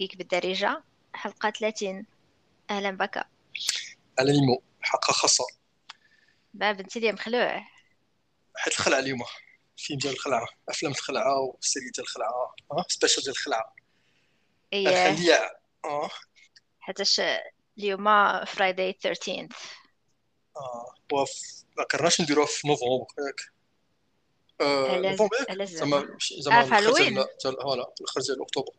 Geek بالدارجة حلقة 30 أهلا بك على ليمو حلقة خاصة. باب انت اللي مخلوع حيت الخلعة اليوم. فيلم ديال الخلعة. أفلام الخلعة و séries ديال الخلعة. أه؟ special ديال الخلعة. إيه. الخليع أه؟ حيتاش اليوم Friday 13 أه. وما كرهناش نديروها في نوفمبر. ياك آه نوفمبر زعما. زعما آه ديال voilà ديال أكتوبر.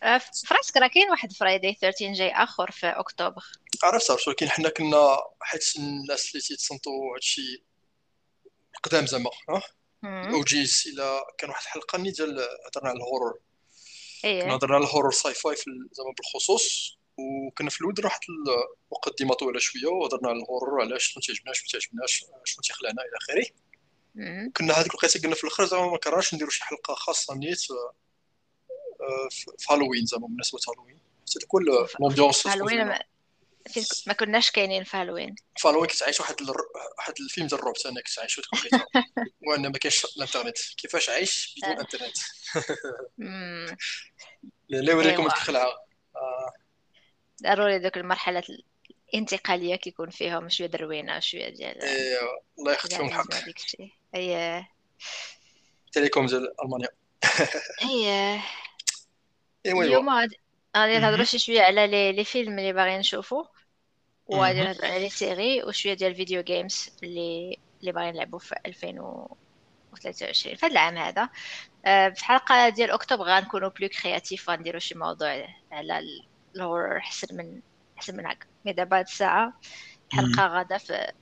في راه كاين واحد Friday 13 جاي آخر في أكتوبر. عرفت عرفت ولكن حنا كنا حيت الناس اللي تيتصنتوا هادشي قدام زعما مم. الاوجيز إلى كان واحد الحلقة ني ديال هضرنا على ال horror. إيه. هضرنا على ال horror sci-fi زعما بالخصوص وكنا في الأول درنا واحد المقدمه طويله شوية وهضرنا على ال horror علاش شنو تيعجبناش شنو تيعجبناش شنو تيخلعنا إلى آخره. كنا هذيك الوقيتة قلنا في الأخر زعما ما كرهناش نديرو شي حلقة خاصة نيت في هالوين زعما بمناسبه هالوين حتى في هالوين ما, كناش كاينين في هالوين في هالوين كتعيش واحد الر... واحد الفيلم ديال الرعب ثاني كتعيش ديك الوقيته وأن ما كاينش الإنترنت. كيفاش عايش بدون آه. إنترنت. لا يوريكم أيوا. ديك الخلعه آه، ضروري دوك المرحلة الانتقالية كيكون فيهم شوية دروينة شوية ديال إيه، الله ياخذ فيهم الحق. إيه تيليكوم ديال ألمانيا. إيه ايوا اليوم غادي نهضروا. شي شوية على les les films اللي باغيين نشوفو. وغادي. نهضروا على les séries وشوية ديال ال video games اللي اللي باغيين نلعبوا في 2023 في هذا العام هذا. آه، في حلقة ديال أكتوبر غنكونوا plus créatifs غنديروا شي موضوع على ال- ال horror أحسن من أحسن من هكا. mais دابا هاد الساعة الحلقة غادا في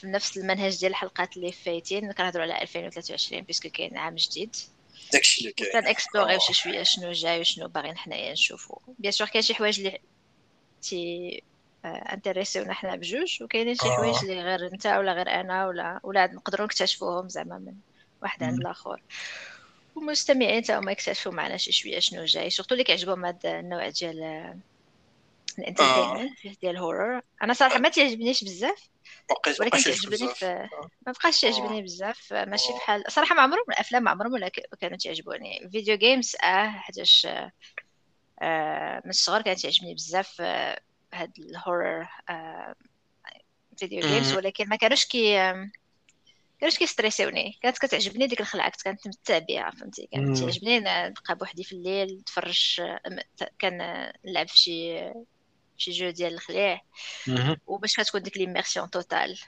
في نفس المنهج ديال الحلقات اللي فايتين كنهضروا على 2023 parce que كاين عام جديد. داكشي اللي كاين كن explor يو آه. شي شوية شنو جاي وشنو باغيين حنايا نشوفو bien sûr كاين شي حوايج اللي تي intéress يونا حنا بجوج وكاينين شي آه. حوايج اللي غير انت ولا غير أنا ولا ولا نقدروا نكتشفوهم زعما من واحد عند. الآخر والمستمعين تا هما يكتشفوا معنا شي شوية شنو جاي surtout اللي كيعجبهم هاد النوع ديال ال entertainment ديال ال horror أنا صراحة ما تيعجبنيش بزاف بقيت ولكن كيعجبني في آه. ما بقاش آه. يعجبني بزاف ماشي آه. بحال صراحة ما عمرهم الأفلام ما عمرهم ولا كانوا تعجبوني video games آه حيتاش آه من الصغر كانت تعجبني بزاف آه هاد ال horror آه video games. ولكن ما كانوش كي كانوش كي stress يوني كانت كتعجبني ديك الخلعة كنت كنتمتع بها فهمتي كانت. تعجبني نبقى بوحدي في الليل نتفرج آه، كان آه، نلعب في شي شي جو ديال الخليع. وباش كتكون ديك l'immersion totale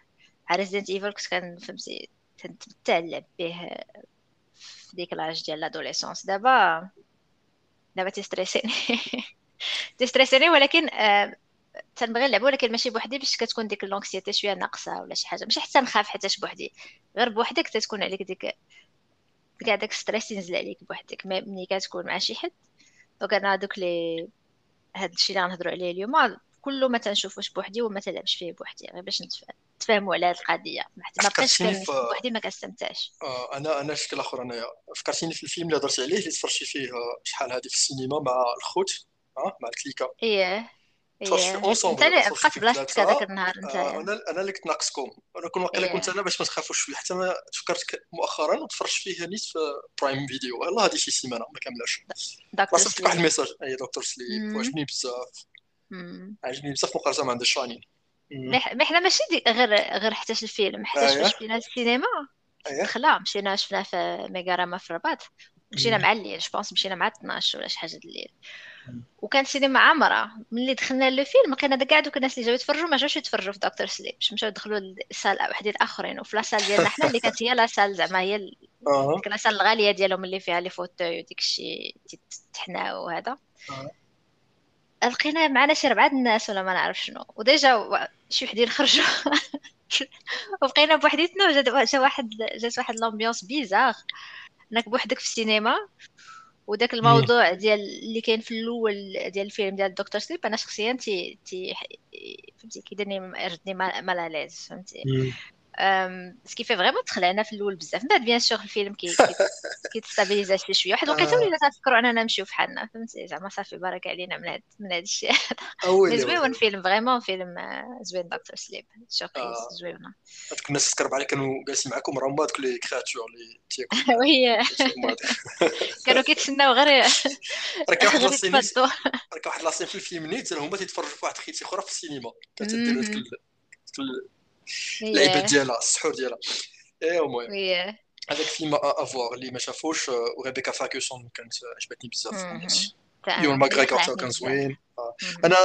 على Resident Evil كنت كان فهمتي كنتمتع نلعب به في ديك l'âge ديال l'adolescence دابا دابا تيستريسيني تيستريسيني ولكن آه تنبغي نلعب ولكن ماشي بوحدي باش كتكون ديك l'anxiété شوية ناقصة ولا شي حاجة. ماشي حتى نخاف حتىش بوحدي. غير بوحدك تتكون عليك ديك كاع داك stress ينزل عليك بوحدك. ما- ملي كتكون مع شي حد. donc أنا دوك لي هاد الشيء اللي غنهضروا عليه اليوم. كله ما تنشوفوش بوحدي وما تلعبش فيه بوحدي غير باش نتف- نتفاهموا على هاد القضية. ما في بوحدي ما كنستمتعش. آه، أنا أنا شكل آخر انايا فكرتيني في الفيلم اللي هضرت عليه اللي تفرجتي فيه آه، شحال هذه في السينما مع الخوت مع الكليكا إيه. تفرجت فيه انت ensemble بقات فيه بلاصتك هذاك النهار نتايا. أنا أنا اللي كنت ناقصكم. أنا كون واقيلا كنت إيه. أنا باش ما تخافوش شوية حتى ما تفكرت مؤخرا وتفرجت فيه نيت في Prime Video يلاه هذه شي سيمانة ما كاملاش راسلتك واحد ال message. اي Doctor Sleep مم. وعجبني بزاف. عجبني بزاف مقارنة مع ما إح- ما حنا ماشي غير غير حتى الفيلم. حتى فاش مشينا للسينما اييه دخلا مشينا شفناه في ميغاراما في الرباط. مشينا. مع الليل. je pense مشينا مع 12 ولا شي حاجة الليل. مم. وكان السينما عامرة. ملي دخلنا le film لقينا كاع دوك الناس اللي جاو يتفرجوا ما جاوش يتفرجوا في Doctor Sleep باش مشاو دخلوا لل salle وحدين اخرين وفي la salle ديالنا حنا اللي كانت هي la salle زعما هي ديك la salle الغالية ديالهم اللي فيها les fauteuils وديك الشيء تحنا وهذا. لقينا معنا شي ربعة الناس ولا ما نعرف شنو. وديجا شي وحدين خرجوا. وبقينا بوحديتنا وجات جا واحد جات واحد l'ambiance bizarre انك بوحدك في السينما. وداك. الموضوع ديال اللي كاين في الأول ديال الفيلم ديال Doctor Sleep أنا شخصيا تي تي فهمتي كيديرني يردني mal à l'aise فهمتي مم. أم، ce qui fait vraiment تخلعنا في الأول بزاف من بعد bien sûr الفيلم كي كي كيت stabilisa شي شوية واحد الوقيته ولينا تنفكروا اننا نمشيو فحالنا فهمتي زعما صافي بارك علينا من هاد من هاد الشيء mais زوين فيلم vraiment فيلم زوين Doctor Sleep surprise زوينه هذوك الناس تقرب عليك كانوا جالسين معاكم راه هما دوك les créatures اللي تياكلوا oui كانوا كيتسناو غير راه كاين واحد la scène راه كاين واحد la scène في الفيلم نيت هما تيتفرجوا في واحد خيتي أخرى في السينما كتدير ديك اللعيبات ديالها السحور ديالها إيه المهم هذاك فيلم à voir اللي ما شافوش و Rebecca Ferguson كانت عجبتني بزاف Ewan McGregor حتى كان زوين أنا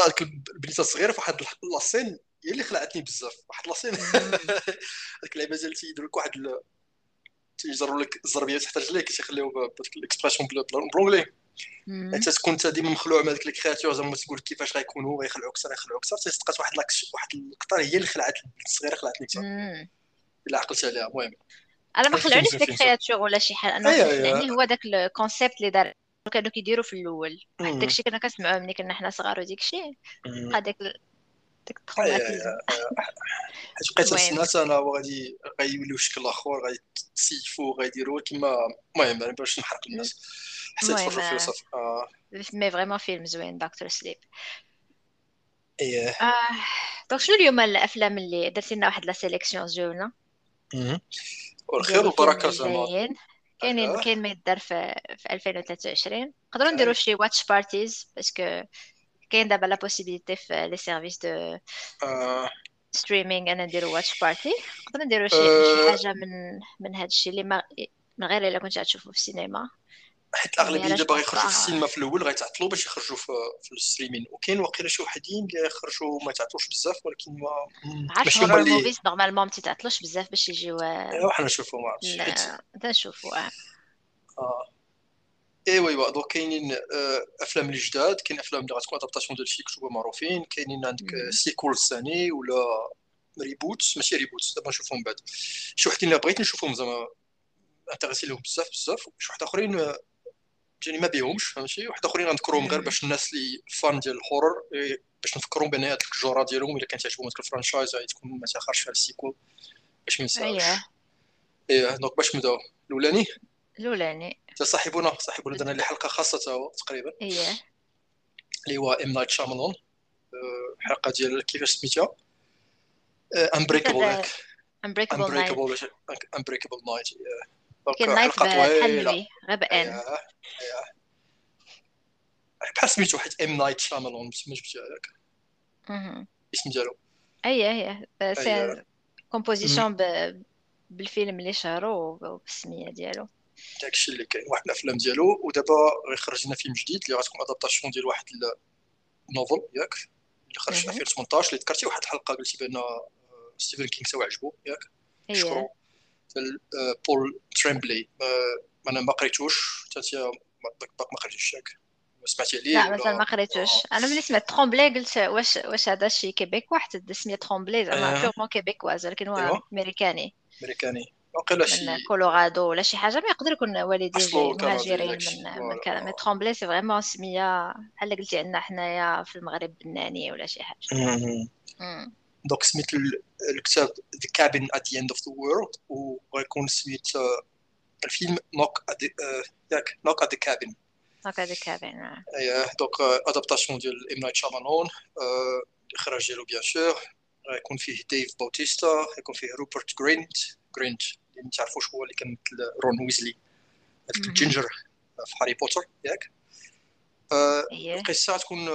البنيته الصغيره في واحد la scène هي اللي خلعتني بزاف واحد la scène هذيك اللعيبه ديال تيديروا لك واحد تيجروا لك الزربيه تحت رجليك تيخليو بهذيك ال expression بلونجلي أنت تكون أنت ديما مخلوع من هذيك ال créatures زعما تقول كيفاش غيكونوا غيخلعوا أكثر غيخلعوا أكثر تلقات واحد واحد القطار هي اللي خلعت الصغيرة خلعتني أكثر إلا عقلت عليها المهم. أنا ما خلعونيش ديك créatures ولا شي حاجة أنا يعني هو داك ال concept اللي دار كانوا كيديروا في الأول. واحد داكشي كنا كنسمعوه ملي كنا حنا صغار وديك الشيء. هذاك ديك ال traumatisme. حيت بقيت السنات أنا غادي غيوليو شكل آخر غيتسيفوا غيديروا كيما المهم باش نحرق الناس. حسيت تفرجوا فيه صافي mais vraiment فيلم زوين Doctor Sleep. إيه. آه. donc شنو اليوم الأفلام اللي درتي لنا واحد la sélection زوينة؟ والخير والبركه زعما كاين كاين ما يدار في 2023 نقدروا نديروا شي watch parties parce que كاين دابا la possibilité في les services de streaming أنا نديرو watch party نقدروا نديروا شي حاجة من من هذا الشيء اللي ما من غير الا كنت غتشوفوا في السينما حيت الاغلبيه دابا غيخرجوا في السينما في الأول غيتعطلوا باش يخرجوا في, في ال streaming وكاين واقيلا شي وحدين اللي يخرجوا ما تعطلوش بزاف ولكن ما عرفت هما اللي mauvaises normalement ما تيتعطلوش بزاف باش يجيو ايوا حنا نشوفوا ما عرفتش نشوفوا آه ايوا ايوا donc كاينين افلام اللي جداد كاين افلام اللي غتكون adaptation ديال شي كتب معروفين كاينين عندك sequel ثاني ولا reboot ماشي reboot دابا نشوفهم بعد شي وحدين اللي بغيت نشوفهم زعما intéressée لهم بزاف بزاف شي واحد اخرين جاني ما بيهمش فهمتي واحد اخرين غنذكرهم غير باش الناس اللي fans ديال ال horror باش نفكرهم بان هذيك الجوره ديالهم الا كانت تعجبهم هذيك ال franchise غادي تكون ما تاخرش فيها ال sequel باش ما ينساوش إيه donc باش نبداو الاولاني الاولاني صاحبنا صاحبنا درنا لي حلقة خاصة تقريبا. اييه اللي هو إم نايت شاملون حلقة ديال كيفاش سميتها؟ امبريكابل امبريكابل امبريكابل امبريكابل نايت كاين نايت بحال غبان بحال سميتو واحد إم نايت شاملون ما جبتي هذاك. الاسم ديالو. اي اي سي كومبوزيسيون بالفيلم اللي شهرو وبالسمية ديالو. داكشي اللي كاين واحد الأفلام ديالو. ودابا غيخرج لنا فيلم جديد اللي غتكون adaptation ديال واحد ال novel ياك؟ اللي خرج في 2018 اللي ذكرتي واحد الحلقة قلتي بأن Stephen King سوا عجبو ياك؟ شكرو Paul Tremblay أنا ما قريتوش. حتى ما قريتوش ياك؟ سمعتي عليه لا مازال ما قريتوش أنا ملي سمعت Tremblay قلت واش واش هذا شي Québec؟ واحد سميه Tremblay زعما purement québécoise ولكن هو أمريكاني. أمريكاني. وقيلا شي. من Colorado ولا شي حاجة ما يقدر يكون والديه مهاجرين من من كذا mais Tremblay c'est vraiment سمية بحال قلتي عندنا حنايا في المغرب بناني ولا شي حاجة. donc سميت الكتاب The Cabin at the End of the World وغيكون سميت الفيلم Knock ياك Knock at the Cabin Knock at the Cabin اييه donc adaptation ديال M. Night Shyamalan الاخراج ديالو bien sûr غيكون فيه ديف بوتيستا غيكون فيه روبرت جرينت جرينت اللي ما تعرفوش هو اللي كان مثل رون ويزلي هذاك ال ginger في هاري بوتر ياك. القصة تكون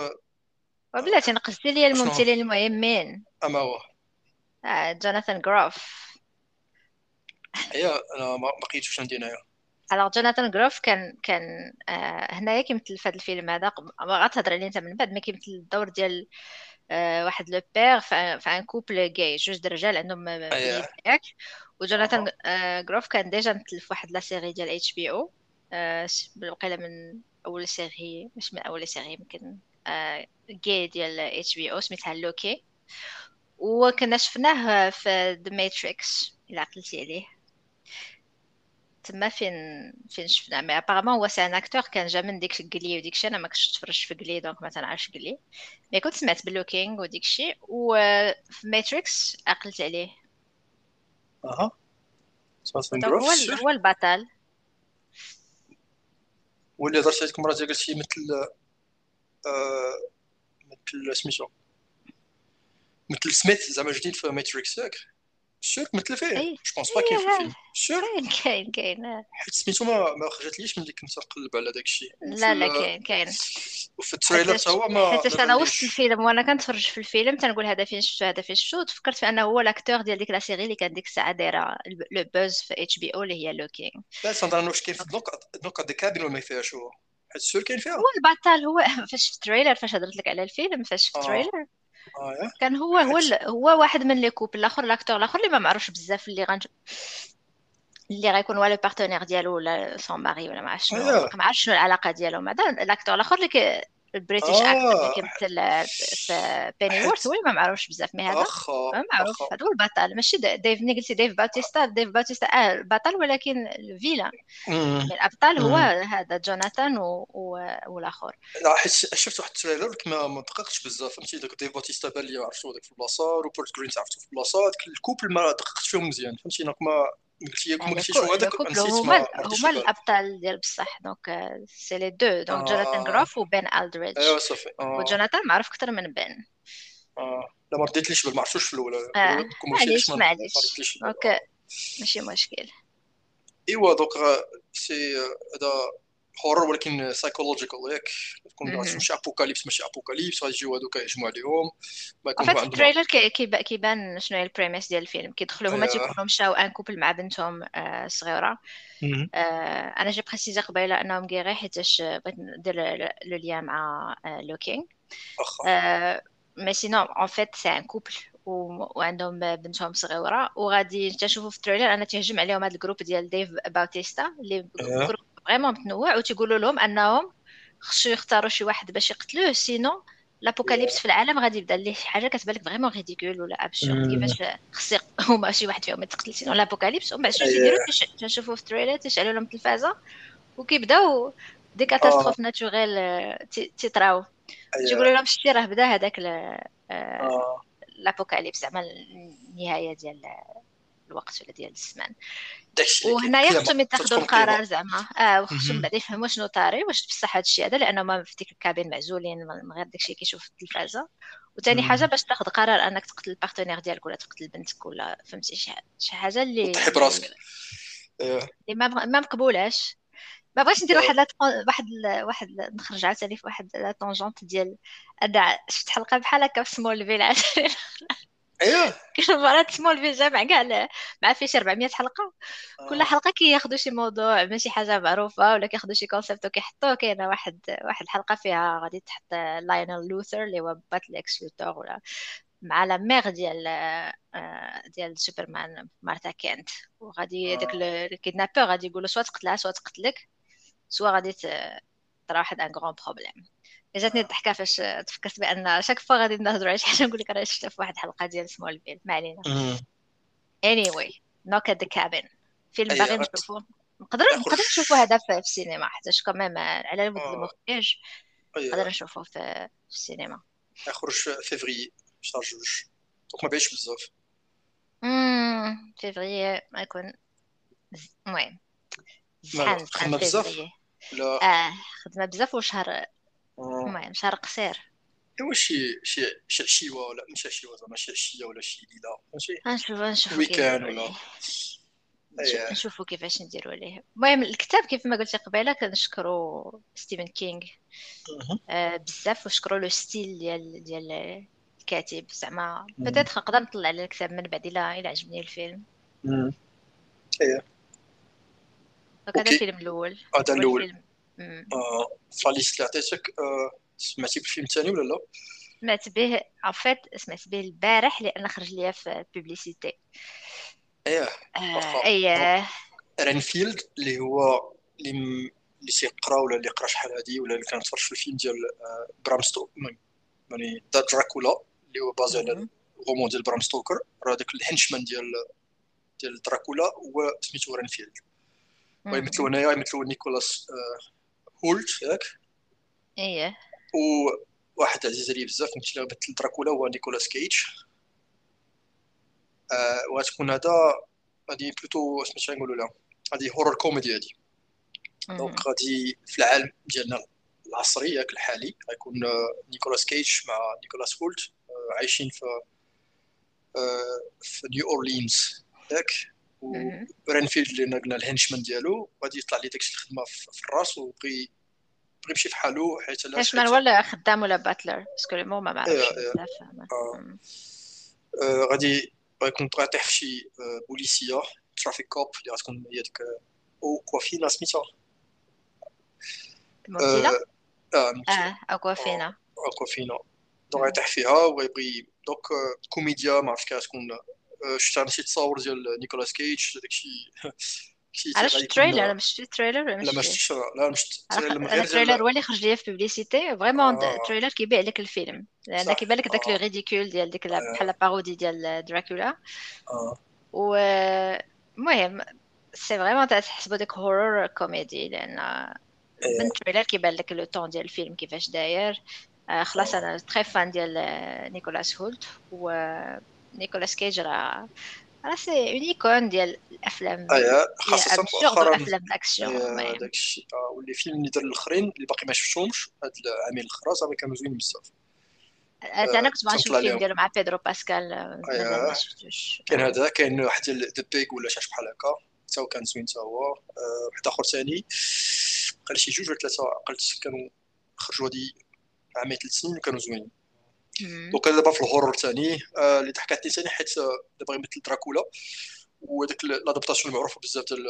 وبلاتي نقصتي لي الممثلين المهمين. أما هو. آه جوناثان غروف هي أنا ما لقيتوش عندي هنايا. alors جوناثان غروف كان كان آه هنايا كيمثل في هذا الفيلم هذا. غتهضر عليه أنت من بعد ما كيمثل الدور ديال آه واحد le père في un couple gay جوج د الرجال عندهم ياك وجوناثان آه غروف كان déjà مثل في واحد la série ديال HBO بالوقيله من أول série مش من أول série يمكن gay ديال HBO سميتها Looking وكنا شفناه في The Matrix إلا عقلتي عليه. تما فين فين شفناه؟ mais apparemment هو c'est un acteur كان جا من ديك ال Glee وديك الشيء أنا ما كنتش تفرجت في Glee donc ما تنعرفش Glee mais كنت سمعت بال Looking وديك الشيء وفي Matrix عقلت عليه. أها. هو هو البطل واللي هضرت هذيك المره قلتي مثل آه مثل سميتو مثل سميث زعما جديد في Matrix ياك؟ sûr مثل فيه je pense pas كاين في الفيلم sûr كاين كاين كاين حيت سميتو ما ما خرجتليش ملي كنت نقلب على داك الشيء لا لا كاين كاين وفي ال trailer حتى هو ما حيت أنا وسط الفيلم وأنا كنتفرج في الفيلم تنقول هذا فين شفتو هذا فين شفتو تفكرت في انه هو l'acteur ديال ديك la série اللي كان ديك الساعة دايره le buzz في HBO اللي هي Looking لا سنظن واش كاين في Knock Knock the Cabin ولا ما فيهاش هو حيت sûr كاين فيها هو البطل هو فاش في ال trailer فاش هضرت لك على الفيلم فاش في ال trailer آه. كان هو هو هو واحد من le couple الأخر l'acteur الأخر اللي ما معروفش بزاف اللي غنج اللي غيكون هو le partenaire ديالو ولا son mari ولا ما عرفتش شنو ما عرفتش شنو العلاقة ديالهم. هذا l'acteur الأخر اللي ال British آه. اللي كيمثل في Pennyworth هو ما معروفش بزاف mais هذا؟ واخا معروف هذا هو البطل. ماشي ديف ملي قلتي ديف باتيستا ديف باتيستا آه البطل ولكن ال villain الأبطال هو هذا جوناثان و... و... والآخر. لا حيت شفت واحد ال trailer ما ما دققتش بزاف. فهمتي؟ داك ديف باتيستا بان لي عرفتو داك في البلاصة روبرت جرين عرفتو في البلاصة ال couple ما دققت فيهم مزيان. فهمتي؟ ما قلت لي هو هذاك نسيت هما هما الابطال ديال بصح donc c'est les deux donc جوناثان جروف وبن ألدريدج ايوا صافي وجوناثان معروف أكثر من بن آه لا ما رديتليش ما عرفتوش في الأول. معليش معليش donc ماشي مشكل ايوا donc c'est هذا horror ولكن psychological ياك. تكون ماشي apocalypse ماشي apocalypse غادي يجيو هذوك يهجموا عليهم. ما يكون عندهم ال trailer كيبان شنو هي ال premise ديال الفيلم. كيدخلوا هما تيكونوا مشاو un couple مع بنتهم صغيرة. أنا j'ai précisé قبيلة أنهم كيغي حيتاش بغيت ندير le lien مع Looking mais sinon en fait c'est un couple وعندهم بنتهم صغيرة. وغادي تنشوفوا في ال trailer أنا تيهجم عليهم هذا ال groupe ديال ديف باوتيستا اللي groupe vraiment متنوع وتيقولوا لهم انهم خصو يختاروا شي واحد باش يقتلوه sinon l'apocalypse في العالم غادي يبدا ليه شي حاجة كتبان لك vraiment ridicule ولا absurde كيفاش خص هما شي واحد فيهم يتقتل sinon l'apocalypse ومن بعد شنو تيديروا تنشوفوا في ال trailer تيشعلوا لهم التلفازه وكيبداو des catastrophes naturelles تيطراو تيقولوا لهم شتي راه بدا هذاك l'apocalypse زعما النهايه ديال الوقت ولا ديال الزمان. وهنايا خصهم يتخذوا القرار زعما. آه وخصهم بعد يفهموا شنو طاري واش بصح هذا الشيء هذا لأنه ما في ديك ال cabin معزولين من غير داكشي كيشوف في التلفازة. وثاني حاجة باش تاخذ قرار أنك تقتل ال partenaire ديالك ولا تقتل بنتك ولا فهمتي؟ شي حاجة اللي تحي براسك اللي ما ما مقبولاش ما بغيتش ندير واحد واحد واحد نخرج عاوتاني في واحد la tangente ديال أنا شفت حلقة بحال هكا في Smallville أيوه كاين مرات Smallville جامع كاع مع فيه شي 400 حلقة. كل حلقة كياخذوا شي موضوع ماشي حاجة معروفة ولا كياخذوا شي concept وكيحطوه كاينة واحد واحد الحلقة فيها غادي تحط لاينل لوثر اللي هو بات ليكس لوثر ولا مع la mère ديال ديال سوبرمان مارتا كينت. وغادي داك ال kidnappeur غادي يقولوا سوا تقتلها سوا تقتلك سوا غادي ترى واحد un grand problème جاتني الضحكة فاش تفكرت بأن chaque fois غادي نهضروا على شي حاجة نقول لك راه شفتها في واحد الحلقة ديال Smallville ما علينا. anyway Knock at the Cabin فيلم باغي نشوفو. نقدر نقدر نشوفو هذا في السينما حيتاش كمام على مود المخرج. نقدر نشوفو في السينما. يخرج فيفري شهر جوج. donc ما بعيدش بزاف. فيفري ما يكون المهم. خدمة بزاف؟ لا. آه خدمة بزاف وشهر المهم شهر قصير ايوا شي شي شي عشيوه ولا ماشي عشيوه زعما شي عشيه ولا شي ليلة. ماشي؟ نشوف نشوف ويكان ولا نشوفوا كيفاش نديروا ليه المهم الكتاب كيف ما قلت قبيلة كنشكروا ستيفن كينغ آه بزاف وشكروا له ستيل ديال ديال الكاتب. زعما بدات نقدر نطلع على الكتاب من بعد الا إلا عجبني الفيلم. إيه. هذا الفيلم الأول. هذا الأول. آه ف la liste اللي عطيتك آه سمعتي بالفيلم الثاني ولا لا؟ سمعت به عفيت سمعت به البارح لأن خرج ليا في publicité إيه آه إيه. رينفيلد اللي هو اللي اللي تيقرا ولا اللي قرا شحال هادي ولا اللي كان تفرج في الفيلم ديال برام يعني دا دراكولا اللي هو basé على ال roman ديال برام ستوكر راه داك ال henchman ديال ديال دراكولا هو سميتو رينفيلد ويمثلوا هنايا يمثلوا نيكولاس هولت ياك. إيه. وواحد عزيز عليه بزاف مثل مثل دراكولا هو نيكولاس كيج آه وغتكون هذا هادي plutôt سميتها نقولوا لها هادي horror comedy هادي. donc غادي في العالم ديالنا العصري ياك الحالي غيكون نيكولاس كيج مع نيكولاس هولت عايشين في في نيو أورلينز. ياك. ورينفيلد اللي قلنا ال henchman ديالو غادي يطلع لي داكشي الخدمة في الراس وبغي بغى يمشي في حالو حيت علاش henchman ولا خدام ولا butler parce que مو ما معرفش غادي غيكون طيح في شي بوليسية traffic cop اللي غتكون هي ديك أوكوافينا سميتها. آه اكوافينا اكوافينا donc غيطيح فيها وغيبغي donc كوميديا ما عرفتش كي شفت عرفتي تصاور ديال نيكولاس كيج داكشي علاش ال trailer أنا مش ال trailer لا ما شفتش لا مش ال trailer هو اللي خرج ليا في publicité vraiment ال trailer كيبيع لك الفيلم لأن كيبان لك داك le ridicule ديال ديك بحال parodie ديال دراكولا و المهم c'est vraiment تحسبو ديك horror comedy لأن من ال trailer كيبان لك le ton ديال الفيلم كيفاش داير خلاص أنا très fan ديال نيكولاس هولت و نيكولاس كيج راه راه c'est une icône ديال الافلام اييه خاصة مؤخرا افلام الاكسيون داك الشيء واللي فيلم اللي دار الأخرين اللي باقي ما شفتهمش هاد العامين الاخرى صافي كانوا زوينين بزاف. أنا كنت نشوف الفيلم ديالو مع بيدرو باسكال مازال ما شفتوش. كاين هذا كاين واحد ديال the Pig ولا شي بحال هكا. حتى هو كان زوين حتى هو. واحد آخر ثاني. قال شي جوج ولا ثلاثة عقلت كانوا خرجوا هادي عامين ثلاث سنين وكانوا زوينين donc دابا في ال horror ثاني آه، اللي ضحكاتني ثاني حيت آه، دابا يمثل دراكولا وديك l'adaptation المعروفه بزاف ديال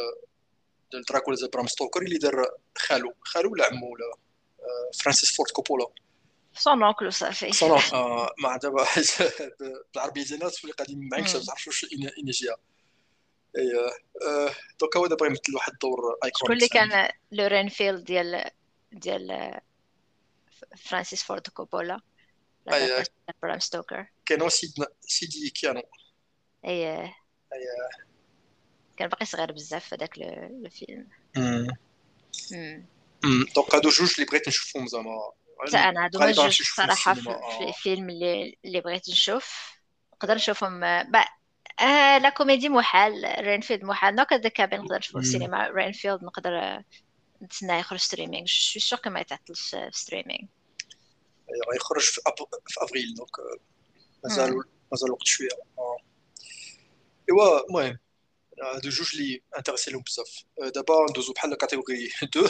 ديال دراكولا ديال برام ستوكر اللي دار خالو. خالو ولا عمو ولا آه، فرانسيس فورد كوبولا. سون اونكل صافي سون مع دابا بالعربيه ديالنا تولي معاك ما تعرفش واش إنيجيا. إي دونك هو دابا يمثل واحد الدور ايكون شكون اللي كان لورين فيلد ديال ديال فرانسيس فورد كوبولا؟ برام ستوكر كانوا سيدنا سيدي كيانو اي اي كان باقي صغير بزاف في هذاك الفيلم donc هادو جوج اللي بغيت نشوفهم زعما أنا هادو جوج صراحة في الفيلم اللي اللي بغيت نشوف نقدر نشوفهم آه لا كوميدي محال رينفيلد محال Knock at the Cabin نقدر نشوفو في السينما رينفيلد نقدر نتسنى يخرج streaming sûr que ما يتعطلش في streaming غيخرج في, أب... في افريل donc مازال مازال وقت شوية ايوا المهم هادو جوج اللي intéressée لهم بزاف دابا ندوزو بحال catégorie de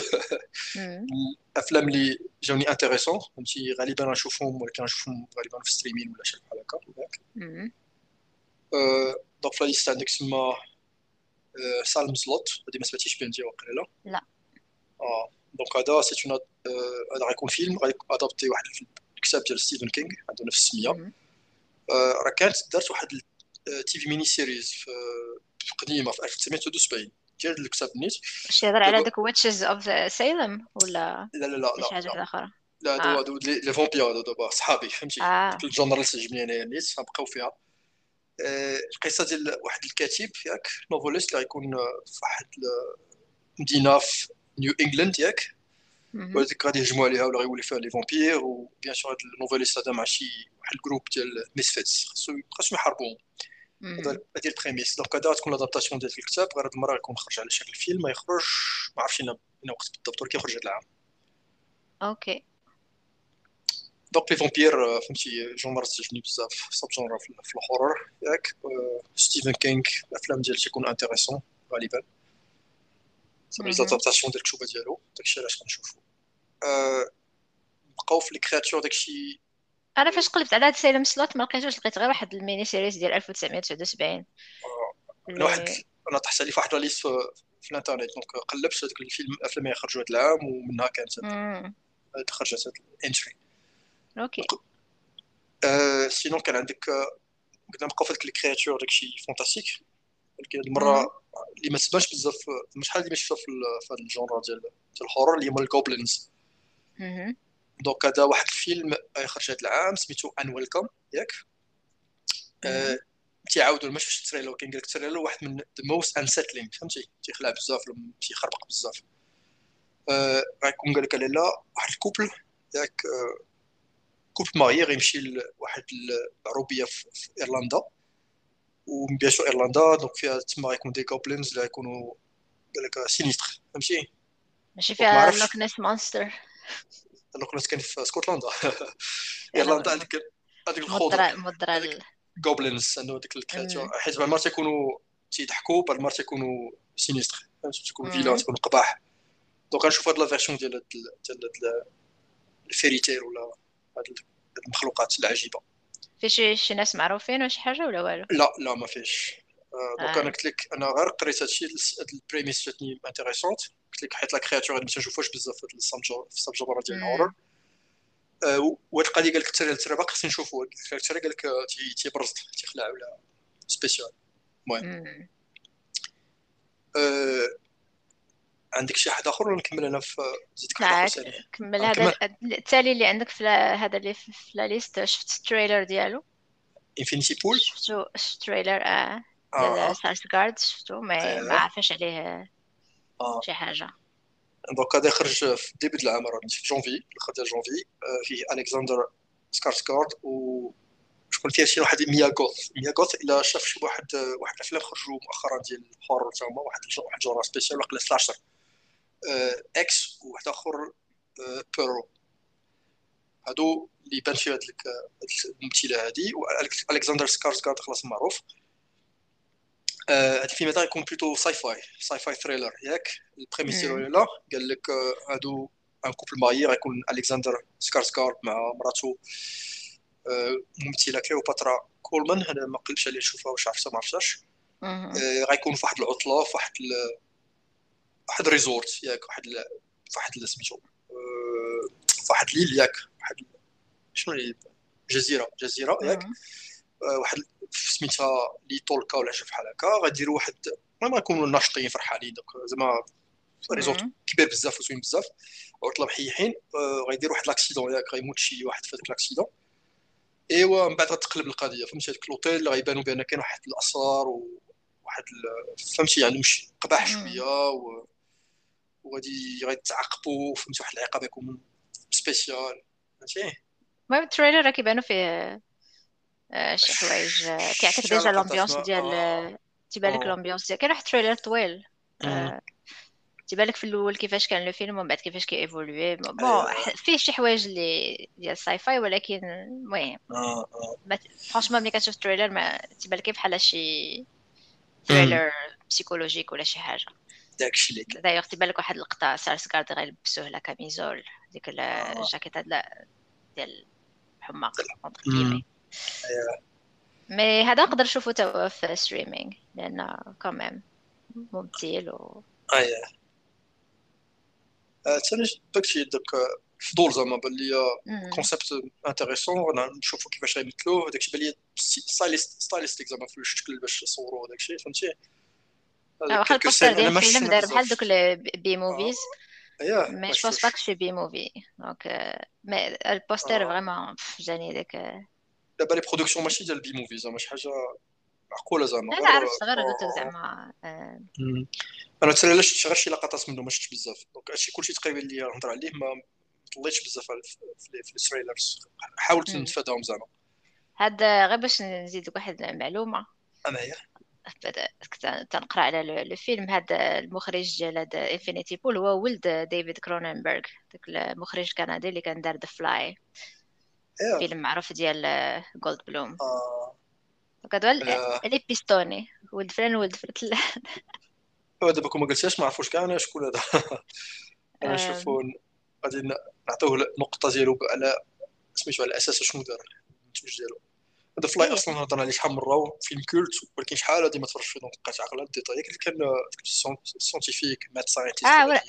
الافلام اللي جاوني intéressants فهمتي غالبا غنشوفهم ولكن غنشوفهم غالبا في streaming ولا شي بحال هكا ياك donc في liste عندك تسمى Salem's Lot هادي ما سمعتيش بها انت واقيلا لا لا آه donc هذا c'est un هذا غيكون فيلم غي adapter واحد الكتاب ديال ستيفن كينغ عنده نفس السميه راه كانت دارت واحد TV mini series في قديمة في 1973 ديال الكتاب نيت واش يهضر على داك Witches of Salem ولا لا لا لا شي حاجة أخرى؟ لا هادو هادو les vampires دابا صحابي فهمتي؟ ال genre اللي تعجبني انايا نيت غنبقاو فيها. القصة ديال واحد الكاتب ياك novelist اللي غيكون في واحد المدينة في نيو انجلاند ياك ولكن غادي يهجموا عليها ولا غيولي فيها les vampires و bien sûr هاد ال novelist هذا مع شي واحد ال group ديال misfits خاصو خاصهم يحاربوهم هذا هي ال premise donc هذا تكون l'adaptation ديال الكتاب غير هاد المره غيكون خرج على شكل فيلم ما يخرج ما عرفتش اين وقت بالضبط ولكن يخرج هذا العام OK donc les vampires فهمتي genre تعجبني بزاف sub-genre في ال horror ياك ستيفن كينغ الافلام ديال تيكون intéressants غالبا صافي les adaptations ديال الكتوبه ديالو داكشي علاش كنشوفو بقاو في ال créatures داكشي أنا فاش قلبت على هاد Salem's Lot ما لقيتوش لقيت غير واحد ال mini series ديال 1979 أنا واحد أنا طحت عليه في واحد liste في الإنترنت donc قلبت هذوك الفيلم الأفلام اللي خرجوا هذا العام ومنها كانت خرجت هاد ال entry. OK. sinon كان عندك قلنا نبقاو في ال créatures داكشي fantastiques ولكن هاد المره اللي ما تبانش بزاف شحال اللي ما شفتها في هذا ال genre ديال ال horror اللي هما ال goblins donc هذا واحد الفيلم يخرج هذا العام سميتو Unwelcome ياك؟ أه تيعاودوا ما شفتش ال trailer كاين قال لك ال trailer واحد من the most unsettling فهمتي؟ تيخلع بزاف تيخربق بزاف. غيكون قال لك لا واحد ال couple ياك couple marié غيمشي لواحد العروبية في إيرلندا. و bien sûr ايرلندا donc فيها تما غيكون des goblins اللي غيكونوا قال لك سينيستر فهمتي ماشي فيها لوك نيس مونستر لوك نيس كاين في اسكتلندا ايرلندا هذيك هذيك الخوض مضرة جوبلينز انه ديك الكرياتور حيت بعض المرات تيكونوا تيضحكوا بعض المرات تيكونوا سينيستر تيكون فيلا تيكون قباح دونك غنشوف هاد لا فيرسيون ديال ديال الفيري تيل ولا هاد المخلوقات العجيبه في شي شي ناس معروفين ولا شي حاجة ولا والو؟ لا لا ما فيش. آه، donc أنا قلت لك أنا غير قريت هادشي هاد ال prémisse جاتني intéressante قلت لك حيت les créatures ما تنشوفوهاش بزاف في ال sub-genre ديال ال horror وهاد القضية قال لك ال trailer ترى باقي خصني نشوفو قال لك تيبرز تيخلع ولا spécial المهم. عندك شي حد آخر ولا نكمل أنا في زيدك معاك. كمل هذا التالي اللي عندك في هذا اللي في la liste شفت ال trailer ديالو؟ Infinity Pool شفتو التريلر آه سكارسكارد شفتو؟ ما ما عرفاش عليه آه. شي حاجة. donc هذا يخرج في début العام في جونفي الآخر ديال جونفي فيه الكسندر سكارسكارد و شكون فيها شي واحد ميا غوث ميا غوث إلا شاف شي واحد واحد الأفلام خرجوا مؤخرا ديال ال horror تا هما واحد واحد genre spécial وقيلا slasher X وواحد اخر Pearl هادو اللي بان فيه هذيك الممثله هادي والكسندر سكارسكارد خلاص معروف. هاد الفيلم هذا يكون plutôt sci-fi sci-fi thriller ياك ال prémisse ديالو لا قال لك هادو un couple marié غيكون الكسندر سكارسكارد مع مراتو ممثلة كليوباترا كولمان أنا ما قلتش عليه نشوفها واش عرفتها ما عرفتهاش غيكون في واحد العطلة في واحد واحد ال resort ياك واحد واحد سميتو في واحد l'île ياك واحد شنو هي جزيرة جزيرة ياك واحد سميتها لي تولكا ولا شي بحال هكا غيديروا واحد المهم غيكونوا ناشطين فرحانين دوك زعما resort كبير بزاف وزوين بزاف عطله محيحين غيديروا واحد l'accident ياك غيموت شي واحد في هذاك l'accident. إيوا من بعد غتقلب القضية فهمتي؟ هذاك الأوتيل غيبانوا بأن كاين واحد الاسرار وواحد فهمتي؟ يعني مش قباح شوية و... وغادي غيتعاقبوا فهمتي واحد العقاب يكون spécial فهمتي؟ المهم ال trailer راه كيبانوا فيه آه، شي حوايج آه، كيعطيك déjà l'ambiance ديال آه. تيبان لك l'ambiance ديال كاين واحد ال trailer طويل. تيبان لك في الأول كيفاش كان le film ومن بعد كيفاش كي évolue bon. فيه شي حوايج اللي ديال ال sci-fi ولكن المهم. franchement ملي كتشوف ال trailer ما تيبان لك بحال شي trailer psychologique ولا شي حاجة. داكشي اللي كان. دايوغ تيبان لك واحد اللقطه سكارسكارد غيلبسوه la camisole ديك الجاكيت ديال الحماق mais هذا نقدر نشوفه توا في streaming لأن كمان ممثل و اييه ثاني داكشي داك فضول زعما بان le concept intéressant نشوفو كيفاش غيمثلوه داكشي بان لي stylist stylistique زعما في الشكل باش يصوروا داكشي فهمتي؟ واخا ال poster ديال الفيلم داير بحال دوك ال B movies mais je pense pas que B movie donc mais ال poster vraiment جاني داك دابا la production ماشي ديال B movie زعما شي حاجة معقولة زعما. أنا عرفت غير قلت لك زعما أنا تسالي علاش شفت غير شي لقطات منه ما شفتش بزاف. donc هادشي كلشي تقريبا اللي نهضر عليه ما طليتش بزاف في ال trailers. حاولت نتفاداهم زعما. هاد غير باش نزيد واحد المعلومة. اما هي تنقرأ على le film هذا المخرج ديال Infinity Pool هو ولد ديفيد كروننبرغ داك المخرج الكندي اللي كان دار The Fly فيلم معروف ديال جولد بلوم هذا اللي pistonné ولد فلان ولد فلان. هو دابا كون ما قلتيهاش ما عرفوش كاع أنا شكون هذا. أنا نشوفو غادي نعطيوه النقطه ديالو على سميتو على أساس شنو دار ديالو. The Fly أصلا هضرنا عليه شحال من مرة فيلم culte ولكن شحال هادي ما تفرجش فيه donc بقيت عاقل ال détail اللي كان scientifique mad scientist آه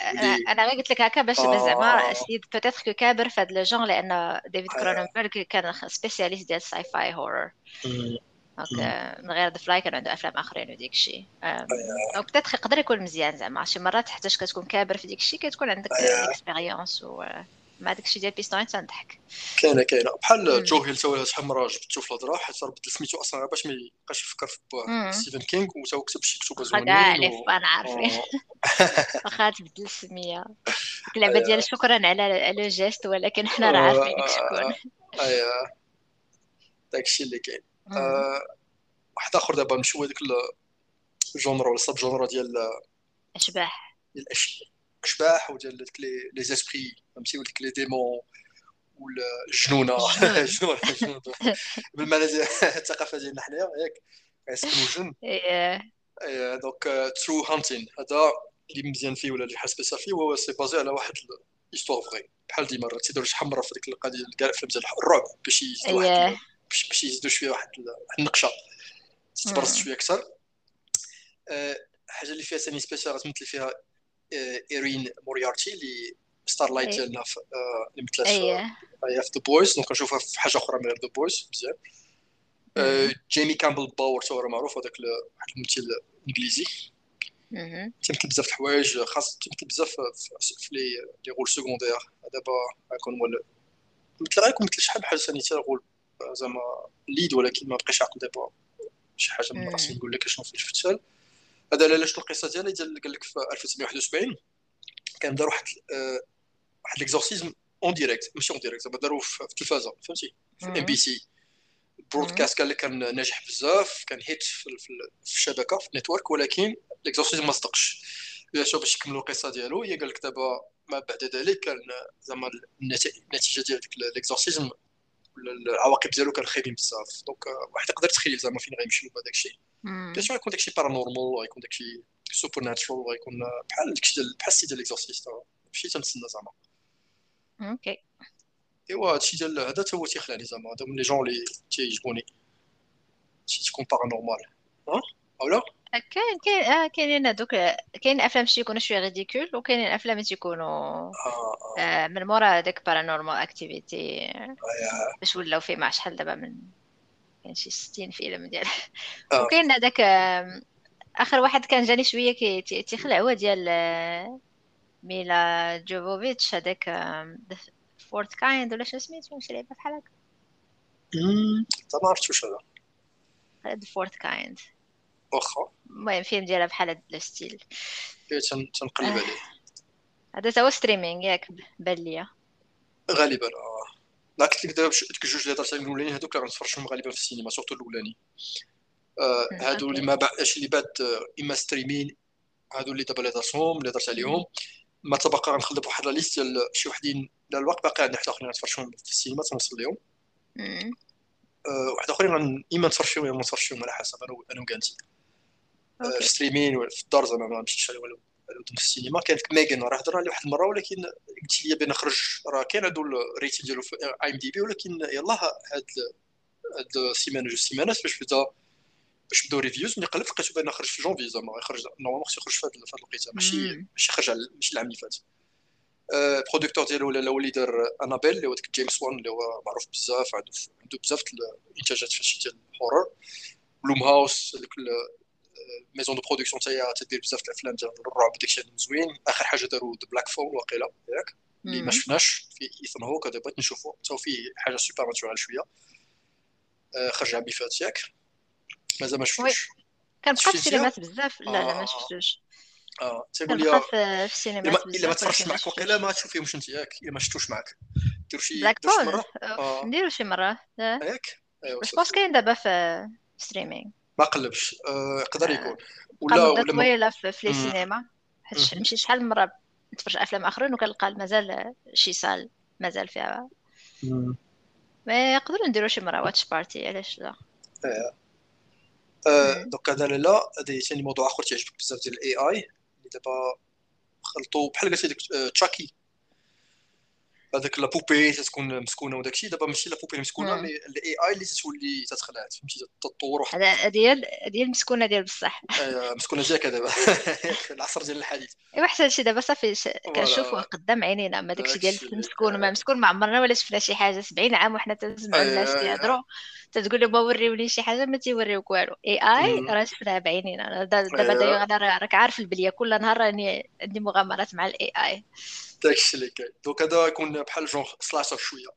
أنا غير قلت لك هكا باش زعما سيد peut-être que كابر في هذا le genre لأن ديفيد كروننبرغ كان spécialiste ديال ال sci-fi horror donc من غير The Fly كان عنده أفلام آخرين وديك الشيء donc peut-être يقدر يكون مزيان زعما. شي مرات حتى كتكون كابر في ديك الشيء كتكون عندك expérience و مع داك الشيء ديال بيستون تنضحك. كاينة كاينة. بحال جو هيل تا شحال من راه جبتو في الهضره حيت بدل سميتو أصلا باش ما يبقاش يفكر في ستيفن كينغ وتا هو كتب شي كتب زوينين كاع اللي أنا عارفين واخا تبدل السمية. ديك اللعبة ديال شكرا على على geste ولكن حنا راه عارفين شكون. ايوا داكشي اللي كاين. واحد آخر دابا نمشيو هذيك ال genre ولا ال sub-genre ديال أشباح. ديال الاشباح أشباح وديال لي لي فهمتي وديك les démons والجنونه الجنون بالمعنى الثقافه ديالنا حنايا ياك كيسكنوا الجن donc true haunting هذا اللي مزيان فيه ولا اللي حاس بيسا فيه هو c'est basé على واحد histoire vraie بحال ديما راه تيديروا شحال مره في ديك القضية كاع الافلام ديال الرعب باش يزيدوا واحد باش يزيدوا شوية واحد النقشه تتبرز شوية أكثر الحاجة اللي فيها ثاني spéciale تمثل فيها Erin Moriarty اللي Starlight ديالنا في اللي مثلت في The Boys donc نشوفها في حاجة أخرى من غير The Boys مزيان Jamie Campbell Bower تو معروف هذاك واحد الممثل إنجليزي. تمثل بزاف د الحوايج خاص تمثل بزاف في les les rôles secondaires دابا غيكون هو مثل غيكون مثل شحال بحال ثاني حتى rôle زعما lead ولكن ما بقيتش عاقل دابا شي حاجة من راسي نقول لك شنو في الفتال هذا علاش القصة ديالي ديال قال لك في 1971 كان دار واحد واحد l'exorcisme en direct ماشي en direct زعما داروا في التلفازه فهمتي في NBC broadcast كان كان ناجح بزاف كان hit في, الشبكه في ال network ولكن l'exorcisme ما صدقش باش يكملوا القصة ديالو هي قال لك دابا ما بعد ذلك كان زعما النتيجه ديال ديك l'exorcisme العواقب ديالو كان خايبين بزاف donc واحد يقدر يتخيل زعما فين غيمشيو بهذاك الشيء bien sûr يكون داكشي paranormal غيكون داكشي supernatural غيكون بحال داكشي ديال بحال السي ديال L'Exorciste ماشي تنتسنى زعما okay ايوا هادشي ديال هذا تا هو تيخلعني زعما هذا من les genres اللي تيعجبوني شي تكون paranormal ها اولا كاين كاين آه كاينين هذوك كاين افلام شي يكونوا شوية ridicule وكاينين افلام تيكونوا آه, من مورا داك Paranormal Activity باش ولاو فيه مع شحال دابا من كاين شي 60 فيلم ديال. وكاين هذاك اخر واحد كان جاني شوية كي تيخلع هو ديال Milla Jovovich هذاك Fourth Kind ولا شنو سميتو شي لعبه بحال هكا ما عرفتش هذا هذا Fourth Kind واخا المهم فيلم ديالها بحال هاد ال style تنقلب عليه هذا هو streaming ياك بان ليا غالبا آه لا قلت لك دابا ديك الجوج اللي هضرت عليهم الاولانيين هذوك اللي غنتفرجهم غالبا في السينما surtout الاولاني آه هادو اللي ما باقاش اللي بات اما streaming هادو اللي دابا اللي درتهم اللي درت عليهم ما تبقى غنخلط واحد لا liste ديال شي وحدين لا الوقت باقي عندنا حتى اخرين غنتفرجهم في السينما تنوصل لهم أه واحد اخرين إما نتفرج فيهم إما ما نتفرج فيهم على حسب أنا أنا وكانتي. في streaming ولا في الدار زعما ما مشيتش ولا في السينما. كانت M3GAN راه هضرنا عليه واحد المرة ولكن قلت لي بان خرج راه كاين عنده ال rating ديالو في IMDb ولكن يلاه هاد هاد السيمانه جوج سيمانات باش بدا باش بداو reviews ملي قلب لقيتو بان خرج في جونفي زعما غيخرج normalement خصو يخرج في هاد الوقيته ماشي ماشي خرج ماشي العام اللي فات. producteur ديالو ولا هو اللي دار Annabelle اللي هو داك James Wan اللي هو معروف بزاف عنده عنده بزاف الانتاجات الشيء ديال ال horror Blumhouse ديك maison de production تاعها تدير بزاف الأفلام ديال الرعب داكشي زوين. آخر حاجة داروا The Black Phone واقيلا ياك. اللي ما شفناش في Ethan Hawke هذا بغيت نشوفو. حتى فيه حاجة supernatural شوية خرج عام فات ياك. مازال ما شفتوش كان بقى في السينمات بزاف لا لا ما شفتوش آه تيقول لي في السينما الا ما تفرجش معك وقيلا ما تشوفيهمش انت ياك الا ما شفتوش معك ديروا شي بلاك بول نديرو شي مره ياك بس بونس كاين دابا في ستريمينغ ما قلبش يقدر يكون ولا ولا طويله في لي سينما حيت نمشي شحال من مره نتفرج افلام اخرين وكنلقى مازال شي سال مازال فيها ما يقدروا نديروا شي مره watch party علاش لا دوك هذا لا هذا ثاني موضوع آخر تعجبك بزاف ديال ال AI اللي دابا خلطوا بحال قلتي ديك Chucky هذاك la poupée تكون مسكونة وداك الشيء. دابا ماشي la poupée مسكونة mais ال AI اللي تتولي تتخلعت فهمتي؟ تطور هذا ديال ديال المسكونة ديال بصح. مسكونة ديالك دابا. العصر ديال الحديث. إيوا حتى شي دابا صافي كنشوفوا قدام عينينا ما داكشي ديال المسكون وما مسكون ما عمرنا ولا شفنا شي حاجة 70 عام وحنا تنسمعوا الناس كيهضروا تتقول لهم وريوني شي حاجة ما تيوريوك والو. AI راه شفناها بعينينا دابا أنا راك عارف البلية. كل نهار راني عندي مغامرات مع ال AI داكشي اللي كاين. donc هذا يكون بحال genre slasher شوية.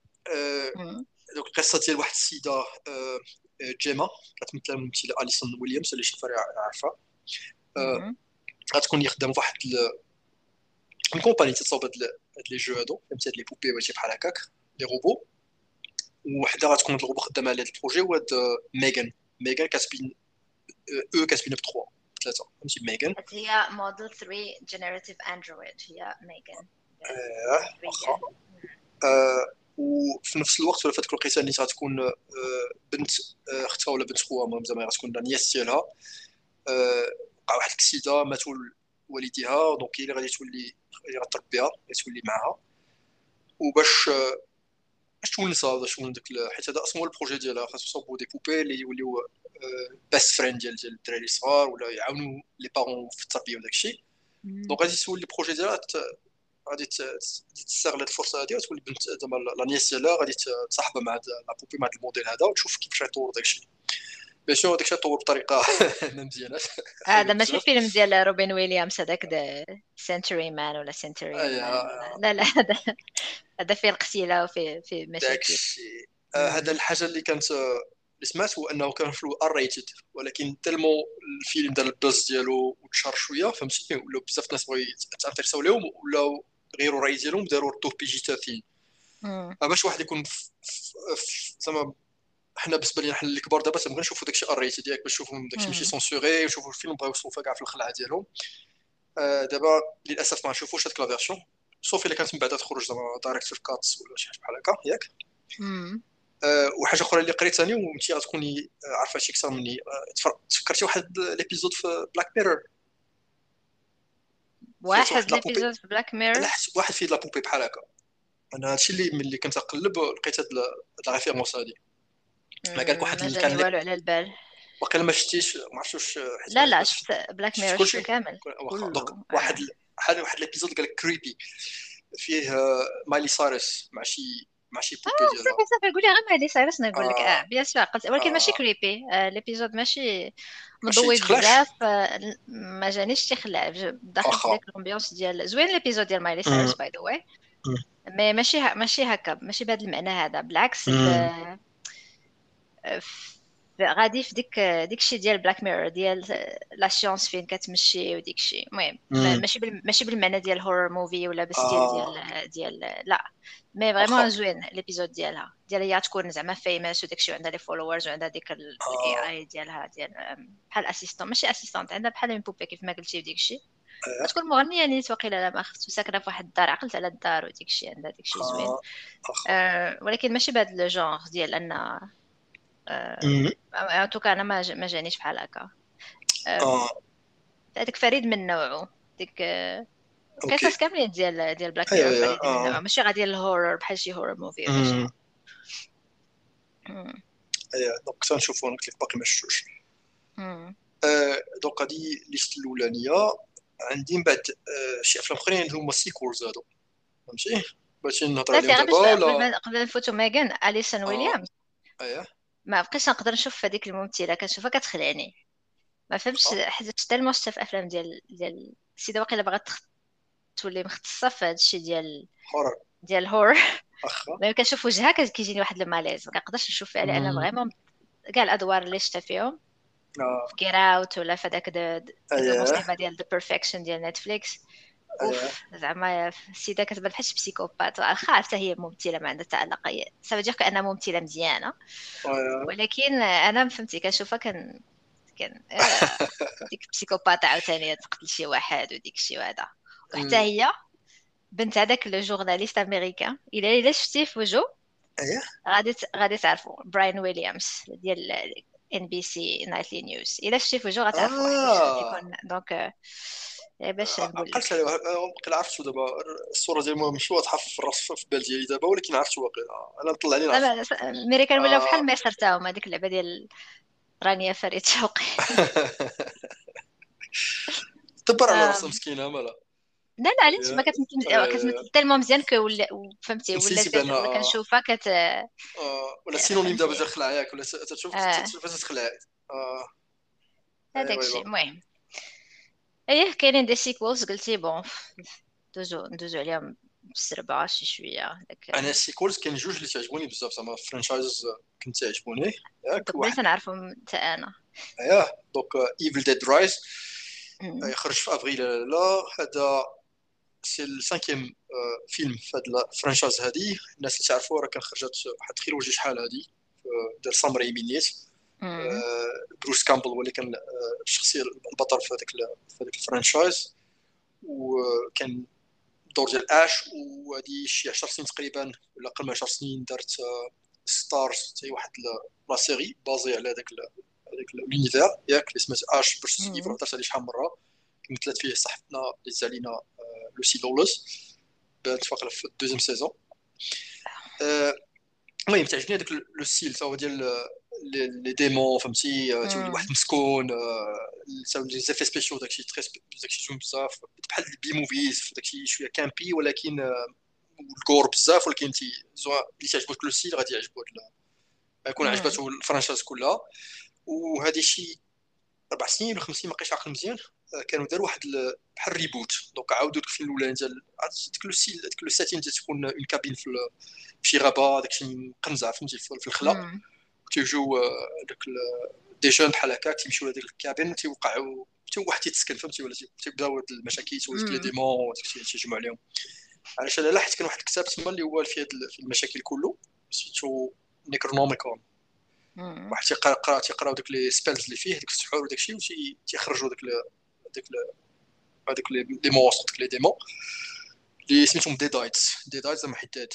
donc القصة ديال واحد السيدة Gemma كتمثل الممثله Allison Williams اللي فريق عارفة. غتكون يخدم فواحد ال company تتصاوب هاد les jouets هادو. فهمتي؟ هاد les poupées وشي بحال هكاك. لي روبو. وحدة غتكون الروبو خدامة على هاد ال projet هو هاد M3GAN. M3GAN كاتبين أو كاتبين ب 3 ثلاثة. فهمتي؟ M3GAN. هي موديل 3 Generative Android هي M3GAN. آه واخا. آه، وفي نفس الوقت ولا في هذيك الوقيته اللي غتكون آه، بنت آه، أختها ولا بنت خوها زعما غتكون nièce ديالها. وقع واحد الكسيده ماتوا والديها donc هي اللي غادي تولي اللي غتربيها غادي تولي معاها. وباش باش تونسها باش تولي داك حيت هذا أصلا هو ال projet ديالها خاصو يصاوبوا des poupées اللي يوليو best friend ديال ديال الدراري الصغار ولا يعاونوا les parents في التربية وداك الشيء. donc غادي تولي ال projet ديالها غادي تستغل هذه الفرصة هذه وتولي بنت زعما la nièce ديالها غادي تصاحب مع la poupée مع الموديل هذا وتشوف كيفاش يطور داك الشيء. sûr داك الشيء طور بطريقة ما مزياناش. هذا ماشي فيلم ديال روبين ويليامز هذاك The Century Man ولا Century لا لا هذا هذا فيه القتيلة وفيه فيه مشاكل. آه، هذا الحاجة اللي كانت اللي سمعت هو أنه كان في R rated ولكن tellement الفيلم دار ال buzz ديالو وتشهر شوية فهمتي؟ ولاو بزاف الناس بغاو يتانترساو لهم ولاو غيروا الراي ديالهم داروا ردوه PG 13 باش واحد يكون زعما حنا بالنسبة لنا حنا الكبار دابا تنبغي نشوفوا داكشي R rated ديالك باش نشوفوا داكشي ماشي censuré ونشوفوا الفيلم بغاو يوصلوا كاع في الخلعة ديالهم. آه دابا للأسف ما نشوفوش هذيك la version sauf إلا كانت من بعد تخرج زعما director's cuts ولا شي حاجة بحال هكا ياك. آه وحاجة أخرى اللي قريت ثاني وأنت غتكوني عارفة شي أكثر مني. آه تفكرتي واحد l'épisode في Black Mirror واحد l'épisode في Black Mirror واحد فيه la poupée بحال هكا. أنا هادشي اللي ملي كنت نقلب لقيت هاد la référence هادي. ما قال لك واحد اللي كان والو على البال. وقيلا ما شفتيش ما عرفتش واش لا لا شفت Black Mirror شفت كامل. donc واحد بحال واحد l'épisode قال لك creepy فيه مايلي سايرس مع شي مع شي poupée آه صافي صافي قولي غير مايلي سايرس نقول لك آه. bien sûr قلت ولكن ماشي creepy l'épisode ماشي مضوي بزاف ما جانيش تيخلع في ديك ال ambiance ديال زوين l'épisode ديال مايلي سايرس by the way mais ماشي ماشي هكا ماشي بهذا المعنى هذا. بالعكس غادي في ديك ديك الشيء ديال Black Mirror ديال la science فين كتمشي وديك الشيء المهم ماشي ماشي بالمعنى ديال horror movie ولا بس ديال آه. ديال ديال لا. mais vraiment زوين l'épisode ديالها. ديال هي تكون زعما famous وداك الشيء عندها les followers وعندها ديك ال AI ديالها ديال بحال assistant ماشي assistante عندها بحال poupée كيف ما قلتي وديك الشيء آه. تكون مغنية نيت وقيله لا ما خفت وساكنه في واحد الدار عقلت على الدار وديك الشيء عندها ديك الشيء زوين. آه. آه. ولكن ماشي بهذا le genre ديال en en tout cas أنا ما ما جانيش بحال هكا. هذاك فريد من نوعه ديك قصص كاملين ديال ديال Black Mirror فريد من نوعه ماشي غادي ال horror بحال شي horror movie ولا اييه donc تنشوفو قلت لك باقي ما شفتوش. دونك هادي ليست الأولانية. عندي من بعد شي أفلام أخرين اللي هما sequels هادو. فهمتي؟ باش نهضر عليهم دابا قبل نفوتو ميغان اليسون ويليامز اييه ما بقيتش نقدر نشوف هذيك الممثلة كنشوفها كتخلعني. ما فهمتش حيت tellement شفت في أفلام ديال ديال السيدة واقيلا باغا تولي مختصة في هذا الشيء ديال horror ديال ال horreur ملي كنشوف وجهها كيجيني واحد ال malaise ما كنقدرش نشوف فيها لأن vraiment كاع الأدوار اللي شفت فيهم. آه. في Get Out ولا في هذاك المصيبه ديال The Perfection ديال Netflix زعما السيده كتبان بحال شي psychopathe واخا حتى هي ممثله ما عندها تعلق ça veut dire كانها ممثله مزيانة. ولكن أنا فهمتي كنشوفها كان كان آه، ديك psychopathe عاوتاني تقتل شي واحد وديك الشيء وهذا. وحتى هي بنت هذاك le journaliste américain إلا إلا شفتيه في وجهه؟ غادي غادي تعرفوا براين ويليامز ديال NBC Nightly News إلا شفتي في وجهه غتعرفوا آه. donc باش نقول عقلت عليه واقيلا عرفتو دابا. الصورة ديال ماشي واضحة في الراس في البال ديالي دابا ولكن عرفتو واقيلا أنا طلع لي الميريكان ولاو بحال مصر تا هما ديك اللعبة ديال رانيا فريد شوقي. دبر على راسها مسكينة مالا. لا لا علاش؟ ما كتمثل كتمثل tellement مزيان ولا فهمتي ولا كنشوفها كت ولا synonyme دابا ديال خلع ياك ولا تشوف تشوفها تخلع هذاك الشيء. المهم. إيه كاينين des sequels قلتي؟ bon ندوزو ندوزو عليهم بالسربعة شي شوية أنا ال sequels كاين جوج اللي تعجبوني بزاف زعما franchise كنت تعجبوني. ياك واحد. نعرفهم حتى أنا. اييه donc Evil Dead Rise يخرج في أفريل لا هذا c'est ال cinquième film في هاد ال franchise هادي. الناس اللي تعرفوا راه كان خرجت واحد خير وجه شحال هادي؟ ديال سام ريمي نيت بروس كامبل هو اللي كان الشخصية البطل في هذاك في هذاك ال franchise. وكان الدور ديال اش وهذه شي 10 سنين تقريبا ولا قبل من 10 سنين دارت Starz حتى واحد la série basée على هذاك هذاك l'univers ياك اللي سمات Ash vs Evil هضرت عليه شحال مرة. مثلت فيه صاحبتنا اللي زينا لوسي لوليس بانت واقيلا في ال deuxième saison. المهم تعجبني هذاك le style هو ديال les démons فهمتي تولي واحد مسكون les effets spéciaux داكشي très داكشي زوين بزاف بحال ال B movies داكشي شوية campy ولكن ال gore بزاف ولكن انت اللي تعجبك le style غادي يعجبو يكون عجبته ال franchise كلها وهذا شي أربع سنين ولا خمس سنين ما بقيتش عاقل مزيان كانوا داروا واحد بحال reboot donc عاودوا ديك الفيلم الاولاني ديال ديك le style ديك le setting تكون une cabine في شي غابه داكشي مقنزع فهمتي في الخلا تيجيو داك des jeunes بحال هكا تيمشيو لهاديك ال cabine تيوقعوا حتى واحد تيتسكن فهمتي ولا تيبداو هاد المشاكل تولد les démons تيجمعوا عليهم. علاش؟ أنا لا حيت كان واحد الكتاب تما اللي هو في هاد المشاكل كله سميتو Necronomicon واحد تيقرأ تيقراو داك les spells اللي فيه ديك السحور وداك الشيء تيخرجوا داك داك هذوك les monstres داك les démons اللي سميتهم Deadites Deadites زعما حداد.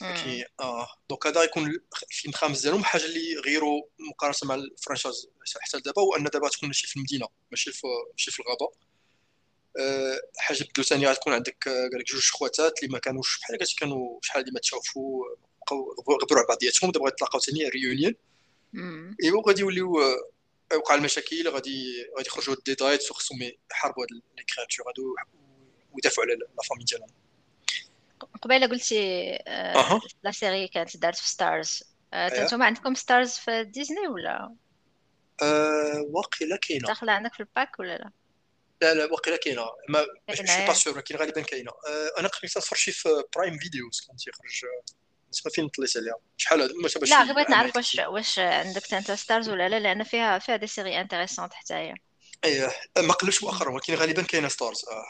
كي آه. donc هذا يكون الفيلم الخامس ديالهم حاجة اللي غيروا مقارنة مع ال franchise حتى دابا هو ان دابا تكون ماشي في المدينة ماشي في ماشي في الغابة. أه حاجة بدو ثانية غتكون عندك قال لك جوج خواتات اللي ما كانوش بحال هكا كانوا شحال اللي ما تشوفوا بقاو غبروا على بعضياتهم دابا غيتلاقاو ثاني réunion إيوا غادي يوليو وقع المشاكل غادي غادي يخرجوا Deadites وخصهم يحاربوا هاد les créatures هادو ويدافعوا على la famille ديالهم. قبيلة قلتي آه la série كانت دارت في Starz آه أنتم عندكم Starz في ديزني ولا؟ آه واقيلا كاينة. داخلة عندك في ال pack ولا لا؟ لا لا واقيلا كاينة. ما ماشي pas sûr ولكن غالبا كاينة. آه أنا قبل نصفر شي في Prime Video كان تيخرج. تسمى فين طليت عليها. شحال هذا ما لا غير بغيت نعرف واش واش عندك أنت Starz ولا لا لأن فيها فيها des séries intéressantes حتى هي. إيه ما قلتش مؤخرا ولكن غالبا كاينة Starz آه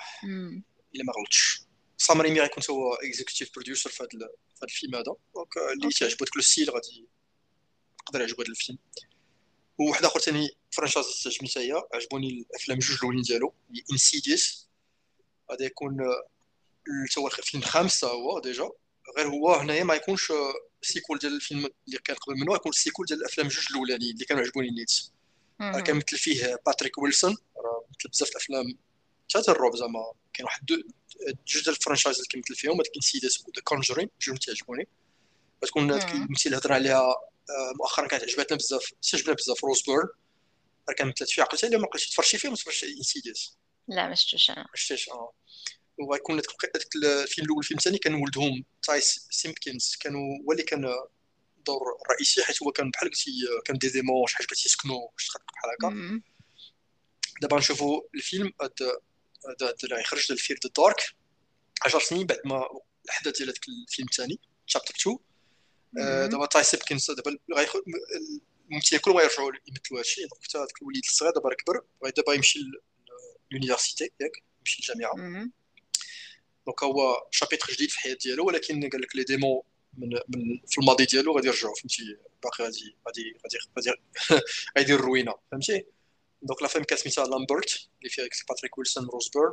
إلا ما غلطتش. سام ريمي غيكون هو executive producer في هذا الفيلم هذا donc اللي تعجبو داك le style غادي يقدر يعجبو هذا الفيلم وواحد اخر ثاني franchise تعجبني حتى هي عجبوني الافلام جوج الاولين ديالو Insidious غادي يكون هو الفيلم الخامس هو déjà غير هو هنايا ما يكونش sequel ديال الفيلم اللي كان قبل منه يكون sequel ديال الافلام جوج الاولانيين اللي كانوا عجبوني نيت كان مثل فيه باتريك ويلسون راه مثل بزاف الافلام حتى الروب زعما كاين واحد جوج ديال ال franchise اللي كيمثل فيهم هذاك Insidious The Conjuring جوج تيعجبوني تكون هذيك الممثله اللي هضرنا عليها مؤخرا كانت عجبتنا بزاف عجبتنا بزاف روز بيرن كان مثلت فيها عقلتها ما بقيتش تفرجتي فيه ما تفرجتي Insidious لا ما شفتوش أنا. ما شفتيش آه. وغيكون هذاك الفيلم الأول الفيلم الثاني كان ولدهم تاي سيمبكينز كانوا هو اللي كان دور رئيسي حيت هو كان بحال قلتي كان des démons حاجة تيسكنوا شي تخلق بحال هكا دابا نشوفوا الفيلم يخرج ال Fear the Dark 10 سنين بعد ما الأحداث ديال هذاك الفيلم الثاني chapter 2 دابا تاي سيمبكينز دابا الممثلين كلهم غيرجعوا يمثلوا هذا الشيء. donc حتى هذاك الوليد الصغير دابا كبر دابا يمشي l'université ياك يمشي للجامعة. donc هو chapitre جديد في الحياة ديالو ولكن قال لك les démons من, من في الماضي ديالو غادي يرجعوا فهمتي؟ باقي غادي غادي غادي غادي غيدير الروينة فهمتي؟ donc la famille كان سميتها Lambert اللي فيها باتريك ويلسون روز بيرن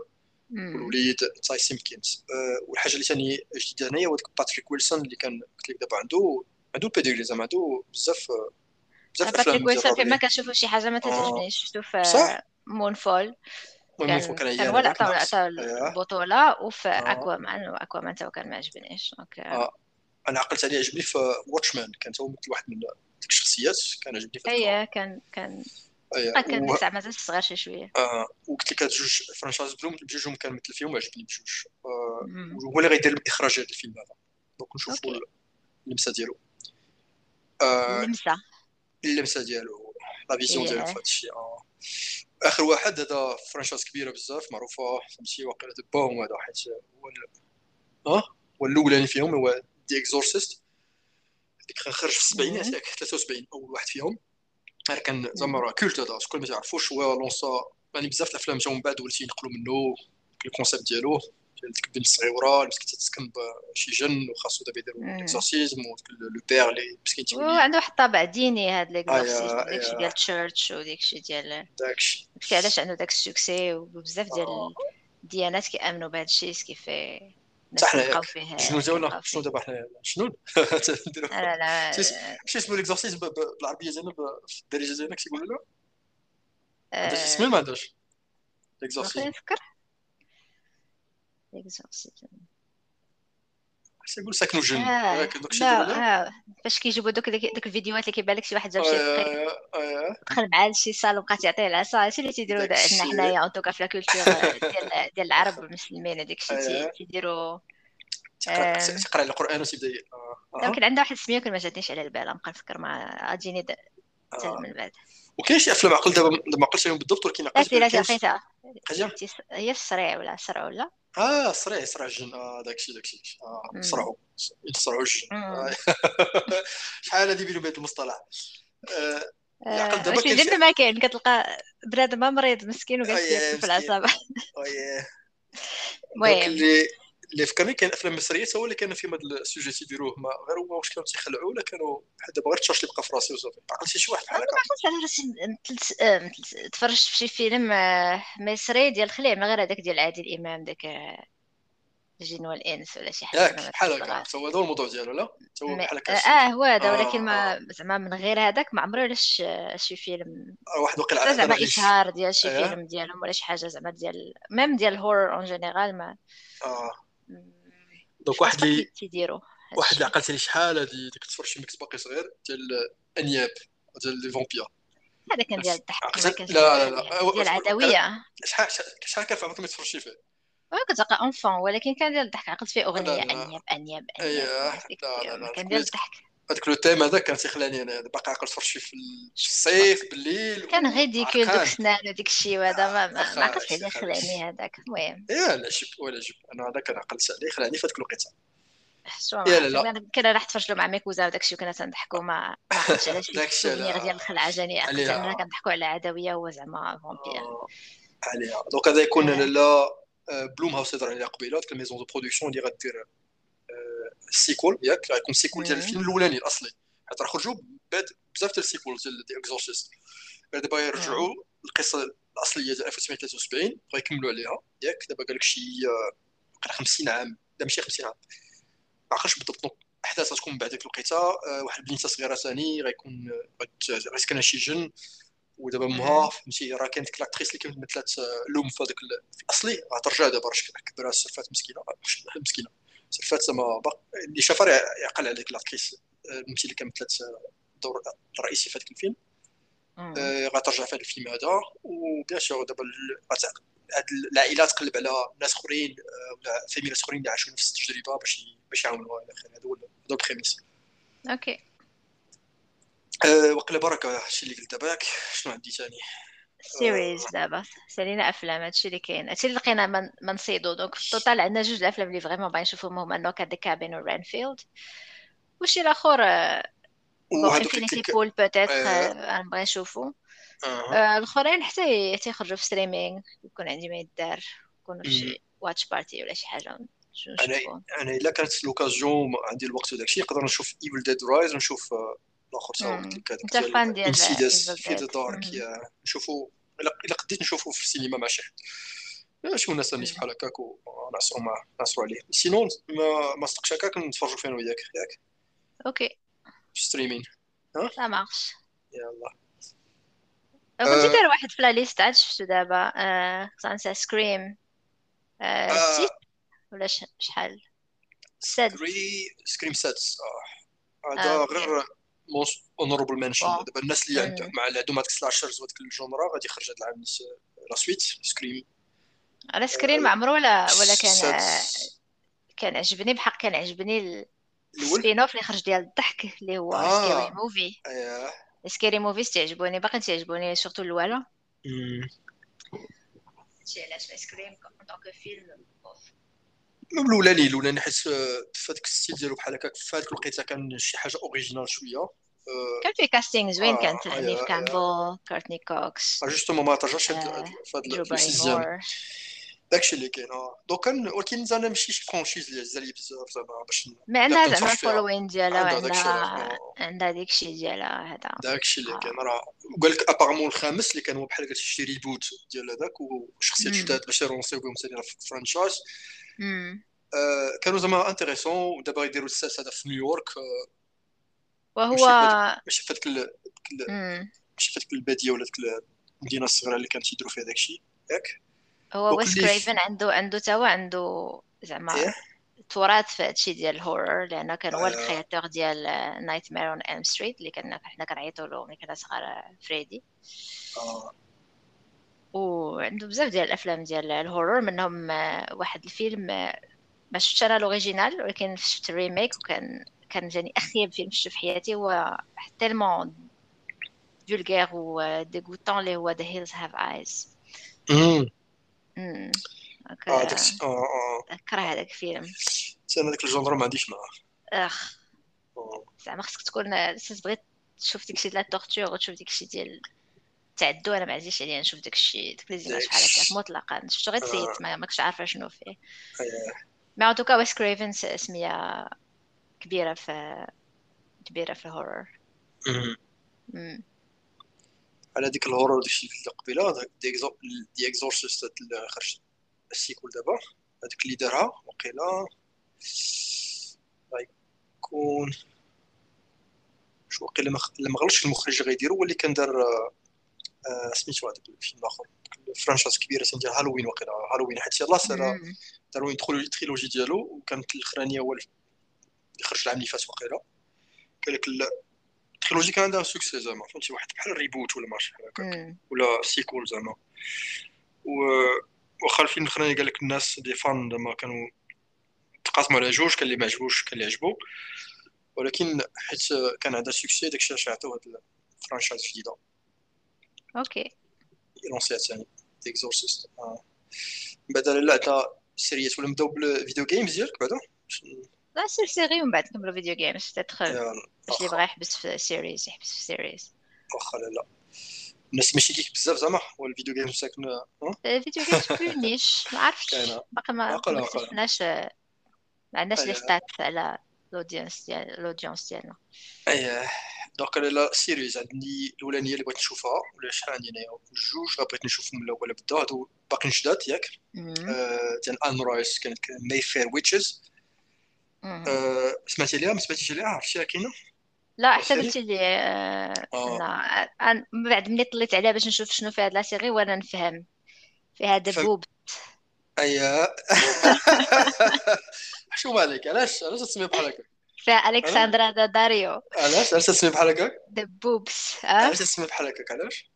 والوليد تاي سيمبكينز والحاجة اللي ثاني جديده هنايا هو باتريك ويلسون اللي كان قلت لك دابا عنده عنده ال pedigree زعما عنده بزاف بزاف باتريك ويلسون فين ما كنشوفو شي حاجة ما تعجبنيش شفتو في Moonfall كان كان هو اللي عطاو عطاو البطوله وفي Aquaman و Aquaman two كان ما عجبنيش donc. أنا عقلت عليه عجبني في Watchmen كان هو مثل واحد من ديك الشخصيات كان عجبني في اييه كان كان. كان و... مازال صغير شي شوية آه وقلت لك هاد جوج franchise Blum بجوجهم كان مثل فيهم وعجبني بجوج آه هو اللي غيدير الاخراج هذا الفيلم هذا donc نشوفوا اللمسه ديالو آه اللمسه اللمسه ديالو la vision ديالو في هذا الشيء اخر واحد هذا franchise كبيره بزاف معروفه فهمتي واقيلا بوم هذا حيت هو آه هو الاولاني فيهم هو The Exorcist خرج في السبعينات ياك 73 اول واحد فيهم كان زعما راه culte هذا شكون ما تعرفوش هو لونسا يعني بزاف الافلام جاو من بعد وليتي ينقلوا منه ال concept ديالو ديال ديك البنت الصغيره اللي مسكينه تسكن بشي جن وخاصو دابا يديروا exorcisme le père اللي مسكين تيولي عنده واحد الطابع ديني هاد l'exorcisme داكشي ديال ال church وداكشي ديال داكشي داكشي علاش عنده داك ال succès وبزاف ديال الديانات كيامنوا بهذا الشيء سكيفي حنا شنو ولا شنو دابا حنا شنو؟ لا لا شي اسمو ليكزورسيز بالعربية زعما في الدارجة ديالنا كيقولوا له عندها اسمي ما عندهاش ليكزورسيز نفكر. يقول ساكنوا جن آه. لا آه. فاش كيجيبوا دوك دوك الفيديوهات اللي كيبان لك شي واحد جاب شي آه. آه. دخل مع شي صالون بقات تعطيه العصا. هادشي اللي تيديروا عندنا حنايا en tout cas في la culture ديال ديال العرب المسلمين هذاك الشيء تيديروا تقرا القرآن وتبدأ لكن عندها واحد السمية كل ما جاتنيش على البال نبقى نفكر مع غاديني من بعد. وكاين شي أفلام عقل دابا ما عقلتش عليهم بالضبط ولكن عقلت لا لقيتها هي الصريع ولا الصرع ولا؟ آه صريع صرع الجن. آه داكشي داكشي آه صرعوا صرعوا الجن. شحال هذه بينو وبين المصطلح؟ آه عقل دابا كاين ما كاين. كتلقى بنادم مريض مسكين وقاعد في العصابه المهم. اللي فكرني كان أفلام مصرية هو اللي كان فيهم هذا السوجي تيديروه ما غير هو واش كانوا تيخلعوا ولا كانوا بحال دابا غير التشارج اللي بقى في راسي وصافي عقلتي شي واحد بحال هكا. تفرجت في شي فيلم آه، مصري ديال الخليع من غير هذاك ديال عادل إمام داك آه، الجن والإنس ولا شي حاجة. بحال هكا. هو هذا الموضوع ديالو لا؟ هو بحال هكا. آه هو هذا ولكن ما آه. زعما من غير هذاك ما عمري ولا شي فيلم. واحد وقيل زعما إشهار ديال شي فيلم ديالهم ولا شي حاجة زعما ديال même ديال ال horror en général ما آه. donc واحد اللي تيديرو واحد اللي عقلت شحال هادي ديك تفرج شي ميكس باقي صغير ديال أنياب ديال les vampires هذا كان ديال الضحك لا لا لا. ديال العدوية. شحال شحال كان في عمرك ما تفرجتي فيه؟ كنت تلقى أنفون ولكن كان ديال الضحك. عقلت فيه أغنية أنياب أنياب أنياب لا كان ديال الضحك. هذاك لو تيم هذاك كان تيخلاني أنا باقي عاقل تفرج فيه في الصيف بالليل. كان غير ديكول دوك السنان وديك الشيء وهذا ما ما عقلتش عليه خلاني هذاك. المهم. يا لا شوف ولا جيب أنا هذاك أنا عقلت عليه خلاني في هذيك الوقيتة. يا لا لا. كنا راح تفرج له مع ميكوزا وداك الشيء وكنا تنضحكوا ما على شي سوفينيغ ديال الخلعة جاني. عقلت كنضحكوا على عدوية هو زعما vampire آه، عليها. donc هذا يكون la Blumhouse هضر عليها قبيلة ديك ال maison de production اللي غدير ال sequel ياك غيكون ال sequel ديال الفيلم الأولاني الأصلي. حيت راه خرجوا بعد بزاف ديال ال sequel ديال The Exorcist دابا يرجعوا القصة الأصلية ديال 1973 غيكملوا عليها. ياك دابا قال لك شي 50 عام. لا ماشي 50 عام. ما عقلتش بالضبط الاحداث غتكون بعد ديك الوقيتة واحد البنيته صغيرة ثاني غيكون غيسكنها شي جن. ودابا امها فهمتي راه كانت ديك l'actrice اللي كانت مثلات لوم في هذاك الأصلي غترجع دابا راه كبرها السلفات مسكينة مسكينة. سلفات زعما اللي شافها يعقل على ديك l'actrice. الممثله اللي كانت مثلات الدور الرئيسي في هذاك الفيلم. آه غترجع في هذا الفيلم هذا و bien sûr دابا هاد العائلة تقلب على ناس أخرين ولا فاميلات أخرين اللي عاشوا نفس التجربة باش باش يعاونوها. إلى آخره. هذا هو ال premise okay. وقيلا بركه هادشي اللي قلت دابا شنو عندي ثاني séries دابا سالينا افلام هادشي اللي كاين هادشي اللي لقينا من, من صيدو donc في ال total عندنا جوج الافلام اللي vraiment باغي نشوفهم هما Knock at the Cabin و Renfield وشي الآخر Infinity Pool peut-être نبغي نشوفو الاخرين حتى تيخرجوا في streaming يكون عندي ما يدار يكونوا في شي watch party ولا شي حاجة أنا أنا الا كانت l'occasion عندي الوقت وداك الشيء نقدر نشوف Evil Dead Rise ونشوف الآخر قلت لك انت fan ديال Insidious Fear the Dark نشوفو الا قديت نشوفو في السينما مع شي حد شي مناسب الناس بحال هكاك ونعصرو مع نعصرو عليه. sinon ما ما صدقش هكاك نتفرجوا فين وياك ياك. okay. streaming ها؟ سا marche يلا. كنت داير واحد في la liste عاد شفتو دابا. كنت Scream ست ولا شحال؟ ساد Scream سادس هذا غير most honorable mention دابا الناس اللي عندهم مع اللي عندهم هذيك slashers وهذيك ال genre غادي يخرج هذا العام la suite Scream على Scream ما عمرو ولا ولا كان كان عجبني بحق كان عجبني ال spin-off اللي خرج ديال الضحك اللي هو آه. Scary Movie اييه Scary Movies تعجبوني باقي تعجبوني surtout الاولى شي علاش Scream donc فيلم الأولاني الأولاني حيت في هذاك ال style ديالو بحال هكاك في هذيك الوقيته كان شي حاجة original شوية. كان في casting زوين آه كانت Neve Campbell Courteney Cox. justement ما ترجعش في هذا ال saison داكشي اللي كاين آه. donc ولكن زعما ماشي شي franchise اللي عزالي بزاف زعما باش ما عندها زعما ال following ديالها عندها عندها داكشي ديالها هذا. داكشي اللي كاين. راه قال لك apparemment الخامس اللي كان هو بحال قلت شي reboot ديال هذاك وشخصيات جداد باش يرونسيو بهم ثاني في ال franchise كانوا زعما intéressants ودابا يديروا السادس هذا في نيويورك وهو ماشي في هذيك ماشي في هذيك البادية ولا ديك المدينة الصغيرة اللي كانت يديروا فيها داكشي ياك؟ هو Wes Craven عنده عنده توا عنده زعما إيه؟ تراث في هادشي ديال ال horror لأنه كان هو ال créateur ديال Nightmare on Elm Street اللي كنا حنا كنعيطوا له ملي كنا صغار فريدي. آه. وعنده بزاف ديال الأفلام ديال ال horror منهم واحد الفيلم ما شفتش أنا ال original ولكن شفت ال remake وكان كان جاني أخيب فيلم شفتو في حياتي. هو tellement vulgaire و dégoûtant اللي هو The Hills Have Eyes آه داك آه آه. كره هذاك الفيلم. أنا داك ال genre ما عنديش معاه أخ. زعما خصك تكون بغيت تشوف داكشي ديال ال torture وتشوف داكشي ديال تعدو أنا ما عزيزش عليا نشوف داكشي داك لي بحال هكاك مطلقا. شفتو غير تسيت ما كنتش عارفة شنو فيه. mais en tout cas Wes Craven سميه كبيرة في كبيرة في ال horror على ديك ال horror داكشي اللي قبيلة The Exorcist اللي خرج ال sequel دابا. هذاك اللي دارها وقيلا. غيكون شو وقيلا ما غلطش المخرج غيديرو هو اللي كان دار آه، سميتو هذاك الفيلم الآخر franchise كبيرة ديال هالوين وقيلا. هالوين حيت يلاه سالا داروا trilogie ديالو وكانت الأخرانية هو اللي خرج العام اللي فات وقيلا. قال لك trilogie كان عندها succès زعما فهمتي؟ واحد بحال reboot ولا ماشي بحال هكاك. ولا sequel زعما. و واخا الفيلم الاخراني قال لك الناس des fans زعما كانوا تقاسموا على جوج كان اللي ما عجبوش كان اللي عجبو. ولكن حيت كان عندها succès داكشي علاش عطاو هاد ال franchise جديدة. أوكي يلونسيها ثاني Exorcist آه. بعد لا عندنا séries ات ولا نبداو بال video games ديالك بعدا لا سير série ومن بعد نكملو video games تتخ باش اللي بغا يحبس في series يحبس في series واخا لا لا الناس ماشي كيك بزاف زعما هو ال video games ساكن ال video games plus niche ما عرفتش باقي ما اكتشفناش ما عندناش les stats على ال audience ديال ال audience ديالنا اييه donc أنا لا series عندي الاولانيه اللي بغيت نشوفها ولا شحال عندي انايا جوج بغيت نشوفهم من الأول بدا هادو باقيين جداد ياك ديال Anne Rice كانت Mayfair Witches سمعتي ليها؟ ما سمعتيش ليها؟ عرفتيها كاينة لا حتى قلتي لي آه. آه. من بعد ملي طليت عليها باش نشوف شنو في هاد la série وأنا نفهم. فيها des boobs اييه شو مالك؟ علاش؟ علاش تسمي بحال هكا؟ فيها Alexandra Daddario. علاش؟ علاش تسمي بحال هكا des boobs علاش تسمي بحال هكا علاش؟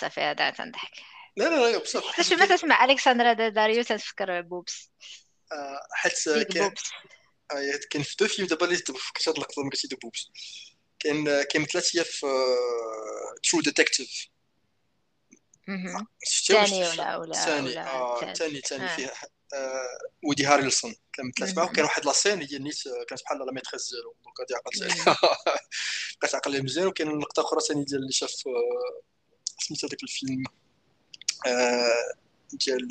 صافي هذا تنضحك. لا لا لا بصح. شو ما تسمع ألكسندرا داريو تفكر بوبس. حيت كاين كاين في دو فيلم دابا اللي فكرت هاد اللقطة ملي قلتي بوبس كاين كاين ثلاثية في ترو ديتكتيف ثاني ولا ولا ثاني ثاني ثاني فيه ودي هاريلسون كان مثلث معاه كان واحد لاسين هي نيت كانت بحال لا ميتريس ديالو دونك غادي عقلت عليها بقيت عقل مزيان وكاين نقطه أخرى ثاني ديال اللي شاف سميت هذاك الفيلم ديال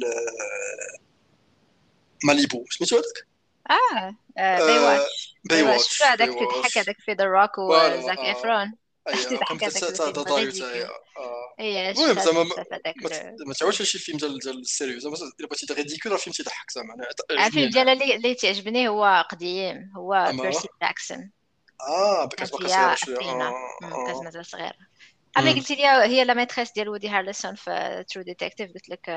ماليبو. سميتو هذاك؟ آه Baywatch Baywatch شفت هذاك تضحك هذاك في The Rock و Zac Efron تضحك هذاك المهم زعما ما تعاودش شي فيلم ديال ديال ال sérieux زعما الا بغيتي ridicule راه فيلم تيضحك زعما الفيلم ديال اللي تعجبني هو قديم هو Percy Jackson آه باقا صغيره شوية كانت مازال صغيره عمري قلت لي هي la maîtresse ديال Woody Harrelson في True Detective قلت لك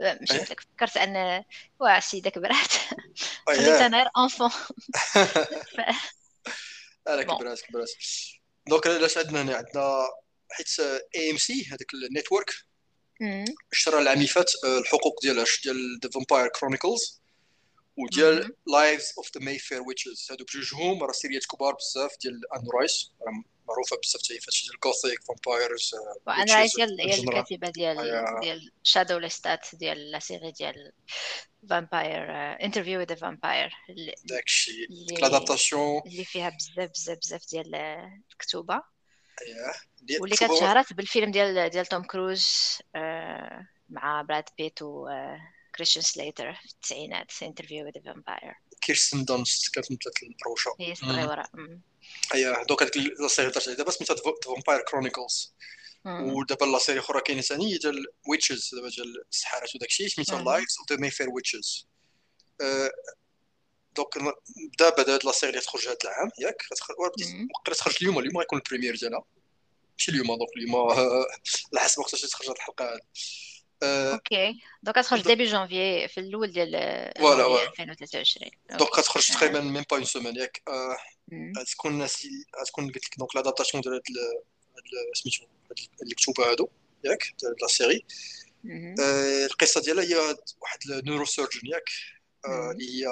مش قلت لك فكرت أن وا سيدة كبرات. خليت أنا غير enfant أنا كبرات كبرات. donc علاش عندنا هنا عندنا حيت AMC هذاك ال network اشترى العام اللي فات الحقوق ديال ديال The Vampire Chronicles وديال لايفز اوف ذا ماي فير ويتشز هادو بجوجهم راه سيريات كبار بزاف ديال ان رايس معروفة بزاف حتى هي ديال الكوثيك فامبايرز وأنا رايت هي الكاتبة ديال ديال شادو ليستات ديال لا سيري ديال فامباير انترفيو وذ فامباير داكشي لادابتاسيون اللي فيها بزاف بزاف بزاف ديال الكتوبة. واللي كانت شهرت بالفيلم ديال ديال توم كروز مع Brad Pitt و Christian Slater في التسعينات Interview with Vampire Kirsten Dunst كانت مثلت البروشة هي صغيرة. et donc هذيك la série درت دابا سميتها Vampire Chronicles ودابا la série أخرى كاينة ثاني ديال witches دابا ديال السحارات وداك الشيء سميتها Lives of the Mayfair Witches donc دابا هاد la série اللي تخرج هاد العام ياك؟ وقيلا تخرج اليوم اليوم غيكون ال première ديالها. ماشي اليوم donc اليوم على حسب وقتاش تخرج هاد الحلقة هادي. أوكي donc غتخرج début janvier في الأول ديال voilà 2023 donc غتخرج تقريبا même pas une semaine ياك غتكون غتكون قلت لك donc l'adaptation ديال هاد سميتو هاد الكتوبه هادو ياك la série القصة ديالها هي واحد ال neurosurgeon ياك اللي هي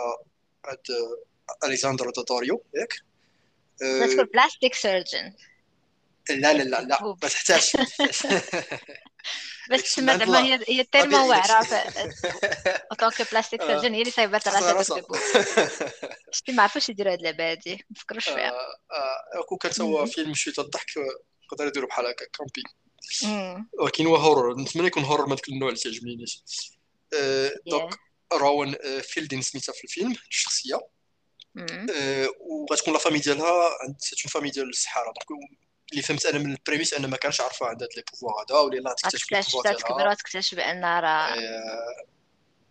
هاد Alexandra Daddario ياك بلاستيك سيرجن لا لا لا لا ما تحتاجش بس تسمى زعما هي هي تيرمون واعره اوتونك بلاستيك سيرجن هي اللي صايبه راسها شتي ما عرفوش يديروا هاد اللعبه هادي ما فكروش فيها. كون كان هو فيلم شوية الضحك يقدر يديروا بحال هكا كامبي ولكن هو هورر نتمنى يكون هورر من ذاك النوع اللي تعجبنيش دونك روان فيلدين سميتها في الفيلم الشخصيه وغتكون la famille ديالها c'est une famille ديال السحاره donc اللي فهمت أنا من ال premise أنا ما كانش عارفة عندها les pouvoirs هذا ولا لا تكتشف ال pouvoirs تكبر وتكتشف بأن راه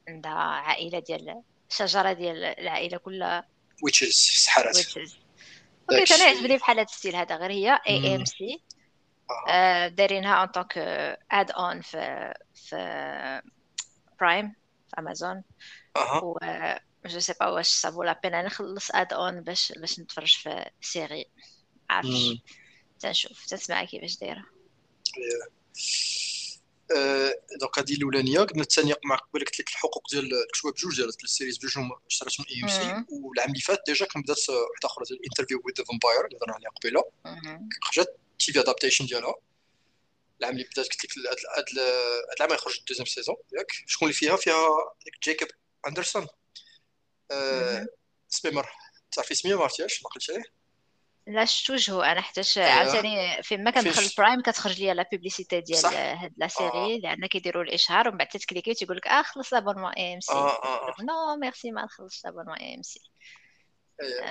عندها عائلة ديال الشجره ديال العائلة كلها. witches سحرات. Witches أوكي أنا عجبني بحال هذا ال style هذا غير هي AMC دايرينها en tant que add-on في في Prime في امازون و جو سي با واش صابو لا بين نخلص اد اون باش باش نتفرج في سيري عارفش. تنشوف تسمع كيفاش دايرة. دونك هذه الأولانية قلنا الثانية مع قبل قلت لك الحقوق ديال الكتب بجوج ديال السيريز بجوج اشتريتهم اي ام سي والعام اللي فات ديجا كان بدات واحدة أخرى ديال انترفيو وذ ذا فامباير اللي هضرنا عليها قبيلة. خرجت تي في ادابتيشن ديالها. العام اللي بدات قلت لك هذا العام يخرج ال deuxième saison ياك؟ شكون اللي فيها؟ فيها جيكوب أندرسون. سميمر تعرفي سميه ما عرفتيهاش ما قلتش عليه؟ لا شفتوش أنا حتى عاوتاني فين ما كندخل البرايم كتخرج لي la publicité ديال هاد la série لأن كيديروا الإشهار ومن بعد تتكليكي تيقول لك آه خلص l'abonnement AMC non merci ما نخلصش l'abonnement A M C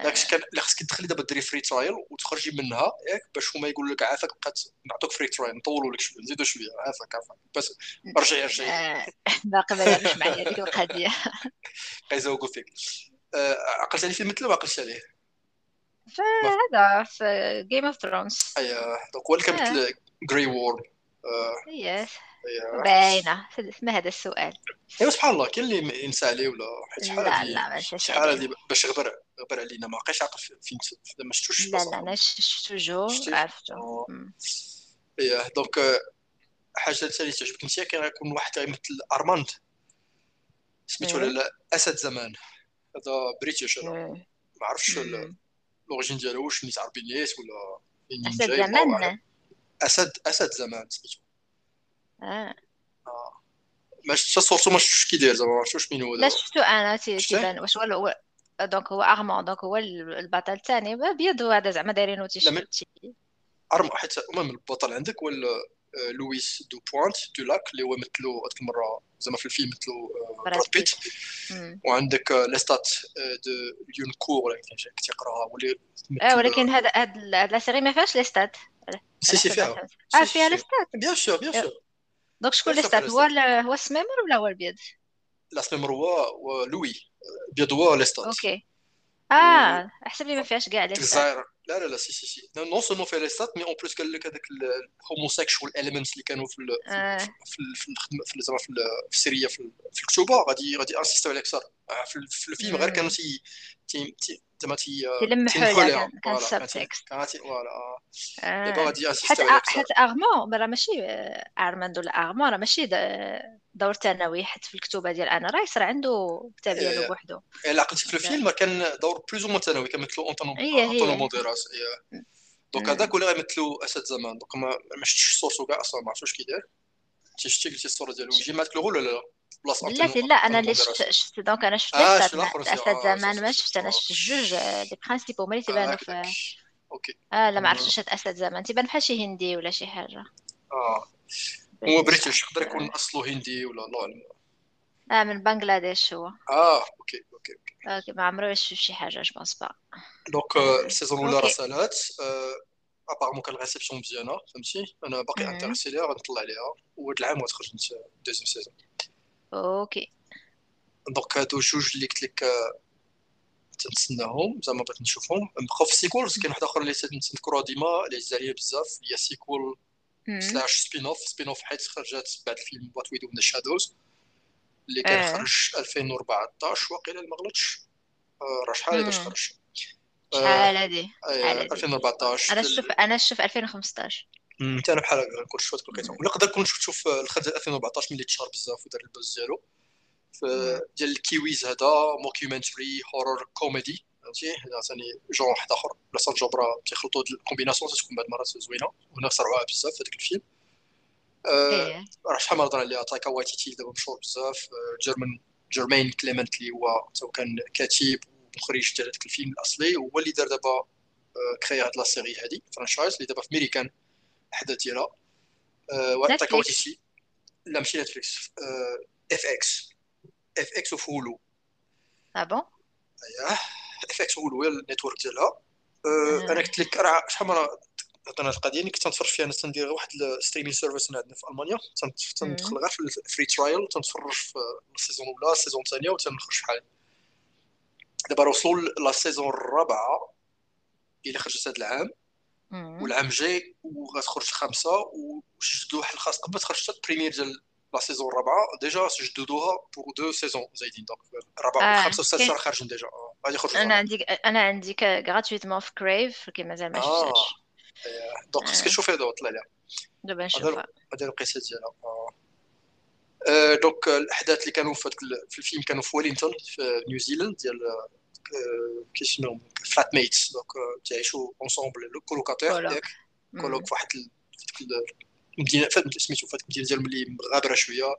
داكشي كان اللي خصك تدخلي دابا ديري free trial وتخرجي منها ياك باش هما يقول لك عافاك بقات نعطوك free trial نطولوا لك شوية نزيدوا شوية عافاك عافاك. بس رجعي رجعي. باقي ما لعبش معايا ديك القضية كيزوقوا فيك عقلت عليه في مثل ما عقلتش عليه. فهذا في Game of Thrones أيوه. donc هو اللي كان مثل جراي وور yes باينه ما هذا السؤال؟ ايوا سبحان الله. كاين اللي ينسى عليه ولا حيت شحال لا لا شحال هذه باش غبر غبر علينا. ما بقاش عاقل فين ما شفتوش لا لا أنا شفتو جو عرفتو اييه donc حاجة ثانية تعجبك. انت كان يكون واحد يمثل ارماند سميتو ولا اسد زمان. هذا British أنا ما عرفتش l'origine ديالو واش نيت عربي نيت ولا اسد زمان اسد اسد زمان سميتو آه آه ما شفتش صورته ما شفتش كي داير زعما ما عرفتش مين هو لا شفتو أنا تيبان واش هو donc هو ارمون donc هو البطل الثاني بيض هذا زعما دايرينو تيشيرت ارمون حيت المهم البطل عندك ولا لويس دو بوينت دو لاك اللي هو مثلو هذيك المره زعما في الفيلم مثلو براد بيت. وعندك ليستات دو ليون كور ولا كيفاش تيقراها واللي آه ولكن هذا هاد la série ما فيهاش ليستات si si فيها. آه فيها ليستات bien sûr bien sûr donc شكون ليستات هو هو السميمر ولا هو البيض؟ لا سميمر هو لوي البيض هو ليستات أوكي آه أحسب لي ما فيهاش كاع ليستات لا لا لا si si si non seulement فيها ليستات mais en plus قال لك هذاك ال homosexual elements اللي كانوا في في في الخدمه في زعما في السريه في الكتوبه غادي غادي انسيستيو عليك أكثر في الفيلم غير كانوا تي تي زعما تي تلمحوا لها كان voilà دابا غادي عليك حيت ارمون راه ماشي ارماند ولا ارمون راه ماشي دور ثانوي حتى في الكتوبه ديال أنا رايس راه عنده كتاب ديالو بوحدو الا عقلتي في الفيلم كان دور بلوز أو ثانوي كيمثلوا اونطونو موديراس دونك هذاك ولا غيمثلوا أسد زمان. دونك ما شفتش صورته كاع أصلا ما عرفتش واش كيدير. انت شفتي قلتي الصورة ديالو؟ جي مات لو ولا لا؟ بلاصه بلاتي لا أنا اللي شفت شفت دونك أنا شفت آه اسد زمان ما شفت أنا شفت جوج لي برانسيبو هما اللي تيبانوا في OK آه لا ما عرفتش شفت اسد زمان تيبان بحال شي هندي ولا شي حاجة آه هو British يقدر يكون اصله هندي ولا الله اعلم آه من بنغلاديش هو آه OK OK OK OK ما عمره شي شي حاجة je pense pas donc ال saison الاولى راه سالات apparemment كان réception مزيانه فهمتي أنا باقي intéressée ليها غنطلع عليها وهاد العام غتخرج deuxième saison OK. donc هادو جوج اللي قلت لك تنتسناهم زعما بغيت نشوفهم بقاو في ال sequels كاين واحد اخر اللي تنذكروها ديما اللي عزيز عليا بزاف هي sequel slash spin-off spin-off حيت خرجت بعد الفيلم What We Do in the Shadows اللي كان خرج 2014 واقيلا ما غلطش راه شحال باش خرج شحال هادي 2014 أنا شوف أنا شوف 2015 انت أنا بحال هكا نكون شفت لقيتهم ولا نقدر نكون شفت في الخرج 2014 ملي تشهر بزاف ودار ال buzz ديالو ديال ال Kiwis هذا mockumentary horror comedy فهمتي؟ هذا جون واحد آخر. بلاصه جبرا تيخلطوا ال combination تكون بعد المرات زوينة. وهنا صرعوها بزاف في هذاك الفيلم. آه راه شحال ما هضر عليها. تايكا وايتيتي دابا مشهور بزاف. جيماين جيماين كليمنت اللي هو كان كاتب ومخرج ديال هذاك الفيلم الأصلي هو اللي دار دابا كريا هاد la série هادي franchise اللي دابا في ميريكان احداث ديالها. تايكا وايتيتي لا ماشي نتفليكس FX FX وفي هولو ah bon اييه FX هولو هي ال network ديالها. أنا قلت لك راه شحال مرة هضرنا القضية اللي كنت تنتفرج فيها أنا تندير واحد ال streaming service عندنا في ألمانيا. تندخل غير في ال free trial تنتفرج في ال saison الأولى ال saison الثانية وتنخرج شحال دابا وصلوا la saison الرابعة إلى خرجت هذا العام. والعام جاي وغتخرج خمسة وجدوا واحد الخاص. قبل ما تخرج حتى ال première ديال la saison الرابعة déjà جددوها pour deux saisons زايدين. donc الرابعة آه. خمسة وستة خارجين déjà. غادي يخرجوا أنا عندي أنا عندي gratuitement في كريف كي مازال ما شفتهاش. donc خصك تشوفي هذا طلع لها دابا نشوفها هذا القصة ديالها. donc الأحداث اللي كانوا في في الفيلم كانوا في ويلينغتون في نيوزيلاند ديال كيسميهم flatmates donc تعيشوا ensemble colocataires ياك coloc في واحد المدينة سميتو في المدينة ديالهم اللي مغابره شوية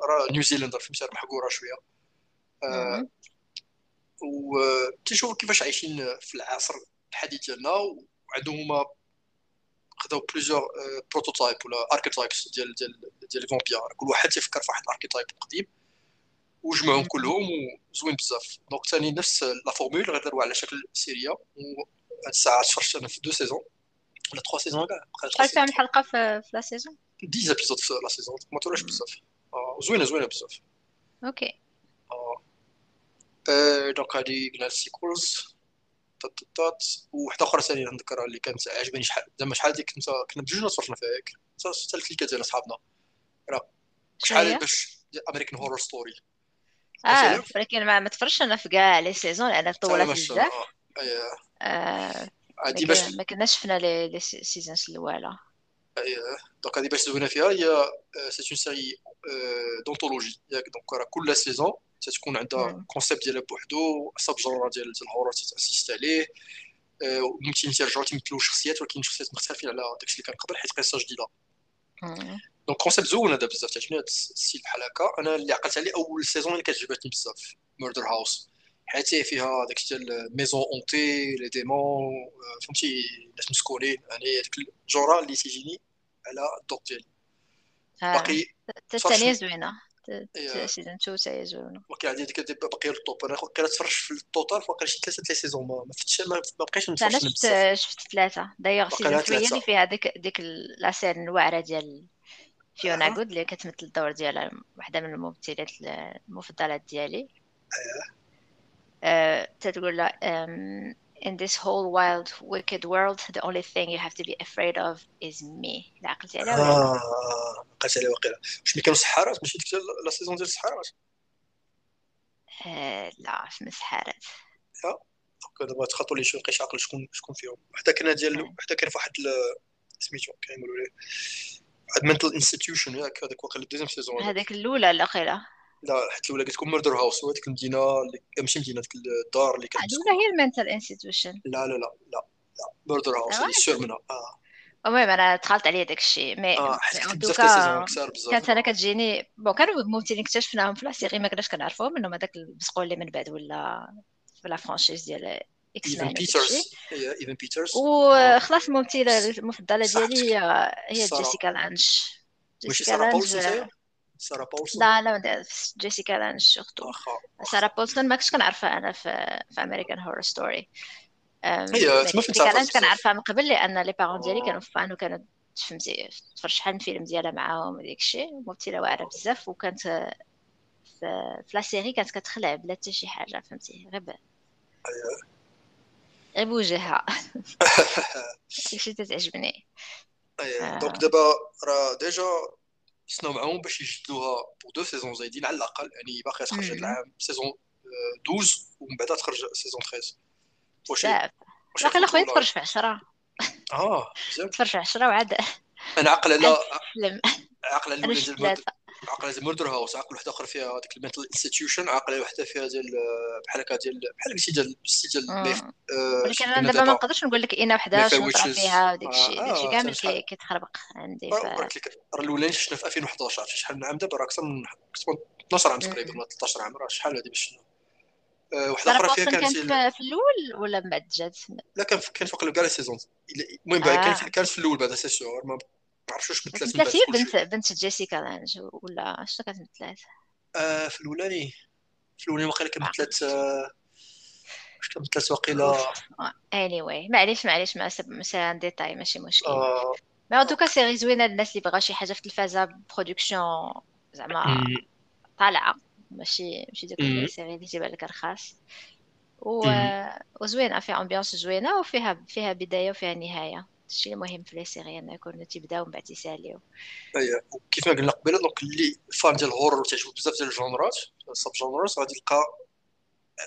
راه نيوزيلاند فهمتي محقوره شوية وتشوفوا كيفاش عايشين في العصر الحديث ديالنا وعندهم هما خداو plusieurs prototypes ولا archetypes ديال ديال ديال ال vampires كل واحد تيفكر في واحد ال archetype قديم وجمعهم كلهم وزوين بزاف. donc ثاني نفس la formule غير داروها على شكل série وهاد الساعة تفرجت أنا في deux saisons ولا 3 saisons كاع شحال فيها من حلقة في, في la saison 10 épisodes في la saison ما طولش بزاف. آه زوينة زوينة بزاف. OK آه. donc هادي قلنا ال sequels تات وواحدة أخرى ثانية نذكرها اللي كانت عجباني شحال زعما شحال ديك كنا بجوج تفرجنا فيها ياك حتى ال clique ديال أصحابنا. راه شحال باش American Horror Story آه ولكن ما, ما تفرجش أنا في كاع les saisons لأن طولت بزاف آه عادي باش ما كناش شفنا les les saisons الأولى. اييه دونك هذه باش زوينه فيها هي c'est une série d'anthologie ياك donc راه كل saison تتكون عندها concept ديالها بوحدو sub-genre ديال ال horror تتاسيست عليه ممكن تيرجعوا تيمثلوا شخصيات ولكن شخصيات مختلفين على داكشي اللي كان قبل حيت قصة جديدة. دونك كونسيبت زوين هذا بزاف تعجبني هذا السيل بحال هكا أنا اللي عقلت عليه اول سيزون اللي كتعجبتني بزاف ميردر هاوس حيت فيها داك ديال ميزون اونتي لي ديمون فهمتي ناس مسكونين يعني داك الجورا اللي تيجيني على الدوق ديالي باقي الثانية زوينه سيزون 2 حتى زوينه باقي عندي ديك باقي الطوب أنا كنت تفرج في التوتال واقيلا شي ثلاثة لي سيزون ما فتش ما بقيتش نتفرج أنا شفت شفت ثلاثة دايوغ saison 3 اللي فيها ديك ديك la scène الواعره ديال Fiona Goode اللي كتمثل الدور ديالها واحدة من الممثلات المفضلات ديالي. تتقول له um, in this whole wild wicked world the only thing you have to be afraid of is me. لا عقلتي عليها ولا؟ آه عقلت عليها واقيلا واش كانوا سحارات ماشي ديك la saison ديال السحارات آه لا في السحارات لا. دابا تخاطوا لي شي بقيت عاقل شكون شكون فيهم؟ حتى كان ديال حتى كان في واحد سميتو كيقولوا ليه. منتل انستيتيوشن ياك هذاك واقيلا الدوزيام سيزون هذاك. الأولى الاخيره لا حتى الأولى قلت لكم ميردر هاوس ديك المدينة اللي ماشي مدينة ديك الدار اللي كانت الاولى هي المنتال إنستيتيوشن. لا لا لا لا لا ميردر هاوس اللي سور منها آه. المهم أنا دخلت عليه داك الشيء مي آه حيت كانت أنا كتجيني بون كانوا ممثلين اكتشفناهم في لا سيري ما كناش كنعرفوهم إنهم هذاك البسقول اللي من بعد ولا في la franchise ديال X-Men Evan Peters وخلاص الممثله المفضلة ديالي هي هي جيسيكا لانش جيسيكا لانش سارة بولسون لا لا جيسيكا لانج surtout سارة بولسون ما كنتش كنعرفها أنا في في American Horror Story فين تعرفها كنعرفها من قبل لأن les parents ديالي كانوا fans وكانوا فهمتي تفرج شحال من فيلم ديالها معاهم وديك الشيء. وممثلة واعرة بزاف وكانت في, في la série كانت كتخلع بلا حتى شي حاجة فهمتي؟ غير غير بوجهها داكشي تتعجبني اييه donc دابا راه déjà سناو معاهم باش يجدوها pour deux saisons زايدين على الأقل يعني باقي تخرج هذا العام saison 12 ومن بعد تخرج saison 13 واش باقي الاخوين تفرج في 10 آه تفرج في 10 وعاد. أنا عقل على عقل على الاولى عقل زي Murder House عقل واحدة أخرى فيها هذيك ال mental institution عقل واحدة فيها ديال بحال هكا ديال بحال قلتي ديال ديال آه، ولكن أنا دابا ما نقدرش نقول لك اين وحدة شنو طرا فيها وداك الشيء داك الشيء كامل كيتخربق عندي ف راه الأولاني شفنا في 2011 شحال من عام دابا راه أكثر من 12 عام تقريبا ولا 13 عام راه شحال هذه باش آه، واحدة أخرى فيها كانت في الأول ولا من بعد جات؟ لا كان كان فوق كاع les saisons المهم كانت في الأول بعدا سي ما عرفتش واش مثلات هي بنت بنت جيسيكا لانج ولا شنو كانت مثلات آه في الأولاني. في الأولاني واقيلا كانت مثلات آه. واش كانت مثلات واقيلا؟ اني واي معليش معليش mais ça détail ماشي مشكل. آه. mais en tout cas série زوينه للناس اللي بغاو شي حاجة في التلفازه production زعما طالعة. ماشي ماشي ديك ال série اللي تجيب لك رخاص و... وزوينة فيها ambiance زوينة وفيها فيها بداية وفيها نهاية. الشيء المهم في les séries إنه يكونوا تيبداو من بعد يساليو اييه وكيف ما قلنا قبيلة دونك اللي فان ديال الهورر وتعجبو بزاف ديال الجونرات السب جونرات غادي يلقى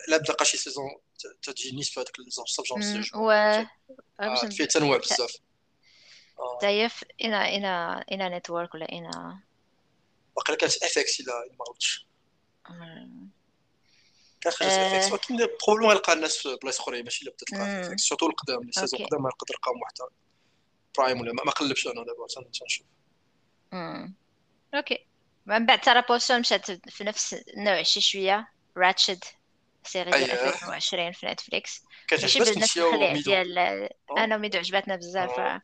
لا بدا شي سيزون تجي نيس في هذاك السب جونر و آه، فيه تنوع بزاف. تايف أنا أنا أنا نتورك ولا أنا واقيلا كانت اف إكس الا ما غلطتش كان خرجت اف إكس ولكن بروبليم غيلقى الناس في بلايص أخرين ماشي إلا بدات تلقى اف إكس سورتو القدام لي سيزون القدام يقدر يلقاهم واحد Prime ولا ما قلبش أنا دابا تنشوف OK. من بعد سارة بولسون مشات في نفس النوع. شي شوية. Ratched série ديال 2020 في Netflix. ماشي بنفس الخليع ديال أنا وميدو عجبتنا بزاف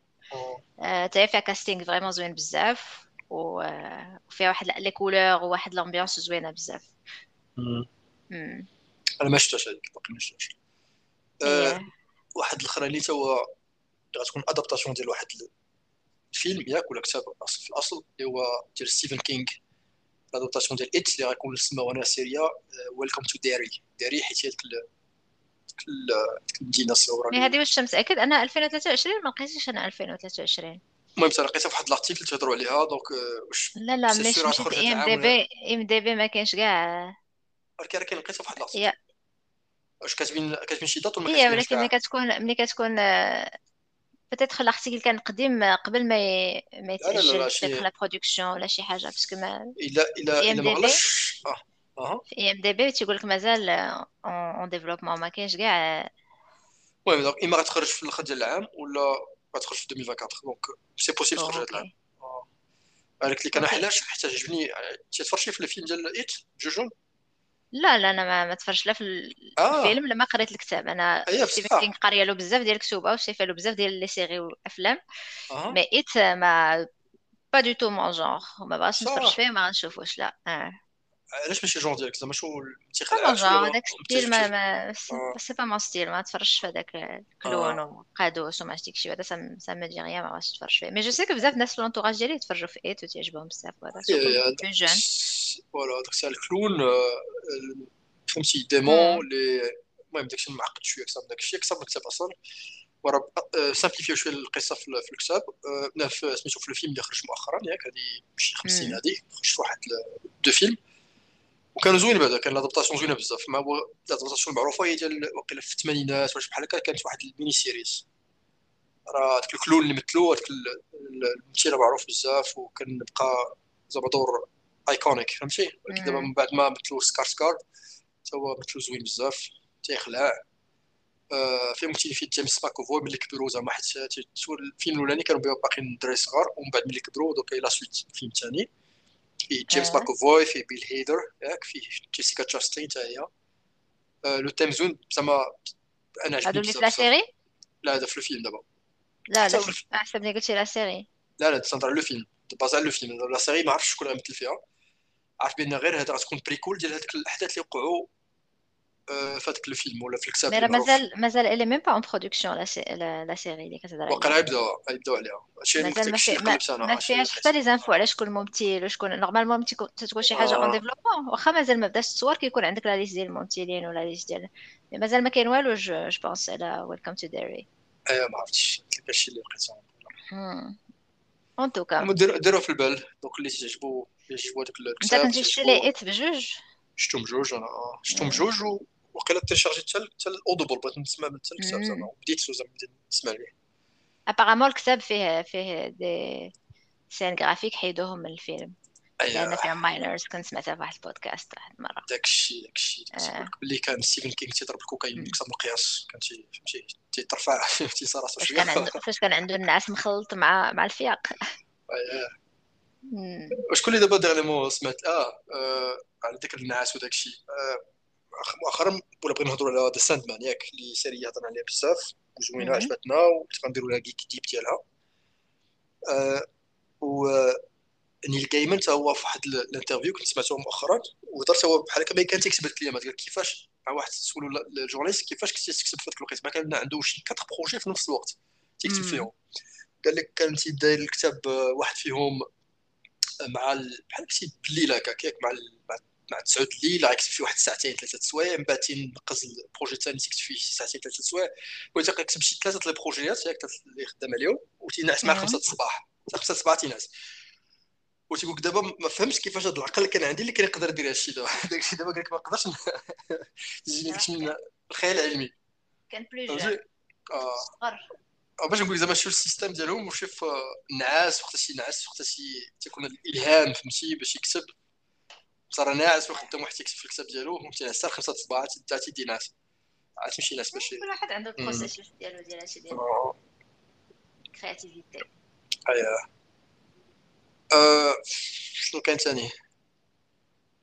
حتى فيها casting vraiment زوين بزاف وفيها واحد les couleurs وواحد l'ambiance زوينة بزاف. أنا ما شفتهاش هذيك باقي ما شفتهاش. أه واحد الاخراني اللي هو غتكون adaptation ديال واحد الفيلم ياك ولا كتاب. في الأصل اللي هو ديال ستيفن كينغ ال adaptation ديال It اللي غيكون سماوها série Welcome to Derry Derry حيت هي ديك ديك المدينة الصغيره هذه واش متاكد أنا 2023 ما لقيتش أنا 2023 المهم لقيتها في واحد ال article تهضروا عليها donc واش لا لا ملي مشيت IMDb IMDb ما كاينش كاع. ولكن راه كاين لقيتها في واحد l'article واش كاتبين كاتبين شي date ولا هي ولكن ملي كتكون ملي كتكون peut-être l'article كان قديم قبل ما ي... ما يتسجل في la production ولا شي حاجة parce que ما الا الا الا ما غلاش آه في IMDb تيقول لك مازال en développement ما كاينش كاع المهم donc اما غتخرج في الآخر ديال العام ولا غتخرج في 2024 donc c'est possible تخرج هذا العام ولكن اللي كان علاش حتى عجبني تفرجتي في الفيلم ديال It جوج لا لا أنا ما, ما تفرجت لا في آه. الفيلم لما قريت الكتاب أنا ستيفن كينغ قاريه له بزاف ديال الكتوبه وشايفه له بزاف ديال les séries والافلام آه. mais It ما pas du tout mon genre ما بغاش نتفرج فيه ما غنشوفوش لا آه. علاش ماشي جون ديالك زعما شو genre داك style ما, ما c'est pas mon style ما تفرجش في هذاك ال clown وقادوس وما ديك الشيء هذا ça m'a dit rien ما بغاش نتفرج فيه mais je sais que بزاف الناس في l'entourage ديالي يتفرجوا في It وتعجبهم بزاف وهذا surtout genre voilà داك الساعة ال clown فهمتي démon لي المهم داكشي معقد شوية أكثر من داكشي أكثر من الكتاب أصلا وراه simplifiaw شوية القصة في الكتاب سميتو في الفيلم اللي خرج مؤخرا ياك هذه شي 50 هذه خرج واحد دو فيلم وكانوا زوينين بعدا كان l'adaptation زوينة بزاف. ما هو l'adaptation المعروفة هي ديال وقيلا في الثمانينات ولا بحال هكا كانت واحد ال mini series. راه داك ال clown اللي مثلو هذاك الممثل معروف بزاف وكان بقى زعما دور iconique فهمتي؟ ولكن دابا من بعد ما مثلو سكار سكار حتى هو مثلو زوين بزاف تيخلع. آه ممثلين فيه جيمس ماكوفوي ملي كبروا زعما حيت الفيلم الأولاني كانوا باقيين دراري صغار ومن بعد ملي كبروا donc la suite الفيلم الثاني فيه جيمس آه. ماكوفوي فيه بيل هيدر ياك فيه جيسيكا تشاستين حتى هي آه le team زوين زعما أنا عجبني هادو في la série لا هذا في الفيلم دابا لا لا احسبني قلتي la série لا لا تنهضر على le film بازا على le film la série ما عرفتش شكون غيمثل فيها عارف بان غير هذا غتكون prequel ديال هذوك الاحداث اللي وقعوا هذاك الفيلم ولا في الكتاب mais مازال مازال elle est même pas en production la série اللي كتهضر عليها واقيلا يبداو يبداو عليها هادشي مازال ما, فيهاش حتى لي des infos على شكون الممثل وشكون normalement تكون شي حاجة en développement واخا مازال ما بداش تصور كيكون عندك la liste ديال الممثلين و la liste ديال مازال ما كاين والو جو بونس على ويلكم تو ديري ايوا ما عرفتش داكشي اللي لقيته اون توكا ديروا في البال دوك اللي تعجبوا اللي تعجبوا هذوك الكتاب انت كنتي شتي لي ايت بجوج شفتهم بجوج أنا شفتهم بجوج وقيلا تيشارجي حتى حتى الاودبل بغيت نسمع حتى الكتاب زعما بديت زعما بديت نسمع ليه. ابارامون الكتاب فيه فيه دي سين غرافيك حيدوهم من الفيلم. أيوة. لأن فيها ماينرز كنت سمعتها في واحد البودكاست واحد المره داكشي داكشي آه. باللي كان ستيفن كينغ تيضرب الكوكايين بكثر مقياس كان فهمتي تيترفع فهمتي راسو فاش كان عنده فاش كان عنده الناس مخلط مع مع الفياق. اييه وشكون اللي دابا ديغنيمون سمعت آه, آه على النعاس وداك الشيء آه مؤخرا ولا بغينا نهضروا على ذا ساند مان ياك اللي سيريه هضرنا عليها بزاف وزوينة عجبتنا وغنديروا لها كيك ديب ديالها. آه و نيل جايمن حتى هو في واحد ال interview كنت سمعته مؤخرا وهضر هو بحال هكا ما كان تيكتب الكتيبات قال كيفاش مع واحد سولو ال journaliste كيفاش كنتي تكتب في هذاك الوقت ما كان عنده شي quatre projets في نفس الوقت تيكتب فيهم. قال لك كان تيدير الكتاب واحد فيهم مع بحال كنتي بالليل هكاك مع مع 9 الليل غيكتب فيه واحد ساعتين ثلاثة سوايع من بعد تينقز ال projet الثاني تيكتب فيه ساعتين ثلاثة سوايع. هو تيكتب شي ثلاثة ال projet يات ياك اللي خدام عليهم وتينعس مع خمسة الصباح. خمسة الصباح تينعس. وتيقول دابا ما فهمتش كيفاش هذا العقل كان عندي اللي كان يقدر يدير هادشي دابا. داكشي دابا قال لك ما نقدرش تجيني داكشي من الخيال العلمي. كان bleu آه. باش نقول زعما شوف ال système ديالهم وشوف النعاس وقتاش ينعس وقتاش تيكون الإلهام فهمتي باش يكتب. صار ناعس وخدام واحد تيكتب في الكتاب ديالو فهمتي حتى خمسة الصباح عاد تينعس. عاد تمشي تنعس باش كل واحد عنده ال process ديالو ديال هادشي ديال creativity اييه أه شنو كان ثاني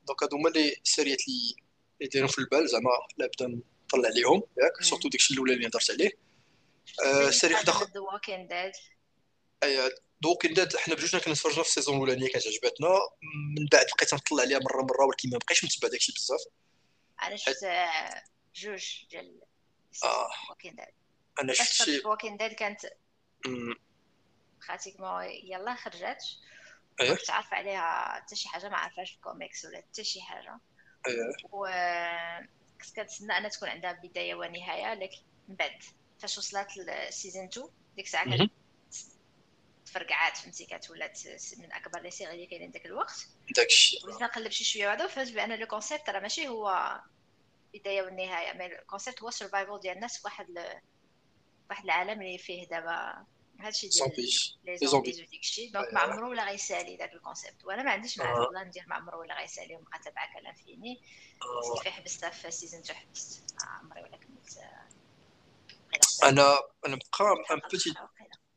donc هادو هما les séries يات لي اللي دايرين في البال زعما لا بدا نطلع عليهم ياك surtout داكشي الأولاني اللي هضرت عليه. série واحد اخر اييه Walking Dead حنا بجوجنا كنا تفرجنا في ال saison الأولانية كانت عجبتنا من بعد بقيت نطلع عليها مرة مرة ولكن ما بقيتش متبع داكشي بزاف. أنا شفت جوج ديال Dead أنا شفت شي Walking Dead كانت pratiquement يلا خرجت إيه. كنت عارفة عليها حتى شي حاجة ما عارفاش في الكوميكس ولا حتى شي حاجة. إيه. و كنت كنتسنى أنها تكون عندها بداية ونهاية لكن من بعد فاش وصلت ل saison 2 ديك الساعة كانت تفرقعات فهمتي؟ كانت ولات من أكبر les séries اللي كاينين ذاك الوقت. داكشي. وليت نقلب شي شوية هذا وفهمت بأن le concept راه ماشي هو البدايه والنهاية mais ال concept هو survival ديال الناس في واحد. واحد العالم اللي فيه دابا هادشي ديال les zombies وديك الشيء donc ما عمرو ولا غيسالي داك ال concept وأنا ما عنديش مع البلان ندير ما عمرو ولا غيسالي ونبقى تابعك على فيني. كيف حبستها في saison 2 حبست عمري ولا كملت أنا أنا بقى un petit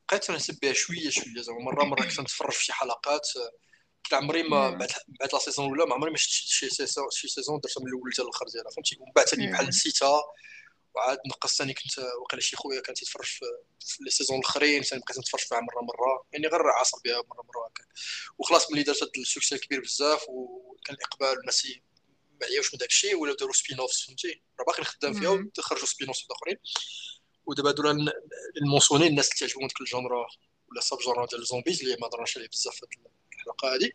بقيت نحسب بها شوية شوية زعما مرة مرة كنت نتفرج في شي حلقات كنت عمري ما بعد بعد la saison الاولى ما عمري ما شفت شي saison شي saison درتها من الأول حتى الآخر ديالها فهمتي؟ ومن بعد ثاني بحال نسيتها وعاد نقص ثاني كنت وقيلا شي خويا كان تيتفرج في, les saisons الأخرين ثاني بقيت نتفرج فيها مرة مرة يعني غير عاصر بها مرة مرة هكا. وخلاص ملي درت هذا ال succès الكبير بزاف وكان الاقبال الناس ما عياوش من داك الشيء ولا داروا spin-offs فهمتي؟ راه باقي خدام فيها وتخرجوا spin-offs اخرين ودابا هادو ال mentions الناس اللي تعجبهم ديك ال genre ولا sub-genre ديال ال zombies اللي ما هضرناش عليه بزاف في الحلقة هذه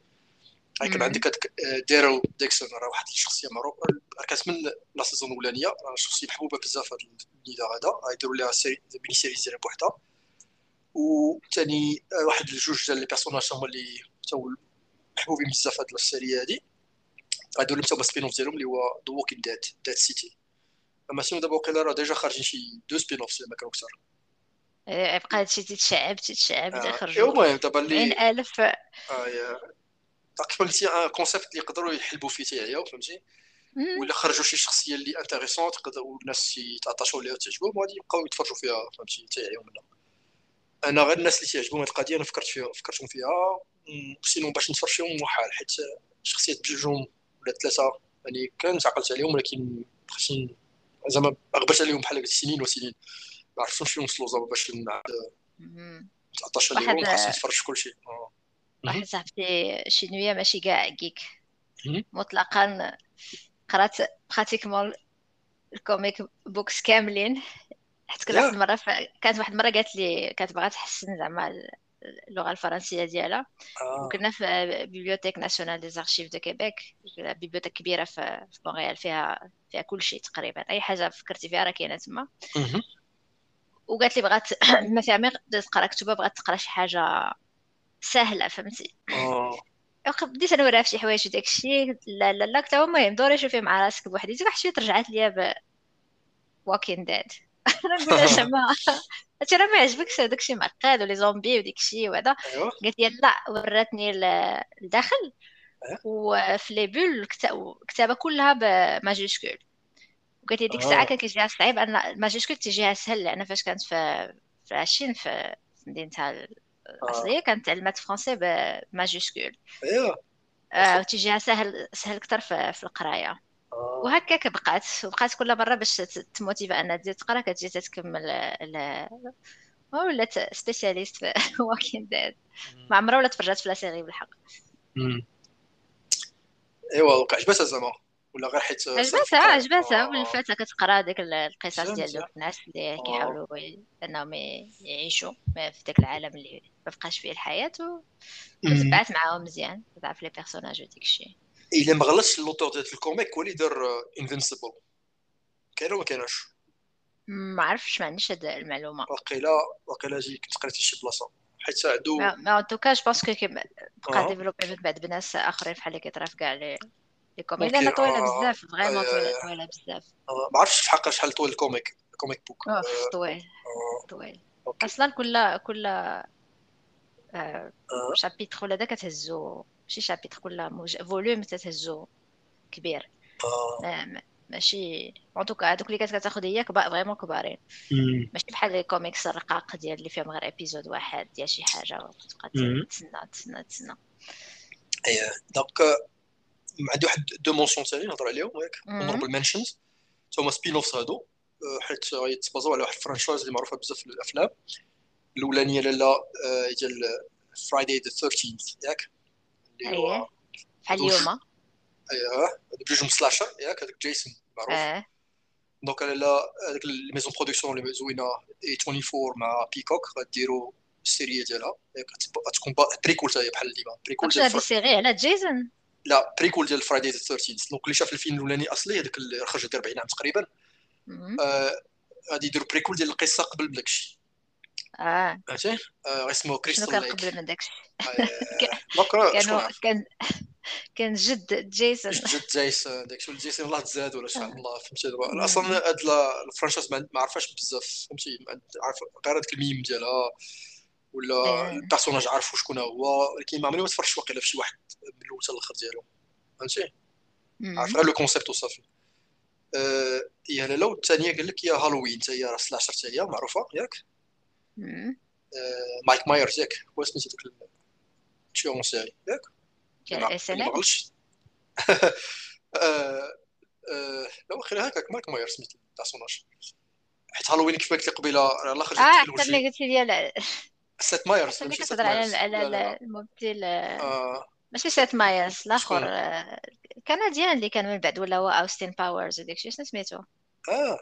كان عندك هذاك Daryl Dixon راه واحد الشخصية معروفه كانت من la saison الأولانية. راه شخصية محبوبة بزاف هذا النداء هذا. غيديروا لها série mini-série ديالها بوحدها. وثاني واحد جوج ديال les personnages هما اللي محبوبين بزاف هاد ال série هادي. غادي لهم حتى spin-off ديالهم اللي هو The Walking Dead Dead City اما sinon دابا وقيلا راه déjà خارجين شي deux spin-offs ما كانوا كثر بقى هادشي تيتشعب تيتشعب آه. خرجوا المهم دابا اللي الف آه كيف قلتي un concept اللي يقدروا يحلبوا فيه تيعياو فهمتي ولا خرجوا شي شخصيه اللي intéressante يقدروا الناس يتعطشوا ليها وتعجبهم وغادي يبقاو يتفرجوا فيها فهمتي تيعياو منها أنا غير الناس اللي تعجبهم هذه القضية أنا فكرت فيها فكرتهم فيها sinon باش نتفرج فيهم محال حيت شخصيات بجوجهم ولا ثلاثة يعني كان عقلت عليهم ولكن خاصني زعما غبرت عليهم بحال سنين وسنين. ما عرفتش فين وصلوا زعما باش نعاد 19 اليوم خاصني نتفرج في كل شيء. واحد صاحبتي شي نويه ماشي كاع كيك مطلقا قرات براتيكمون الكوميك بوكس كاملين. حيت كل واحد المرة. كانت واحد المرة قالت لي كانت باغا تحسن زعما اللغة الفرنسيه ديالها آه. وكنا في bibliothèque nationale des archives de Québec bibliothèque كبيره في مونريال فيها فيها كل شيء تقريبا اي حاجة فكرتي فيها راه كاينة تما وقالت لي بغات ما فيها mais تقرا كتبه بغات تقرا شي حاجة سهله فهمتي. بديت نوريها في شي حوايج وداك الشيء لا لا لا كنت المهم دوري شوفي مع راسك بوحديتك واحد شوية رجعت ليا ب Walking Dead أنا نقول زعما راه ما عجبكش هذاك الشيء معقد و les zombies وديك الشيء وهذا. قالت لي لا وراتني الداخل. وفي les bulles كتابه كلها ب majuscules وقالت لي ديك الساعة كان كيجيها صعيب ان ال majuscules تيجيها سهل لأن فاش كانت في في العشرين في مدينتها الاصليه كانت تعلمات فرونسي ب majuscules ايوا تيجيها سهل سهل أكثر في, في القرايه آه. وهكاك بقات وبقات كل مرة باش تـ motiver أنها تزيد تقرا كتجي تكمل ولات spécialiste في Walking Dead ما عمرها ولا تفرجات في la série بالحق. إيوا وقع عجبتها زعما. ولا غير حيت عجبتها عجبتها آه. والفتاه كتقرا ديك القصص ديال دوك الناس اللي آه. كيحاولوا أنهم يعيشوا في داك العالم اللي ما بقاش فيه الحياة وتبعت معاهم مزيان تعرف les personnages وديك الشيء. الا ما غلطش اللوتور ديال الكوميك هو اللي دار انفنسيبل كاين ولا ما كايناش. ما عرفتش ما عنديش هاد المعلومة. وقيلا وقيلا جي كنت قريت شي بلاصة. حيت عنده ما ان توكا جو بونس كو بقى ديفلوبي من بعد بناس آخرين بحال اللي كيطرا في كاع لي لي كوميك لأن طويلة بزاف فريمون طويلة طويلة بزاف. ما عرفتش في حقها شحال طويل الكوميك الكوميك بوك. طويل. طويل. أصلا كل كل chapitre ولا دا كتهزو ماشي chapitre كل volume تتهزو كبير. آه. ماشي en tout cas هذوك اللي كتاخذ هي vraiment كبارين. ماشي بحال les comics الرقاق ديال اللي فيهم غير épisode واحد ديال شي حاجة وتبقى تسنى تسنى تسنى. اييه donc عندي واحد deux mentions ثاني نهضر عليهم ياك honorable mentions هما spin-offs هادو. حيت غيتبازاو على واحد ال franchise اللي معروفة بزاف في الأفلام. الأولانية لالا ديال Friday the 13 ياك. اللي هو بحال اليوم اييه بجوج slasher ياك هذاك Jason معروف. آه. donc لا هذيك ال maison production اللي زوينة. A24 مع Peacock غديروا ال série ديالها. غتكون préquelle حتى هي بحال ديما préquelle ديال هذه ال série على Jason لا préquelle ديال Friday the 13 donc اللي شاف الفيلم الأولاني أصلي هذاك اللي خرج 40 عام تقريبا. غادي يديروا بريكول ديال القصة قبل داكشي آه. فهمتي اسمه كريستال ليك قبل من داكشي كانوا كان كان جد جيسون جد جيسون داك شو جيسون الله تزاد ولا شحال الله فهمتي؟ دابا أصلا هاد الفرانشايز ما عرفاش بزاف فهمتي؟ عارف غير هذاك الميم ديالها ولا البيرسوناج عارفو شكون هو ولكن ما عمري ما تفرجت واقيلا في شي واحد من الأول حتى الآخر ديالو فهمتي؟ عارف غير لو كونسيبت وصافي. هي لالا والثانيه قال لك هي هالوين حتى هي راه سلاشر حتى هي معروفة ياك؟ مايك مايرز ياك. هو سميتو داك التيور سيري ياك؟ إس إن لا واخا هكاك مايك ماير سميت البيرسوناج حيت هالوين كيف ما قلت لك قبيلة راه خرجت آه حتى قلتي لي سيت ماير اللي كتهضر على الممثل ماشي Seth Myers الآخر الـ comédien اللي كان من بعد ولا هو أوستين باورز وداك الشيء شنو سميتو؟ آه.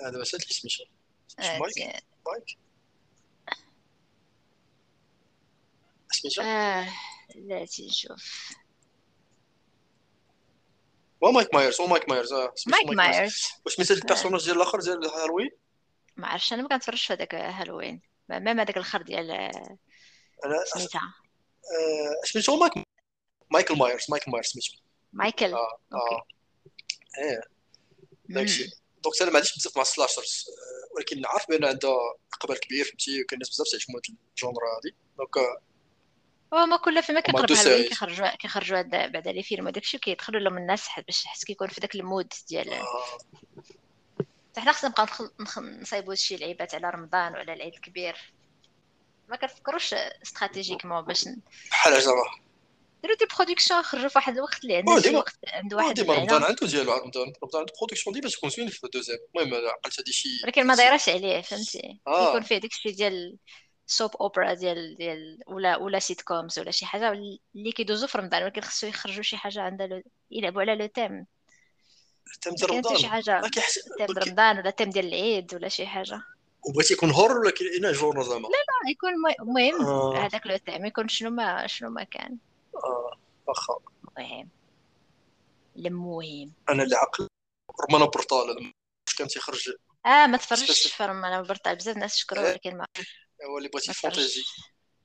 هذا اللي سميتو مايك؟ مايك؟ سميتو آه لا تنشوف هو مايك مايرز هو مايك مايرز. آه مايك مايرز. واش سميت الـ personnage ديال الأخر ديال هالوين ما عرفتش أنا ما كنتفرجش في هذاك Halloween. même هذاك الآخر ديال أنا سميتها. سميتو مايك مايكل مايرز مايكل مايرز سميتو مايكل. آه آه. إيه. داكشي donc أنا ما عنديش بزاف مع الـ slashers ولكن عارف بأن عندها إقبال كبير فهمتي؟ وكاين الناس بزاف تعجبهم هاد الـ genre هادي. donc هما كل فيلم كيقرب هالوين كيخرجوا كيخرجوا بعدا les films وداكشي وكيدخلوا لهم الناس باش حس كيكون في داك الـ mood ديال آه. حنا خصنا نبقاو نصايبوا شي لعيبات على رمضان وعلى العيد الكبير. ما كنفكروش استراتيجيكمون باش بحال زعما ديروا دي برودكسيون خرجوا في واحد الوقت اللي عنده شي وقت عنده واحد ديما رمضان عنده ديالو رمضان رمضان عنده برودكسيون ديما تكون زوين في الدوزيام المهم عقلت هادي شي ولكن ما دايراش عليه فهمتي؟ آه. يكون فيه داكشي ديال سوب اوبرا ديال ديال ولا ولا سيت كومز ولا شي حاجة اللي كيدوزو في رمضان ولكن خصو يخرجوا شي حاجة عندها لو... يلعبوا على le thème thème ديال رمضان. شي حاجة thème ديال رمضان ولا thème ديال العيد ولا شي حاجة. وبغيتي يكون horreur ولا كاين جور زعما؟ لا لا يكون المهم آه. هذاك le thème يكون شنو ما شنو ما كان. آه واخا المهم المهم. أنا اللي عقل رمانا برطال كان تيخرج آه ما تفرجتش في رمانا برطال بزاف الناس شكروا آه. ولكن ما هو اللي بغيتي fantasy.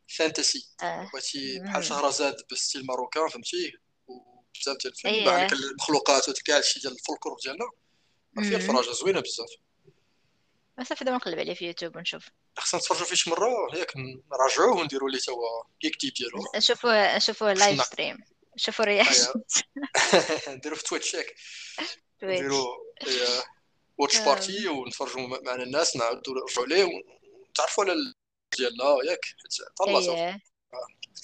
fantasy آه. بغيتي بحال شهرزاد بالـ style marocain فهمتي؟ وبزاف ديال الفيلم أيه. المخلوقات وكاع هادشي ديال الفولكلور ديالنا. فيه الفراجة زوينة بزاف. صافي دابا نقلب عليه في يوتيوب ونشوف. خصنا نتفرجوا فيه شي مرة ياك نراجعوه ونديروا ليه توا كيك ديب ديالو. نشوفوا نشوفوا لايف ستريم شوفوا رياكشن نديروا في تويتش ياك نديروا واتش بارتي ونتفرجوا معنا الناس نعاودوا نرجعوا ليه ونتعرفوا على ديالنا ياك. طلعوا آه،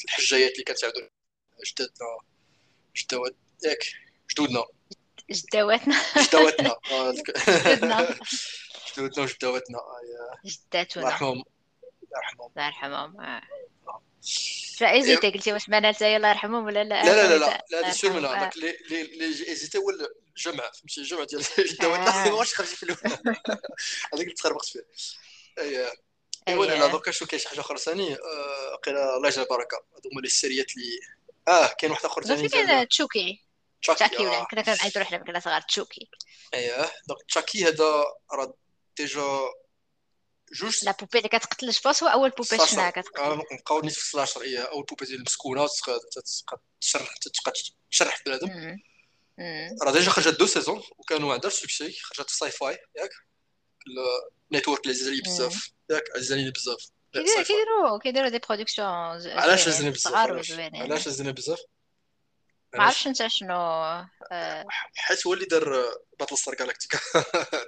الحجايات اللي كتعاودوا جدادنا جدوات ياك جدودنا. جدواتنا. جدواتنا. جدودنا. جدودنا وجدواتنا جداتنا الله يرحمهم. الله يرحمهم. الله يرحمهم. آه. فايزيتي قلتي واش معنا حتى الله يرحمهم ولا لا؟ لا لا لا لا. هذا سير من هذاك اللي اللي ايزيتي هو الجمع فهمتي؟ الجمع ديال الدواء ما واش خرجت في الأول هذاك اللي تخربقت فيه. أي. ايوا لا donc شو كاين شي حاجة أخرى ثاني قيل الله يجعل البركة. هذو هما الـ séries اللي آه كاين واحد آخر ثاني كاين Chucky. Chucky ولا كنا كنعيطوا حنا كنا صغار Chucky. اييه donc Chucky هذا راه déjà جوج la poupée اللي كتقتل الشباص هو أول poupée شنو كتقتل. نبقاو نيت في الـ slasher هي أول poupée ديال المسكونة تشرح تشرح بنادم. راه ديجا خرجت دو سيزون وكانوا عندها سوكسي خرجت في ساي فاي ياك؟ النيتورك اللي عزيز بزاف. ياك؟ عزيز بزاف؟ كيديروا كيديروا دي برودكسيون علاش عزيزين بزاف؟ علاش؟ عزيزين بزاف؟ ما عرفتش أنت شنو آه. حيت هو اللي دار باتل ستار جالاكتيكا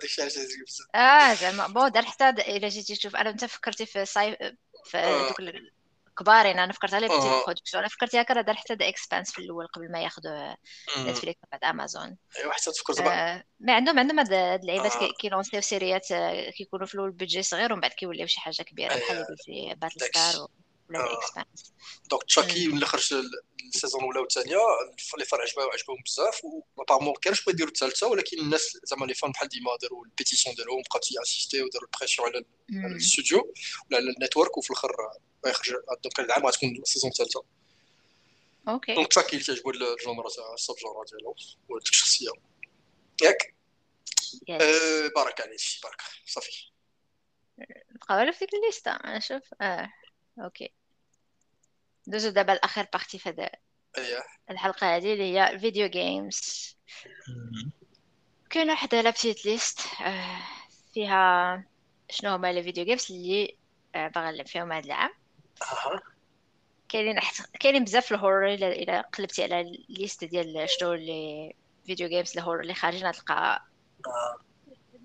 داكشي علاش عزيز بزاف. آه زعما بون دار حتى إلا جيتي تشوف أنا انت فكرتي في صاي في آه. دوك كبارين أنا فكرت بديت برودكسيون أنا فكرت هكا دار حتى ذا اكسبانس في الأول قبل ما ياخذوا Netflix بعد امازون ايوا حتى تفكرت آه ما عندهم عندهم هاد اللعيبات آه. كي lancer يو séries آه، كيكونوا في الأول budget صغير ومن بعد كيوليو شي حاجة كبيرة بحال اللي قلتي Battlestar The Expanse donc Chucky ملي خرج الـ saison الاولى والثانية les fans عجبهم بزاف و apparemment كانش بغاو يديروا الثالثة ولكن الناس زعما les fans بحال ديما داروا الـ pétition ديالهم بقاو تي insister وداروا الـ pression على الاستوديو ولا على الـ network وفي الآخر غيخرج donc العام غتكون الـ saison الثالثه OK donc Chucky اللي تعجبو الـ genre تاع الـ sub-genre ديالو وديك الشخصية. ياك؟ أه بارك عليك بارك صافي. نبقاو في ديك الـ liste أنا شوف آه OK ندوزو دابا لاخر partie في هذا الحلقة هذه اللي هي video games كاين واحد la petite liste فيها شنو هما les video games اللي آه، باغا نلعب فيهم هذا العام. كاينين كاينين بزاف الـ horror إلا قلبتي على الـ liste ديال شنو les video games الـ horror اللي خارجين تلقى آه.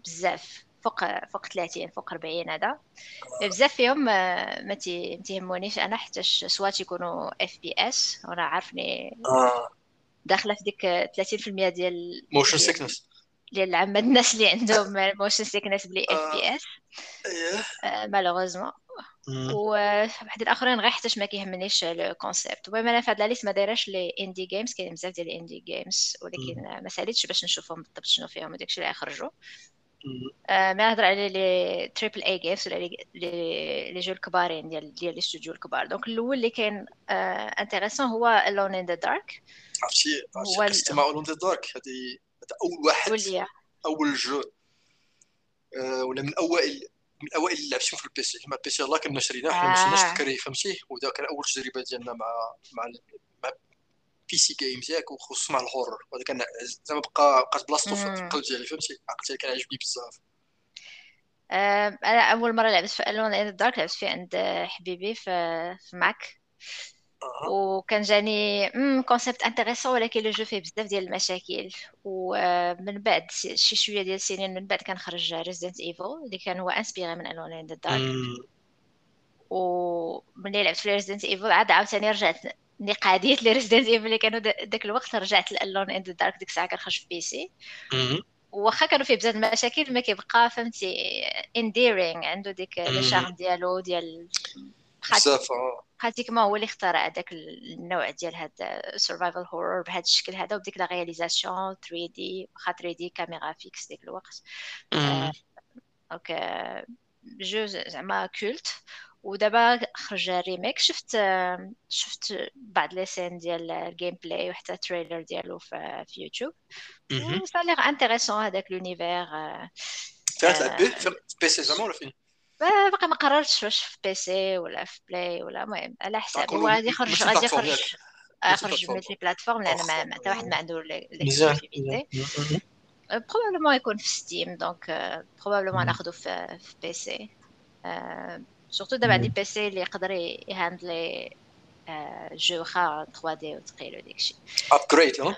بزاف. فوق فوق 30 فوق 40 هذا. بزاف فيهم ما تيهمونيش أنا حتى سواء تيكونوا FPS وأنا عارفني آه. داخلة في ديك 30% ديال motion sickness ديال عامه الناس اللي عندهم motion sickness بـ les FPS malheureusement وواحد الآخرين غير حتى ما كيهمنيش الـ concept المهم أنا في هاد liste ما دايرش les indie games كاين بزاف ديال الـ indie games ولكن ما ساليتش باش نشوفهم بالضبط شنو فيهم وداكشي اللي يخرجوا ما نهضر على les triple A games ولا les les jeux الكبارين ديال ديال الاستوديو الكبار donc الأول اللي كاين intéressant هو Alone in the Dark عرفتي؟ هو استماع Alone in the Dark هذه هذا أول واحد وليا. أول jeu آه، ولا من اوائل من اوائل اللي لعبتهم في ال PC مع ال PC الله كنا شريناه حنا ما شريناش الكري فهمتي؟ وذا كان أول تجربة ديالنا مع مع مع PC games ياك وخصوصا مع ال horror وهذا كان زعما بقى بقات بلاصتو في القلب ديالي فهمتي عقلتي كان عاجبني بزاف. أنا أول مرة لعبت في Alone in the Dark لعبت فيه عند حبيبي في في Mac وكان جاني concept intéressant ولكن le jeu فيه بزاف ديال المشاكل. ومن بعد شي شوية ديال السنين من بعد كان خرج Resident Evil اللي كان هو inspiré من Alone in the Dark وملي لعبت في Resident Evil عاد عاوتاني رجعت نقاديت لي Resident Evil اللي كانوا داك الوقت رجعت ل Alone in the Dark ديك الساعة كنخرج في PC. واخا كانوا فيه بزاف المشاكل ما كيبقى فهمتي انديرينغ عنده ديك لو ديالو ديال بزاف pratiquement هو اللي اخترع هذاك النوع ديال هاد survival horror بهذا الشكل هذا وبديك la réalisation 3D واخا 3D caméra fixe ديك الوقت. donc jeu زعما كولت ودابا خرج remake شفت شفت بعض les scènes ديال ال gameplay وحتى trailer ديالو في, في يوتيوب. و ça a l'air intéressant هذاك l'univers تلعب به في PC زعما ولا فين؟ باقي ما قررتش واش في PC ولا في Play ولا المهم على حساب. هو غادي يخرج غادي يخرج. يخرج multi-plateforme لأن ما حتى واحد ما عنده l'exclusivité probablement يكون في Steam donc probablement ناخذو في PC surtout دابا عندي PC اللي يقدر ي handle les jeux واخا 3D وثقيل وداكشي upgrade ها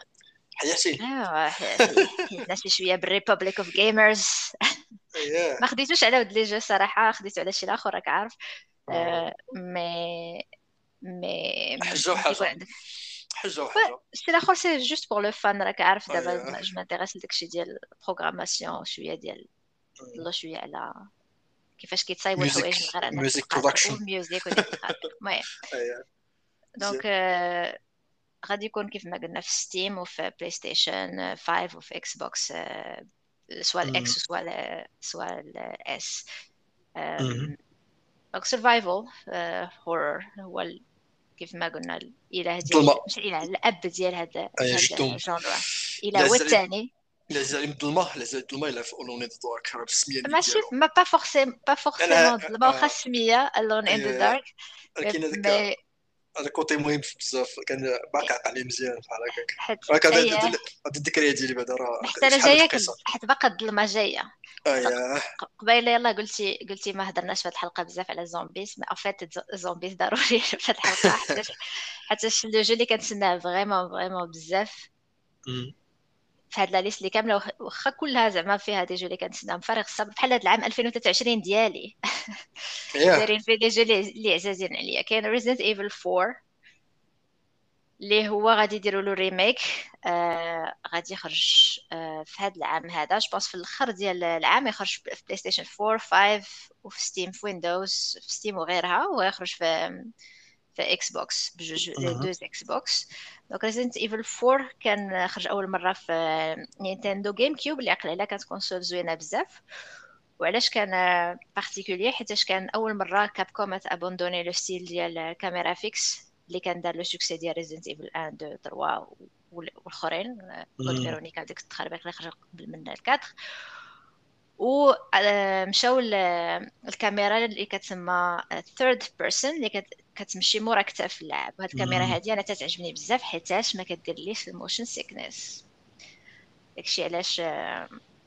حياتي ايوا ناس شوية بال Republic of Gamers ما خديتوش على ود les jeux صراحة خديته على شي اخر راك عارف مي مي حجه وحاجه حجه وحاجه c'est لاخر c'est juste pour le fun راك عارف دابا je m'intéresse لداكشي ديال ال programmation شوية ديال الله شوية على كيفاش كيتصايبوا الحوايج من غير أنك music production music المهم. donc غادي يكون كيف ما قلنا في Steam وفي PlayStation 5 وفي Xbox سواء ال X سواء سواء ال S donc survival horror هو كيف ما قلنا الإله ديال مش الإله الأب ديال هذا ال genre الاله هو الثاني لا زال الظلمه لا زال الظلمه الا في Alone in the Dark عرفت السميه ماشي mais pas forcém- pas forcément الظلمه واخا السميه الون ان ذا دارك ولكن هذاك هذا côté مهم بزاف كان باقي عقل عليه مزيان بحال هكاك هذا هذه الذكريات ديالي بعدا راه حتى أنا جاية حيت باقا الظلمه جاية قبيله يلاه قلتي قلتي ما هضرناش في هذه الحلقة بزاف على ال zombies mais en fait ال zombies ضروري في هذه الحلقة حتى حتى le jeu اللي كنتسناه vraiment vraiment بزاف في هاد la liste اللي كاملة واخا كلها زعما فيها des jeux اللي كنتسناهم فارغ الصبر. بحال هاد العام 2023 ديالي. دايرين فيه des jeux اللي عزازين عليا. كاين Resident Evil 4 اللي هو غادي يديروا له remake آه غادي يخرج آه في هذا العام هذا. jeu في الأخر ديال العام يخرج في PlayStation 4 5 وفي Steam في Windows في Steam وغيرها. ويخرج في في Xbox بجوج les deux Xbox donc Resident Evil 4 كان خرج أول مرة في Nintendo GameCube اللي عقل عليها كانت console زوينة بزاف. وعلاش كان particulier حيتاش كان أول مرة Capcom abandonné le style ديال caméra fixe اللي كان دار le succès ديال Resident Evil 1 2 3 والآخرين. Code Veronica ديك تقريبا اللي خرج قبل من ال quatre و مشاو الكاميرا اللي كتسمى third person اللي كتمشي مورا كتاف اللعب. وهاد الكاميرا هادي أنا تتعجبني بزاف حيتاش ما كديرليش ال motion sickness داكشي علاش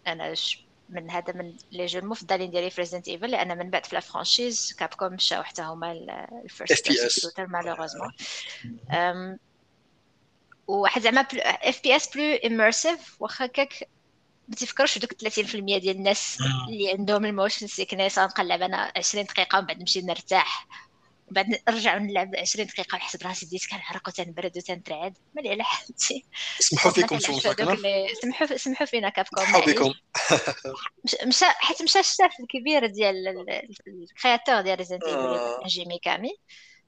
أنا من هذا من les jeux المفضلين ديالي في Resident Evil لأن من بعد في la franchise Capcom مشاو حتى هما ال first shooter malheureusement وواحد زعما FPS plus immersif واخا هكاك ما تفكرش في دوك 30% ديال الناس اللي عندهم ال motion sickness غنقلب أنا 20 دقيقة ومن بعد نمشي نرتاح. بعد نرجع نلعب 20 دقيقة ونحسب راسي ديت كنعرق وتنبرد وتنترعد مالي على حالتي. سمحوا فيكم سمحوا سمحوا فينا كابكم سمحوا بكم مشى حيت مشى الشاف الكبير ديال الكرياتور ديال ريزنت ايفل جيمي كامي.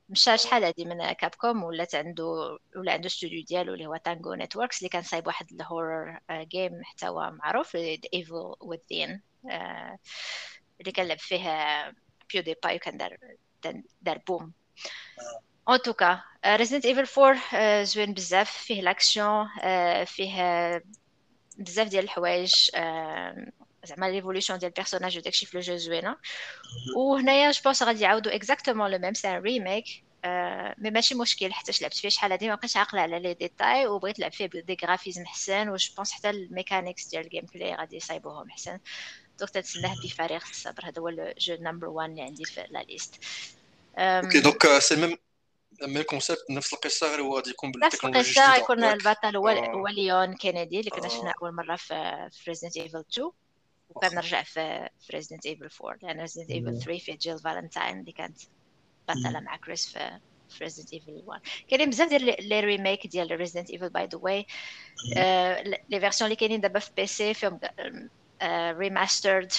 مشى شحال هادي من كابكوم ولات عنده ولا عنده استوديو ديالو اللي هو تانجو نتوركس اللي كان صايب واحد الهورر جيم محتوى معروف ايفل وذين اللي كان لعب فيه بيو دي باي وكان دار دار بوم en tout cas Resident Evil 4 زوين بزاف. فيه l'action فيه بزاف ديال الحوايج زعما l'évolution ديال ال personnage وداكشي في le jeu زوينه وهنايا je pense غادي يعاودوا exactement le même c'est remake mais ماشي مشكل حتى لعبت فيه شحال هادي ما بقيتش عاقلة على les détails وبغيت نلعب فيه ب des graphismes حسن و je pense حتى ال mechanics ديال ال gameplay غادي يصايبوهم حسن. donc تتسناه بفارغ الصبر. هذا هو ال jeu number 1 اللي عندي في la liste. OK donc c'est même même concept نفس القصة غير هو غادي يكون بالتكنولوجيا نفس القصة يكون البطل هو هو ليون كينيدي اللي كنا شفنا أول مرة في Resident Evil 2 وكنرجع في في Resident Evil 4 لأن Resident Evil 3 فيه جيل فالنتاين اللي كانت بطلة مع كريس في في Resident Evil 1 كاينين بزاف ديال les remakes ديال Resident Evil by the way les versions اللي كاينين دابا في PC فيهم remastered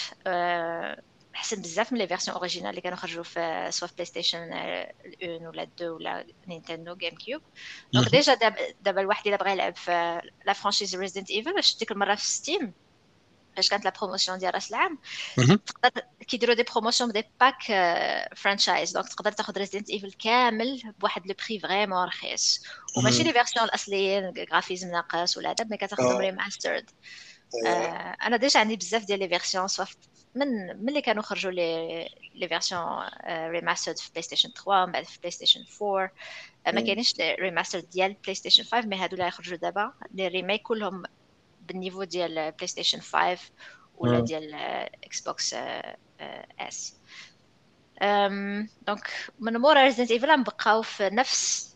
أحسن بزاف من les versions originales اللي كانوا خرجوا في soit في PlayStation 1 ولا 2 ولا Nintendo GameCube donc déjà دابا الواحد إلا بغى يلعب في la franchise Resident Evil باش ديك المرة في Steam فاش كانت la promotion ديال راس العام؟ تقدر كيديروا des promotions des packs franchise donc تقدر تاخذ Resident Evil كامل بواحد le prix vraiment رخيص. وماشي les versions الأصليين graphisme ناقص ولا هذا mais كتاخذهم remastered أنا déjà عندي بزاف ديال les versions soit من ملي كانوا خرجوا les les versions remastered في PlayStation 3 من بعد في PlayStation 4 ما كاينش remaster ديال PlayStation 5 mais هادو اللي يخرجوا دابا. les remakes كلهم بال niveau ديال PlayStation 5 ولا ديال Xbox S donc من مورا Resident Evil نبقاو في نفس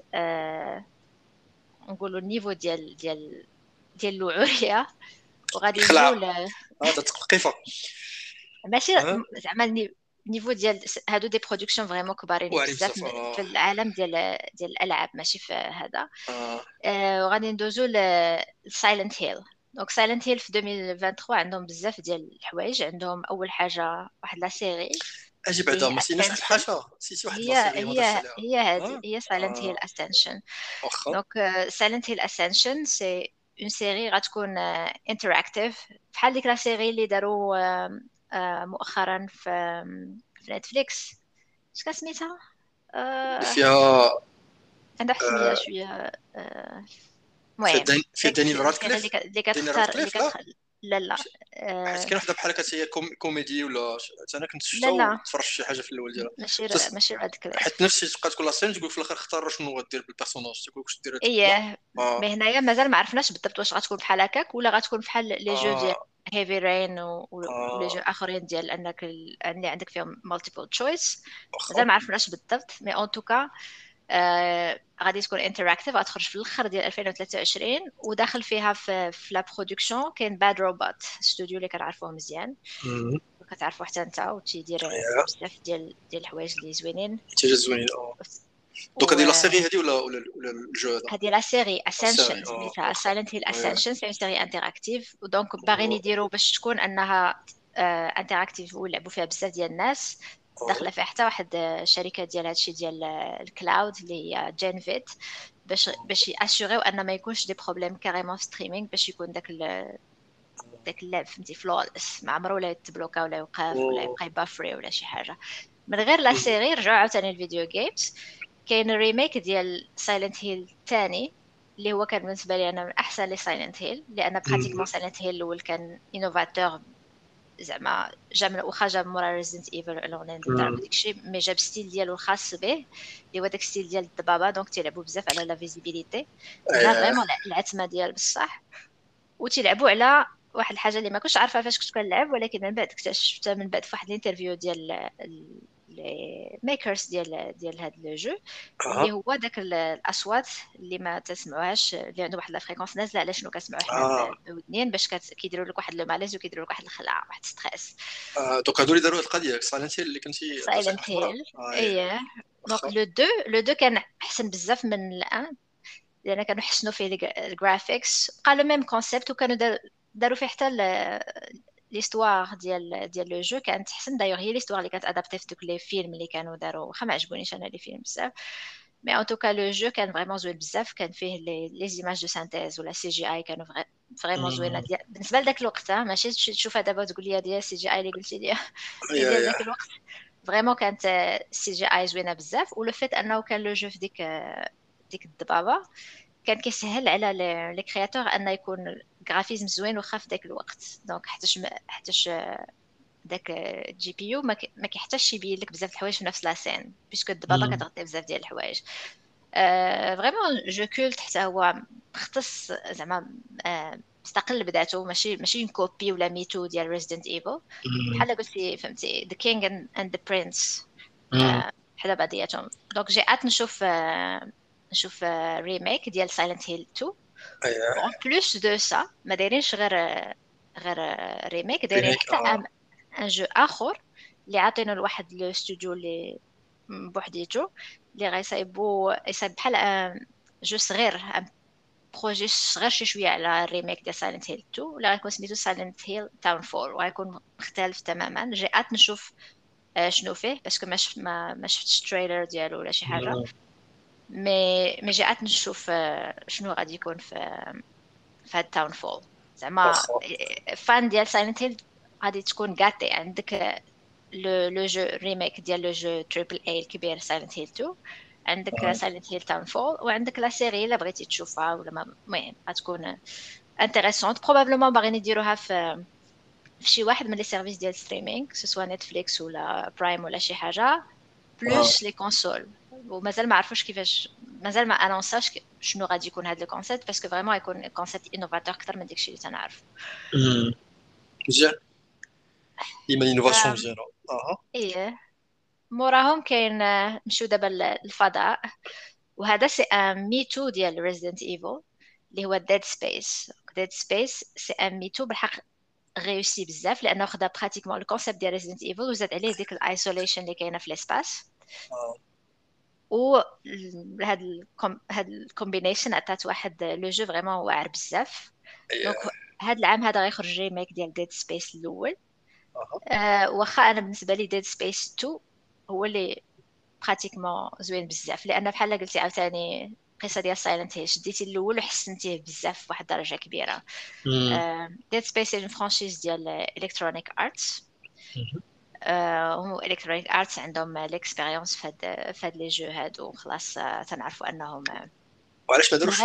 نقولوا ال niveau ديال ديال ديال الوعورية. وغادي نقول هذا تثقيفه ماشي زعما ال niveau ديال هادو des productions vraiment كبارين بزاف في العالم ديال ديال الألعاب ماشي في هذا. آه. وغادي ندوزو ل Silent Hill donc Silent Hill في 2023 عندهم بزاف ديال الحوايج. عندهم أول حاجة واحد la série أجي بعدا ما سيناش الحاجة؟ سيتي واحد هي هي هي هذه هي Silent Hill Ascension donc Silent Hill Ascension c'est une série غتكون interactive بحال ديك la série اللي داروا مؤخرا في في Netflix اش كان سميتها فيها عندها حسميه شوية المهم في دانيال رادكليف؟ اللي كتختار اللي لا لا. حيت كاين وحده بحال هكا هي كوميدي ولا أنا كنت شفتها تفرجت شي حاجة في الأول ديالها. ماشي ماشي رادكليف حيت نفسي تبقى تقول la scène تقول في الآخر اختار شنو غدير بال personnage تقول واش دير اييه mais هنايا مازال ما عرفناش بالضبط واش غتكون بحال هكاك ولا غتكون بحال les jeux ديال Heavy Rain و les jeux آخرين ديال أنك اللي عندك فيهم multiple choice مازال ما عرفناش بالضبط mais en tout cas آه غادي تكون interactive غتخرج في الأخر ديال 2023 وداخل فيها في, في la production كاين Bad Robot studio اللي كنعرفوه مزيان. كتعرفو حتى انت وتيدير بزاف ديال ديال الحوايج اللي زوينين. حتى زوينين آه دوك هذه la série هذه ولا ولا ولا ال jeu هذا؟ هذه la série Ascension سميتها. Silent Hill Ascension c'est série interactive و donc باغيين يديروا باش تكون انها interactive ويلعبوا فيها بزاف ديال الناس. داخلة فيها حتى واحد الشركة ديال هادشي ديال ال cloud اللي هي Genvid باش باش يأ assurer يو أن ما يكونش des problèmes carrément streaming باش يكون داك داك اللعب فهمتي فلولس ما عمره ولا يتبلوكا ولا يوقف ولا يبقى يبافري ولا شي حاجة. من غير لا سيري رجعوا عاوتاني الفيديو جيمز كاين ريميك ديال سايلنت هيل الثاني اللي هو كان بالنسبة لي أنا من أحسن لي سايلنت هيل لأن براتيكمون سايلنت هيل الأول كان انوفاتور زعما جا من واخا جا مورا ريزيدنت ايفل الاغنيه نضرب داكشي مي جاب ستيل ديالو الخاص به اللي هو داك ستيل ديال الدبابه دونك تيلعبوا بزاف على لا فيزيبيليتي لا vraiment العتمة ديال بصح. وتيلعبوا على واحد الحاجة اللي ما كنتش عارفة فاش كنت كنلعب ولكن من بعد اكتشفتها من بعد في واحد ال interview ديال les makers ديال ديال هذا le jeu اللي هو داك الأصوات اللي ما تسمعوهاش اللي عندهم واحد ال fréquence نازلة على شنو كنسمعوا حنا الودنين؟ باش كيديروا لك واحد le malaise وكيديروا لك واحد الخلع واحد stress آه دوك هادو اللي داروا القضية Silent Hill اللي كنتي Silent Hill اييه donc le deux le deux كان أحسن بزاف من l'un لأن كانوا حسنوا فيه ال graphics بقى le même concept وكانوا داروا فيه حتى l'histoire ديال ديال le jeu كانت أحسن. d'ailleurs هي l'histoire اللي كانت adaptée في دوك les films اللي كانوا داروا واخا ما عجبونيش أنا les films بزاف. mais en tout cas le jeu كان vraiment زوين بزاف. كان فيه les les images de synthèse ولا CGI كانوا vraiment زوينه ديال بالنسبة لذاك الوقت ماشي تشوفها دابا تقول لي هذه CGI اللي قلتي لي. ديال ذاك الوقت. Vraiment كانت CGI زوينه بزاف. و le fait أنه كان le jeu في ديك ديك الضبابة كان كيسهل على les créateurs أن يكون graphisme زوين وخا في ذاك الوقت. donc حتىش حتىش داك ال GPU ما كيحتاجش يبين لك بزاف الحوايج في نفس la scène parce que الضبابة كتغطي بزاف ديال الحوايج. Vraiment jeu culte حتى هو مختص زعما مستقل بذاته ماشي ماشي كوبي ولا ميتو ديال ريزيدنت ايفل بحال قلتي فهمتي ذا كينج اند ذا برنس بحال بعضياتهم. دونك جي نشوف نشوف ريميك ديال سايلنت هيل 2 اون بلوس دو سا ما دايرينش غير غير ريميك دايرين حتى ان جو آخر اللي عاطينه لواحد لو ستوديو اللي بوحديتو اللي غيصايبو يصايب بحال jeu صغير projet صغير شي شوية على ال remake ديال Silent Hill 2 ولا غيكون سميتو Silent Hill Townfall وغيكون مختلف تماما. j'ai hâte نشوف شنو فيه parce que ما شفت ما, ما شفتش ال trailer ديالو ولا شي حاجة. mais mais j'ai hâte نشوف شنو غادي يكون في في هاد Townfall زعما fan ديال Silent Hill غادي تكون gâté عندك le le jeu remake ديال le jeu triple A الكبير Silent Hill 2 عندك Silent Hill Townfall وعندك la série الا بغيتي تشوفها ولا المهم غتكون intéressante probablement باغيين يديروها في في شي واحد من les services ديال streaming soit Netflix ولا Prime ولا شي حاجة plus les consoles ومازال ما عرفوش كيفاش مازال ما annonça ش شنو غادي يكون هذا ال concept parce que vraiment يكون concept innovateur أكثر من داكشي اللي تنعرف مزيان ديما innovation مزيانه أها إيه موراهم كاين نمشيو دابا للفضاء وهذا c'est un me too ديال Resident Evil اللي هو Dead Space Dead Space c'est un me too بالحق réussi بزاف لأنه خدا pratiquement ال concept ديال Resident Evil وزاد عليه ديك ال isolation اللي كاينة في l'espace و هاد ال comb... هاد ال combination عطات واحد le jeu vraiment واعر بزاف. donc هاد العام هذا غيخرج remake ديال Dead Space الأول. أه واخا أنا بالنسبة لي Dead Space 2 هو اللي pratiquement زوين بزاف. لأن بحال قلتي عاوتاني القصة ديال Silent Hill شديتي الأول وحسنتيه بزاف بواحد الدرجه كبيرة. Dead Space هي franchise ديال Electronic Arts هما Electronic Arts عندهم ال expérience في هاد في هاد les jeux هادو. خلاص تنعرفوا أنهم وعلاش ما داروش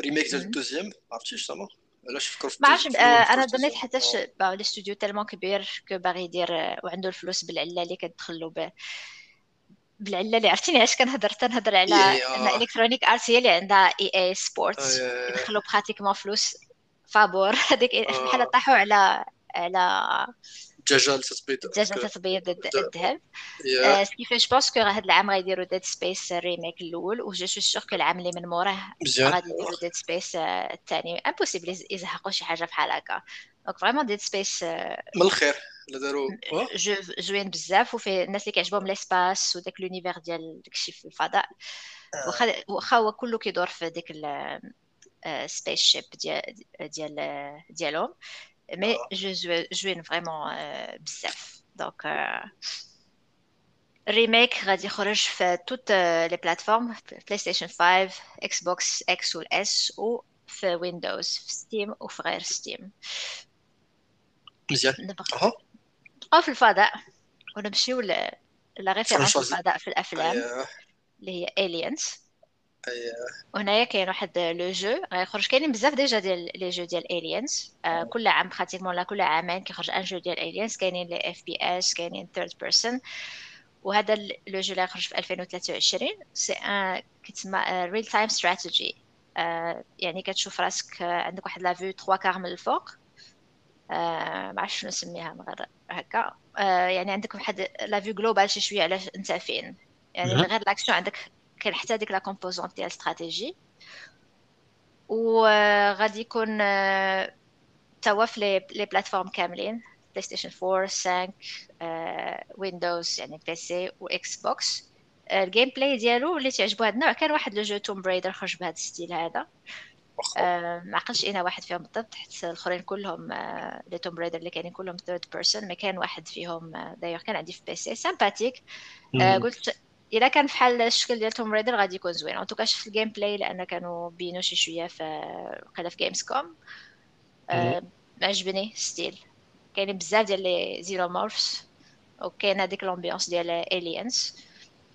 remake ديال ال deuxième؟ عرفتيش زعما علاش فكروا ما عرفتش أنا ظنيت حتىش ال studio tellement كبير que باغي يدير وعنده الفلوس بالعلة اللي كتدخلو به. بالعلة اللي عرفتيني علاش كنهضر تنهضر على أن Electronic Arts هي اللي عندها EA Sports يدخلوا pratiquement فلوس فابور. هذيك بحال طاحوا على على الدجاجه لتتبيض الدجاجه لتتبيض الذهب. كيفاش pense que هذا العام غيديروا Dead Space remake الأول و je suis sûr que العام اللي من موراه غادي يديروا Dead Space الثاني impossible يزهقوا شي حاجة بحال هكا donc vraiment Dead Space من الخير اللي داروا jeu زوين بزاف وفي الناس اللي كيعجبهم l'espace وداك l'univers ديال داكشي في الفضاء واخا واخا هو كله كيدور في ديك spaceship ديال ديال ديالهم mais jeu زوين vraiment بزاف donc ال remake غادي يخرج في toutes les plateformes PlayStation 5 Xbox X وال S و في Windows في Steam وفي غير Steam مزيان أها نبقاو في الفضاء ونمشيو la référence الفضاء في الافلام اللي هي Aliens وهنايا كاين واحد le jeu غيخرج كاينين بزاف déjà ديال les jeux ديال Aliens آه كل عام pratiquement لا كل عامين كيخرج un jeu ديال Aliens كاينين les FPS كاينين third person وهذا le jeu اللي غيخرج في 2023 c'est un كيتسمى real time strategy يعني كتشوف راسك عندك واحد la vue 3 كار من الفوق. آه ما عرفتش شنو نسميها من غير هكا. آه يعني عندك واحد la vue globale شي شوية على أنت فين. يعني غير l'action عندك كاين حتى ديك la composante ديال استراتيجي وغادي يكون توا في les plateformes كاملين. PlayStation 4 5 Windows يعني PC و Xbox ال gameplay ديالو اللي تعجبو هاد النوع كان واحد le jeu Tomb Raider خرج بهذا ال style هذا. ما عقلتش أنا واحد فيهم بالضبط حيت الآخرين كلهم les Tomb Raider اللي كاينين كلهم third person ما كان واحد فيهم دايوغ كان عندي في PC sympathique قلت إلا كان بحال الشكل ديال Tomb Raider غادي يكون زوين. en tout cas شفت ال gameplay لأن كانوا بينو شي شوية في وقيلا في Gamescom أه عجبني style. كاينين بزاف ديال les xénomorphes وكاين هذيك l'ambiance ديال Aliens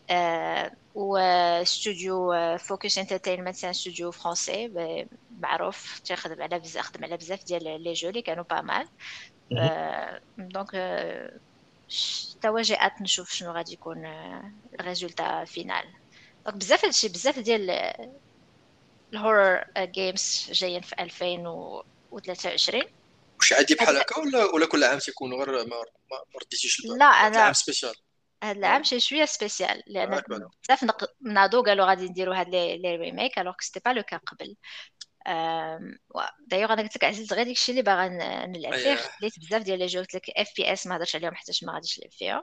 أه و studio Focus Entertainment c'est studio français معروف. تيخدم على بزاف خدم على بزاف ديال les jeux اللي كانوا pas mal donc توا j'ai hâte نشوف شنو غادي يكون ال résultat final. donc بزاف هادشي بزاف ديال ال horror games جايين في 2023 واش عادي بحال هكا ولا ولا كل عام تيكونوا غير ما رديتيش لا أنا عام spécial هاد العام شي شوية spécial لأن بزاف ناضوا قالوا غادي نديروا هاد les remakes alors c'était pas le cas قبل. دايوغ أنا قلت لك عزلت غير داكشي اللي باغا نلعب فيه خليت بزاف ديال les jeux قلت لك FPS ما هضرش عليهم حتى ما غاديش نلعب فيهم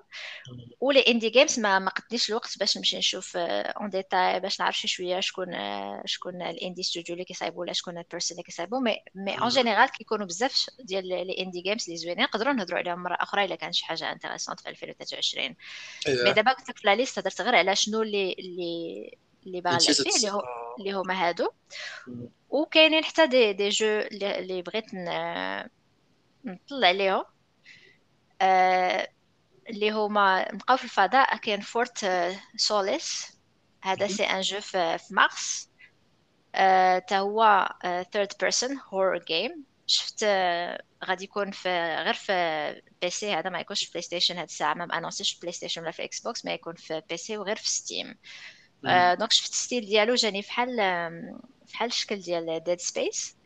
و les indie games ما ما قدنيش الوقت باش نمشي نشوف en détail باش نعرف شي شوية شكون شكون ال indie studio اللي كيصايبوا ولا شكون ال personnes اللي كيصايبوا mais mais en général كيكونوا بزاف ديال les indie games اللي زوينين نقدروا نهضروا عليهم مرة أخرى إلا كان شي حاجة intéressante في 2023 mais دابا قلت لك في la liste هضرت غير على شنو اللي اللي اللي باغا نلعب فيه اللي, هما هادو. وكاينين حتى des des jeux اللي بغيت نطلع عليهم آه اللي هما نبقاو في الفضاء كاين Fort Solis هذا c'est un jeu في, مارس تا هو third person horror game شفت غادي يكون في غير في PC هذا ما يكونش في PlayStation هاد الساعة. ما انونسيش في PlayStation ولا في Xbox ما يكون في PC وغير في Steam donc شفت ال style ديالو جاني فحال بحال الشكل ديال Dead Space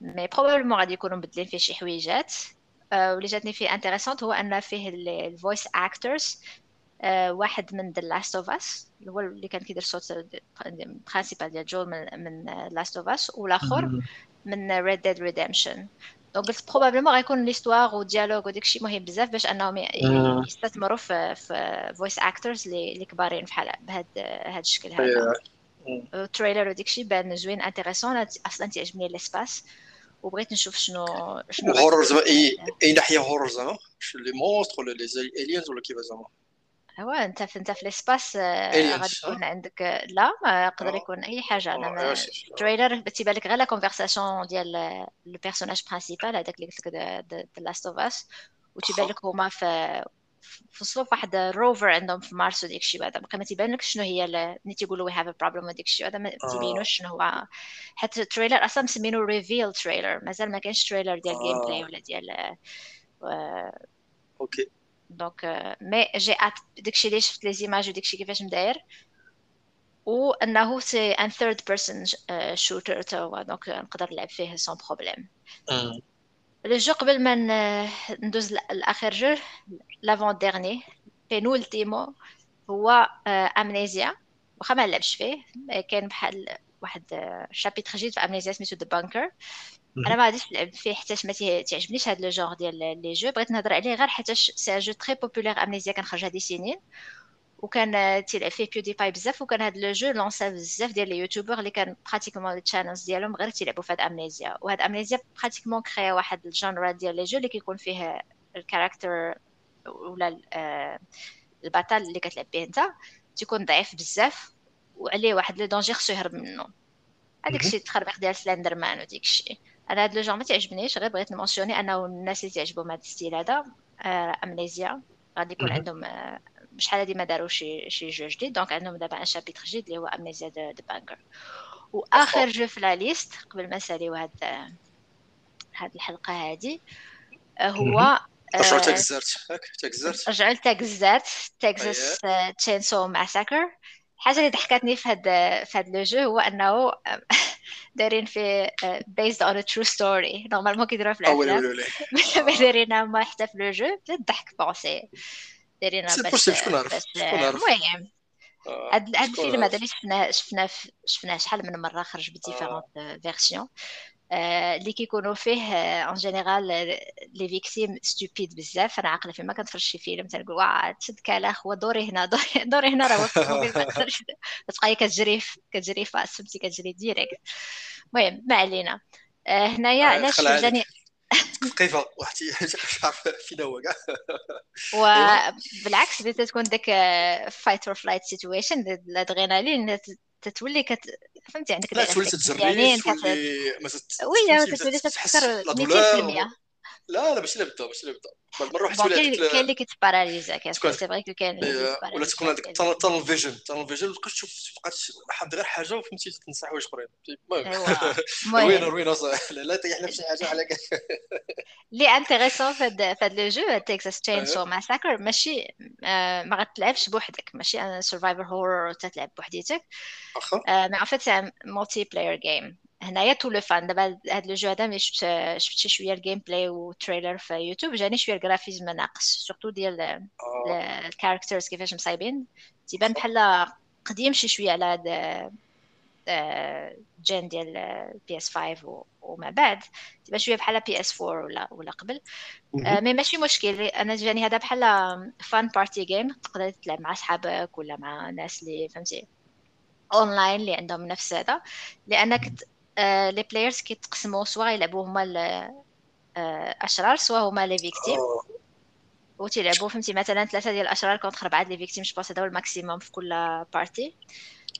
mais probablement غادي يكونوا مبدلين فيه شي حويجات. واللي جاتني فيه intéressante هو أن فيه ال voice actors واحد من The Last of Us هو اللي كان كيدير صوت principal ديال جول من من Last of Us والآخر من Red Dead Redemption donc قلت probablement غيكون l'histoire و dialogue وداك الشيء مهم بزاف باش أنهم يستثمروا في في voice actors اللي كبارين بحال بهذا هذا الشكل هذا. ال trailer وديك الشيء بان زوين intéressant أصلا تيعجبني l'espace وبغيت نشوف شنو شنو horror زعما اي اي ناحيه horror زعما les monstres ولا les aliens ولا كيف زعما ايوا انت في انت في l'espace غادي يكون عندك لا يقدر يكون اي حاجة أنا ال trailer تيبان لك غير la conversation ديال le personnage principal هذاك اللي قلت لك The Last of Us وتيبان لك هما في في واحد ال rover عندهم في مارس وديك الشيء بعدا. ما تيبان لك شنو هي ملي تيقولوا we have a problem وديك الشيء هذا ما تيبينوش شنو هو. حتى ال trailer أصلا مسمينو reveal trailer مازال ما كاينش trailer ديال gameplay ولا ديال OK. donc mais j'ai hâte داكشي اللي شفت les images وداكشي كيفاش مداير؟ وأنه c'est un third person shooter تا هو donc نقدر نلعب فيه sans problème le jeu قبل ما ندوز الآخر jeu l'avant-dernier pénultième هو Amnesia واخا ما لعبش فيه. كان بحال واحد chapitre جديد في Amnesia سميتو The Bunker أنا ما غاديش نلعب فيه حتى ما تعجبنيش هذا le genre ديال les jeux بغيت نهضر عليه غير حيتاش c'est un jeu très populaire Amnesia كان خرج هذه سنين. وكان تيلعب فيه PewDiePie بزاف وكان هذا le jeu لونسا بزاف ديال les youtubeurs اللي كان pratiquement les channels ديالهم غير تيلعبوا في هاد Amnesia وهاد Amnesia pratiquement كريا واحد ال genre ديال les jeux اللي كيكون فيه ال character ولا البطل اللي كتلعب به انت. تيكون ضعيف بزاف وعليه واحد le danger خصو يهرب منه هذاك الشيء التخربيق ديال Slender Man وديك الشيء أنا هاد le genre ما تعجبنيش غير بغيت نمونسيوني أنه الناس اللي تعجبهم هذا ال style هذا Amnesia غادي يكون عندهم شحال هادي ما داروا شي شي jeu جديد donc عندهم دابا un chapitre جديد اللي هو Amnesia The, The Bunker واخر jeu في la liste قبل ما نساليو هاد هاد الحلقة هادي هو رجعوا تاكزرت ياك تاكزرت رجعوا لتاكزرت Texas Chain Saw Massacre الحاجة اللي ضحكتني في هاد في هاد le jeu هو إنه دايرين في based on true story normalement كيديروها في الأفلام. دايرينها هما حتى في le jeu بلا ضحك بونسي. دايرينها باش شكون عارف شكون عارف المهم هاد الفيلم هذا اللي شفناه شفناه شفناه شحال من مرة خرج ب différentes versions اللي كيكونوا فيه en général les victimes stupides بزاف. أنا عاقلة فيما كنتفرج شي فيلم. تنقول واه تشد كالاخ هو دوري هنا دوري, دوري هنا راه تبقاي كتجري كتجري فاس فهمتي كتجري direct المهم ما علينا. هنايا علاش جاني ثقيفه واحد عارف فينا هو كاع وبالعكس بدات تكون داك فايت اور فلايت سيتويشن الادرينالين تتولي كت فهمتي؟ عندك لا تولي تتجري تولي وي تولي تتفكر 200% لا لا ماشي نبدا ماشي نبدا مره واحدة تولي كاين اللي كيتباراليزا سي فري كاين ولا تكون هذيك تانل فيجن تانل فيجن تبقى تشوف تبقى حد غير حاجة وفهمتي تنسى حوايج اخرين المهم. روينه روينه لا طيحنا في شي حاجة على اللي انتريسون في هذا لو جو تكساس تشين سو ماساكر ماشي ما غتلعبش بوحدك. ماشي un survival horror تتلعب بوحديتك. mais en fait multiplayer game هنايا tout le fun. دابا هاد le jeu هذا ملي شفت شفت شي شوية ال gameplay و trailer في يوتيوب جاني شوية ال graphisme ناقص surtout ديال ال characters كيفاش مصايبين. تيبان بحال قديم شي شوية على هاد gen ديال PS 5 وما بعد. تبان شوية بحال PS 4 ولا ولا قبل. mais ماشي مشكل. أنا جاني هذا بحال fun party game تقدر تلعب مع صحابك ولا مع ناس اللي فهمتي اونلاين اللي عندهم نفس هذا. لأنك les players كيتقسموا سواء يلعبوا هما الاشرار سواء هما les victimes وتيلعبوا فهمتي مثلا ثلاثة ديال الأشرار contre اربعه ديال victimes jeu هذا هو ال maximum في كل partie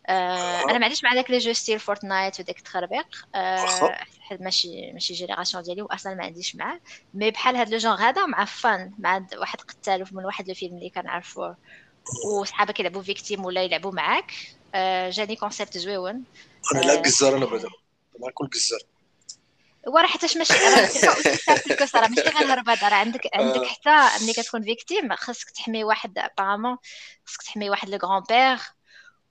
آه أنا ما عنديش مع داك les jeux style Fortnite وداك التخربيق. آه ماشي ماشي جينيراسيون ديالي واصلا ما عنديش معاه. مي بحال هاد لو جونغ هذا مع فان مع واحد قتال من واحد الفيلم اللي كنعرفوه. وصحابك يلعبوا فيكتيم ولا يلعبوا معاك. آه جاني كونسيبت زويون. أنا لا قزار أنا بعدا مع كل قزار وراه حتىش ماشي راه ماشي غير هربه راه عندك عندك حتى ملي كتكون فيكتيم خاصك تحمي واحد ابارامون خاصك تحمي واحد لو غران بير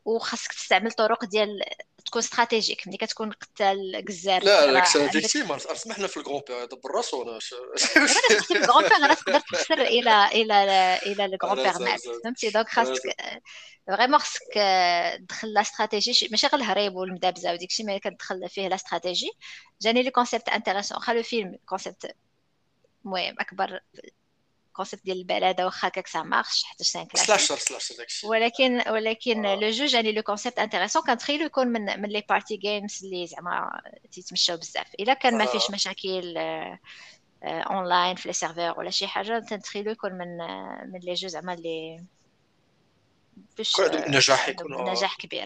وخاصك تستعمل طرق ديال تكون stratégique ملي كتكون قتال قزار لا لا victime سمحنا في ال grand-père يدبر راسو أنا في ال grand-père تقدر تخسر إلى إلى إلى ال grand-père مات فهمتي؟ donc خاصك vraiment خاصك تدخل la stratégie ماشي غير الهريب والمدابزة وديك الشيء mais كتدخل فيه la stratégie جاني le concept intéressant واخا le film concept المهم أكبر concept ديال البلاده واخا هكاك ça marche حتى c'est un slasher slasher داكشي ولكن ولكن le jeu جاني le concept intéressant كنتخيلو يكون من من les party games اللي زعما تيتمشاو بزاف الا كان ما فيش مشاكل اونلاين في les serveurs ولا شي حاجة تنتخيلو يكون من من les jeux زعما اللي باش نجاح يكون نجاح كبير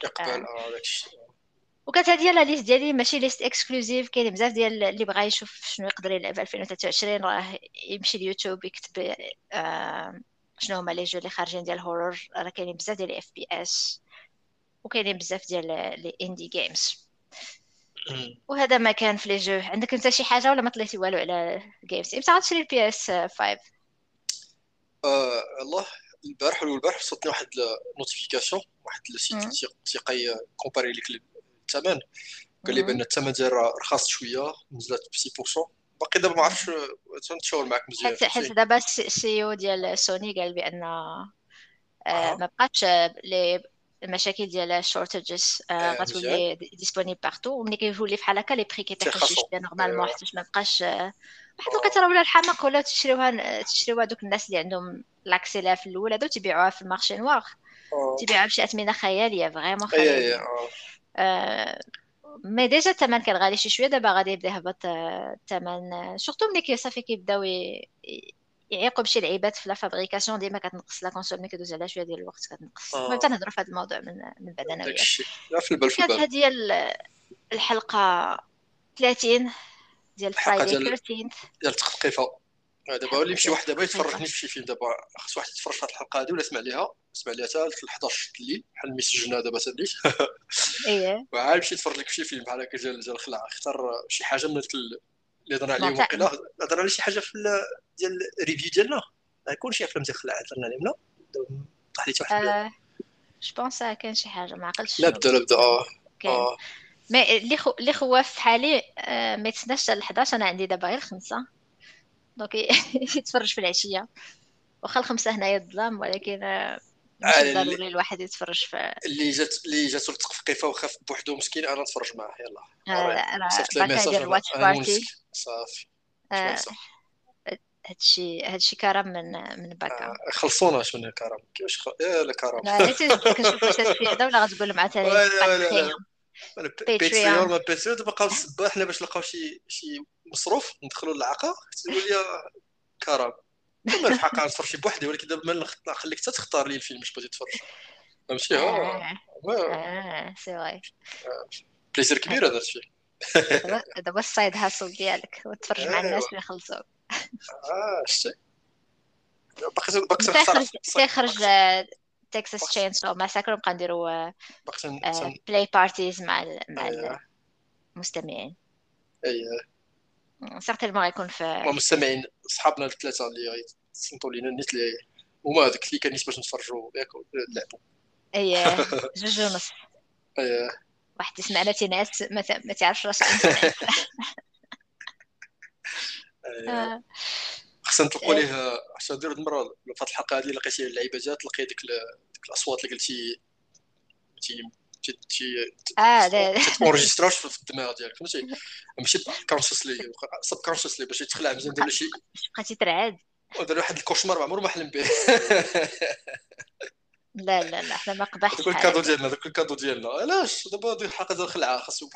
وكانت هذه la liste ديالي ماشي liste exclusive كاين بزاف ديال اللي بغى يشوف شنو يقدر يلعب 2023 راه يمشي اليوتيوب يكتب آه شنو هما les jeux اللي خارجين ديال ال horror راه كاينين بزاف ديال FPS وكاينين بزاف ديال les indie games وهذا ما كان في les jeux عندك انت شي حاجة ولا ما طليتي والو على games إمتى غتشري ال PS 5 آه الله البارح ولا البارح وصلتني واحد notification واحد ال site تي comparer لك الثمن. قال لي بأن الثمن ديالها رخص شوية نزلت ب 6% باقي دابا ما عرفتش تنتشاور معك مزيان حيت حيت دابا ال CEO ديال سوني قال بأن آه. ما بقاتش لي المشاكل ديال ال shortages آه غتولي disponible partout وملي كيولي بحال هكا les prix كيطيحوا شوية normalement حيت ما بقاش واحد الوقت راه ولا الحماق ولا تشريوها تشريوها دوك الناس اللي عندهم l'accès لها في الأول هادو تيبيعوها في ال marché noir تيبيعوها بشي أثمنة خيالية vraiment خيالية. mais déjà الثمن كان غالي شي شوية دابا غادي يبدأ يهبط الثمن surtout ملي صافي كيبداو يعيقوا بشي لعيبات في la fabrication ديما كتنقص la console ملي كدوز على شوية ديال الوقت كتنقص. المهم تنهضروا في هذا الموضوع من من بعد أنا وياك. في البال في البال. هذه الحلقة 30 ديال Friday 13 ديال التثقيفة. دابا ولي يمشي واحد دابا يتفرج في شي فيلم دابا خص واحد يتفرج في الحلقة هذه ولا يسمع ليها؟ يسمع ليها حتى ل 11 الليل بحال ملي سجلنا دابا ساليت اييه وعاد يمشي يتفرج لك في شي فيلم بحال هكا ديال ديال الخلع اختار شي حاجة من اللي هضرنا عليهم وقيلا هضرنا على شي حاجة في ديال ال review ديالنا. يكون شي أفلام ديال الخلع هضرنا عليهم لا؟ طاح لي واحد. je pense كان شي حاجة ما عقلتش لا بدا لا بدا آه. mais اللي خو... اللي خواف في حالي آه ما يتسناش حتى ل 11 أنا عندي دابا غير خمسة. donc يتفرج في العشية. واخا الخمسة هنايا الظلام ولكن ماشي ضروري الواحد يتفرج في اللي جات اللي جاتو التثقيفه وخاف بوحدو مسكين أنا نتفرج معاه يلا. صيفط لي message صافي. صافي هادشي هادشي كرم من من باكا. آه خلصونا من الكرم كيفاش خ... يا لا كرم. لا كنشوف واش في هذا ولا غتقول مع ثاني باتريون ما باتريون دابا بقاو الصباح حنا باش نلقاو شي شي مصروف ندخلوا للعقا تقول لي كرم ما الحق نتفرج شي بوحدي ولكن دابا نخليك حتى تختار لي الفيلم باش بغيتي تفرج فهمتي؟ آه c'est vrai plaisir كبير هذا الشيء. دابا ال side hustle ديالك وتفرج مع الناس اللي يخلصوك آه شتي باقي باقي تيخرج Texas Chainsaw Massacre ونبقى نديرو play parties مع مع المستمعين اييه غيكون في المستمعين صحابنا الثلاثة اللي صنتوا لينا النيت اللي هما هذاك اللي كان باش نتفرجوا ياك لعبوا. اييه جوج ونص. اييه واحد يسمعنا تينعس ما تعرفش راسو خصنا نطلقوا ليه حتى نديروا المرة في هذه الحلقة هذه لقيتي اللعيبة جات تلقي ديك الأصوات اللي قلتي آه تونجستراش في الدماغ ديالك فهمتي؟ ماشي كونشسلي سب كونشسلي باش يتخلع مزيان دير شي بقيتي ترعد ودار واحد ال cauchemar ما عمرو ما حلم به. لا لا لا حنا ما قبحش دوك ال cadeaux ديالنا دوك ال cadeaux ديالنا. علاش؟ دابا ديك الحلقة ديال الخلعه خاصو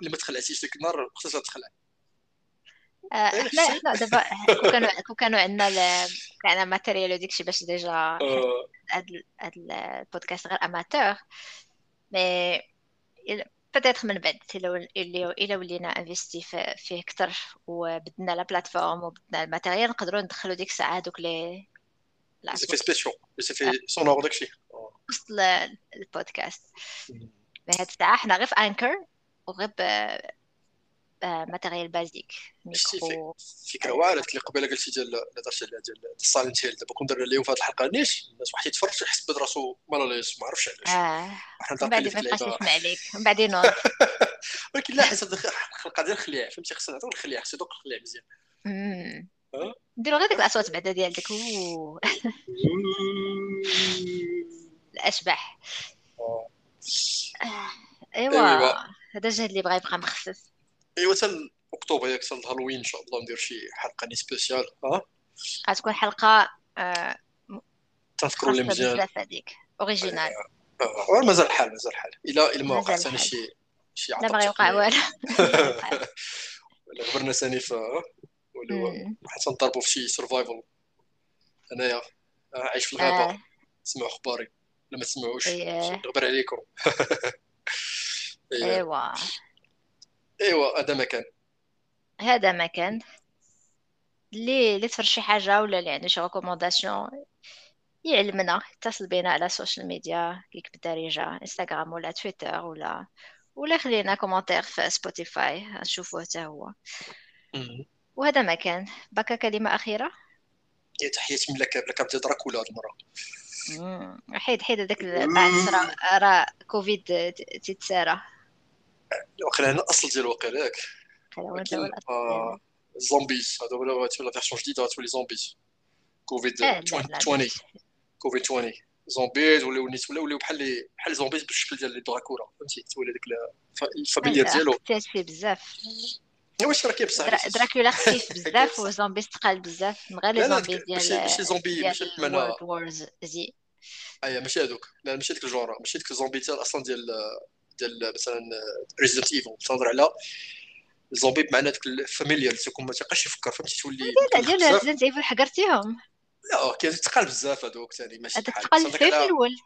اللي ما تخلعتيش ديك النهار خصها تخلع. إحنا إحنا دابا كون كانوا كون كانوا عندنا كان matériel وديك الشيء باش déjà آه. هاد هاد البودكاست غير amateur. mais peut-être من بعد إلا إلا ولينا investi فيه أكثر وبدلنا la plateforme وبدلنا ال matériel نقدروا ندخلوا ديك الساعة دوك les effets spéciaux effets sonores داكشي وسط ال podcast. mais هاد الساعة حنا غير في Anchor وغير matériel basique micro. فكره واعره اللي قبيلة قلتي ديال درت ديال ديال Silent Hill دابا كون درنا اليوم في هذه الحلقة نيش الناس واحد يتفرج يحس براسو mal à l'aise ما عرفتش علاش. آه. من بعد ما يبقاش يسمع عليك. من بعد ينوض ولكن لا حسب الحلقة ديال الخليع فهمتي؟ خصنا نعطيو الخليع خصو يدوق الخليع مزيان. نديرو غير ديك الأصوات بعدا ديال ديك الأشباح. آه. آه، أيوا. هذا الجهد اللي بغا يبقى مخفف ايوا حتى أكتوبر ياك حتى الهالوين إن شاء الله ندير شي حلقة ني سبيسيال ها؟ غتكون حلقة آه تذكروا لي مزيان. بزاف هذيك original. آه. آه. مازال الحال مازال الحال الا إلا ما وقع ثاني شي شي لا بغا يوقع والو. ولا غبرنا ثاني في ولا حتى نضربوا في شي survival أنايا عايش في الغابة. تسمعوا أخباري. ولا ما تسمعوش نغبر عليكم. إيوا. إيوا هذا مكان. هذا مكان. اللي اللي تفرج شي حاجة ولا اللي عنده شي recommandation يعلمنا يتصل بينا على ال social media كيك بالدارجة انستغرام ولا تويتر ولا ولا خلينا commentaire في Spotify نشوفوه حتى هو. وهذا مكان. بكا كلمة أخيرة؟ يا تحياتي من لك لك بدي دراكولا المرة؟ حيد حيد هذاك بعد راه كوفيد تيتسارى واقيلا هنا الأصل ديال واقيلا ياك zombies هذا ولا تولي version جديدة تولي zombies كوفيد 20 كوفيد 20 zombies ولاو الناس ولاو بحال بحال zombies بالشكل ديال دراكولا فهمتي؟ تولي ديك الفاميليا ديالو. فيه بزاف. واش راه بصح؟ دراكولا خفيف بزاف و zombies ثقال بزاف. من غير les zombies ديال ماشي زومبي ماشي بمعنى World War Z ايوا ماشي هذوك لا ماشي ديك ال genre ماشي ديك الزومبي أصلا ديال ديال مثلا Resident Evil تنهضر على الزومبي بمعنى داك الفاميليال تكون ما تبقاش يفكر فهمتي؟ تولي لا ديال ريزيدنت ايفل حقرتيهم. لا كاين ثقال بزاف هذوك ثاني ماشي بحال ثقال في الأول.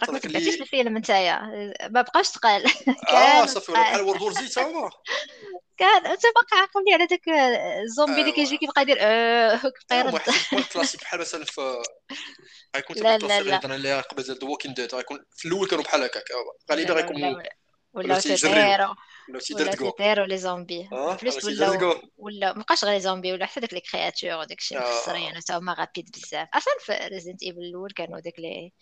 راك ما تبعتيش الفيلم نتايا. ما بقاش ثقال آه صافي بحال World War Z تا هما كان أنت باقي عاقلني على داك الزومبي اللي كيجي كيبقى يدير كيبقى يرد واحد كلاسيك بحال مثلا في غيكون لا لا لا. اللي قبل ديال The Walking Dead غيكون في الأول كانوا بحال هكاك غالبا غيكون ولا تيتيرو ولا تيتيرو les zombies. Plus ولا ولا مابقاش غير les zombies ولا حتى داك les créatures وداك الشيء مخسرين حتى هما rapides بزاف. أصلا في Resident Evil الأول كانوا داك لي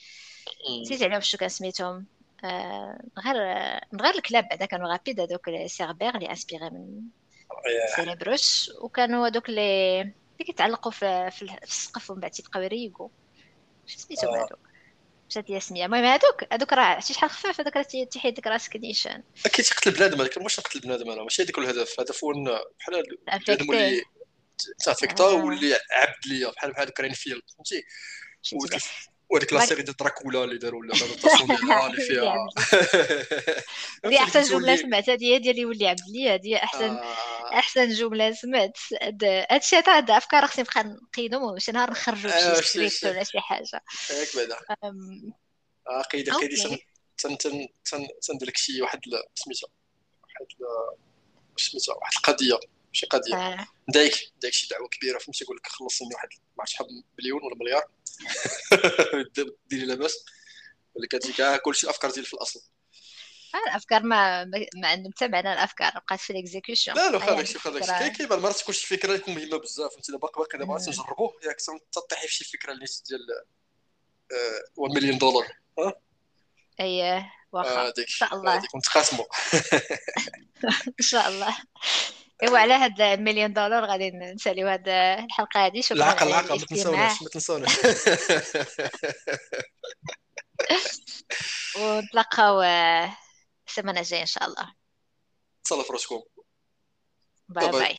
نسيت عليهم شنو كان سميتهم. غير غير الكلاب بعدا. كانوا rapides هذوك les Cerbères اللي inspirés من Cerberus وكانوا هذوك لي اللي كيتعلقوا في, في السقف ومن بعد تيبقاو يريقوا شنو سميتهم هذوك مشات لي سميه المهم هذوك هذوك راه عرفتي شحال خفاف هذاك راه تيحيد لك راسك نيشان أكيد تقتل بنادم هذاك ماشي تقتل بنادم أنا ماشي هذاك الهدف. الهدف هو بحال بنادم اللي تافيكتا واللي عبد ليا بحال بحال كرين فيل فهمتي؟ وهذيك لا سيري ديال دراكولا اللي داروا ديالها اللي فيها هذه احسن جمله سمعتها هي ديال يولي عبد لي هذه احسن احسن جمله سمعت هادشي هذا هاد افكار خصني نبقى نقيدهم شي نهار نخرجوا شي سكريبت ولا شي حاجة ياك بعدا آه قيدي قيدي تن تن تن تندير لك شي واحد سميتها واحد سميتها واحد القضية شي قضيه آه. دايك دايك شي دعوه كبيره فهمتي يقول لك خلصني واحد ما عرفتش شحال مليون ولا مليار ديري لاباس ولا كتجي كاع كلشي الافكار ديال في الأصل. آه، الأفكار ما ما عندهم حتى معنى الأفكار بقات في ال execution لا لا واخا داكشي واخا داكشي كاين مرات تكون شي فكرة يكون مهمة بزاف انت باقي باقي دابا تنجربوه ياك تطيحي في شي فكرة اللي ديال 1 مليون دولار ها؟ اييه واخا. إن شاء الله. نتقاسموا إن شاء الله. إيوا على هاد المليون دولار غادي نساليو هاد الحلقة هادي شكرا العقل العقل ما تنساوناش ما تنساوناش ونتلاقاو السيمانه الجاية إن شاء الله. تصلوا في راسكم. باي. باي.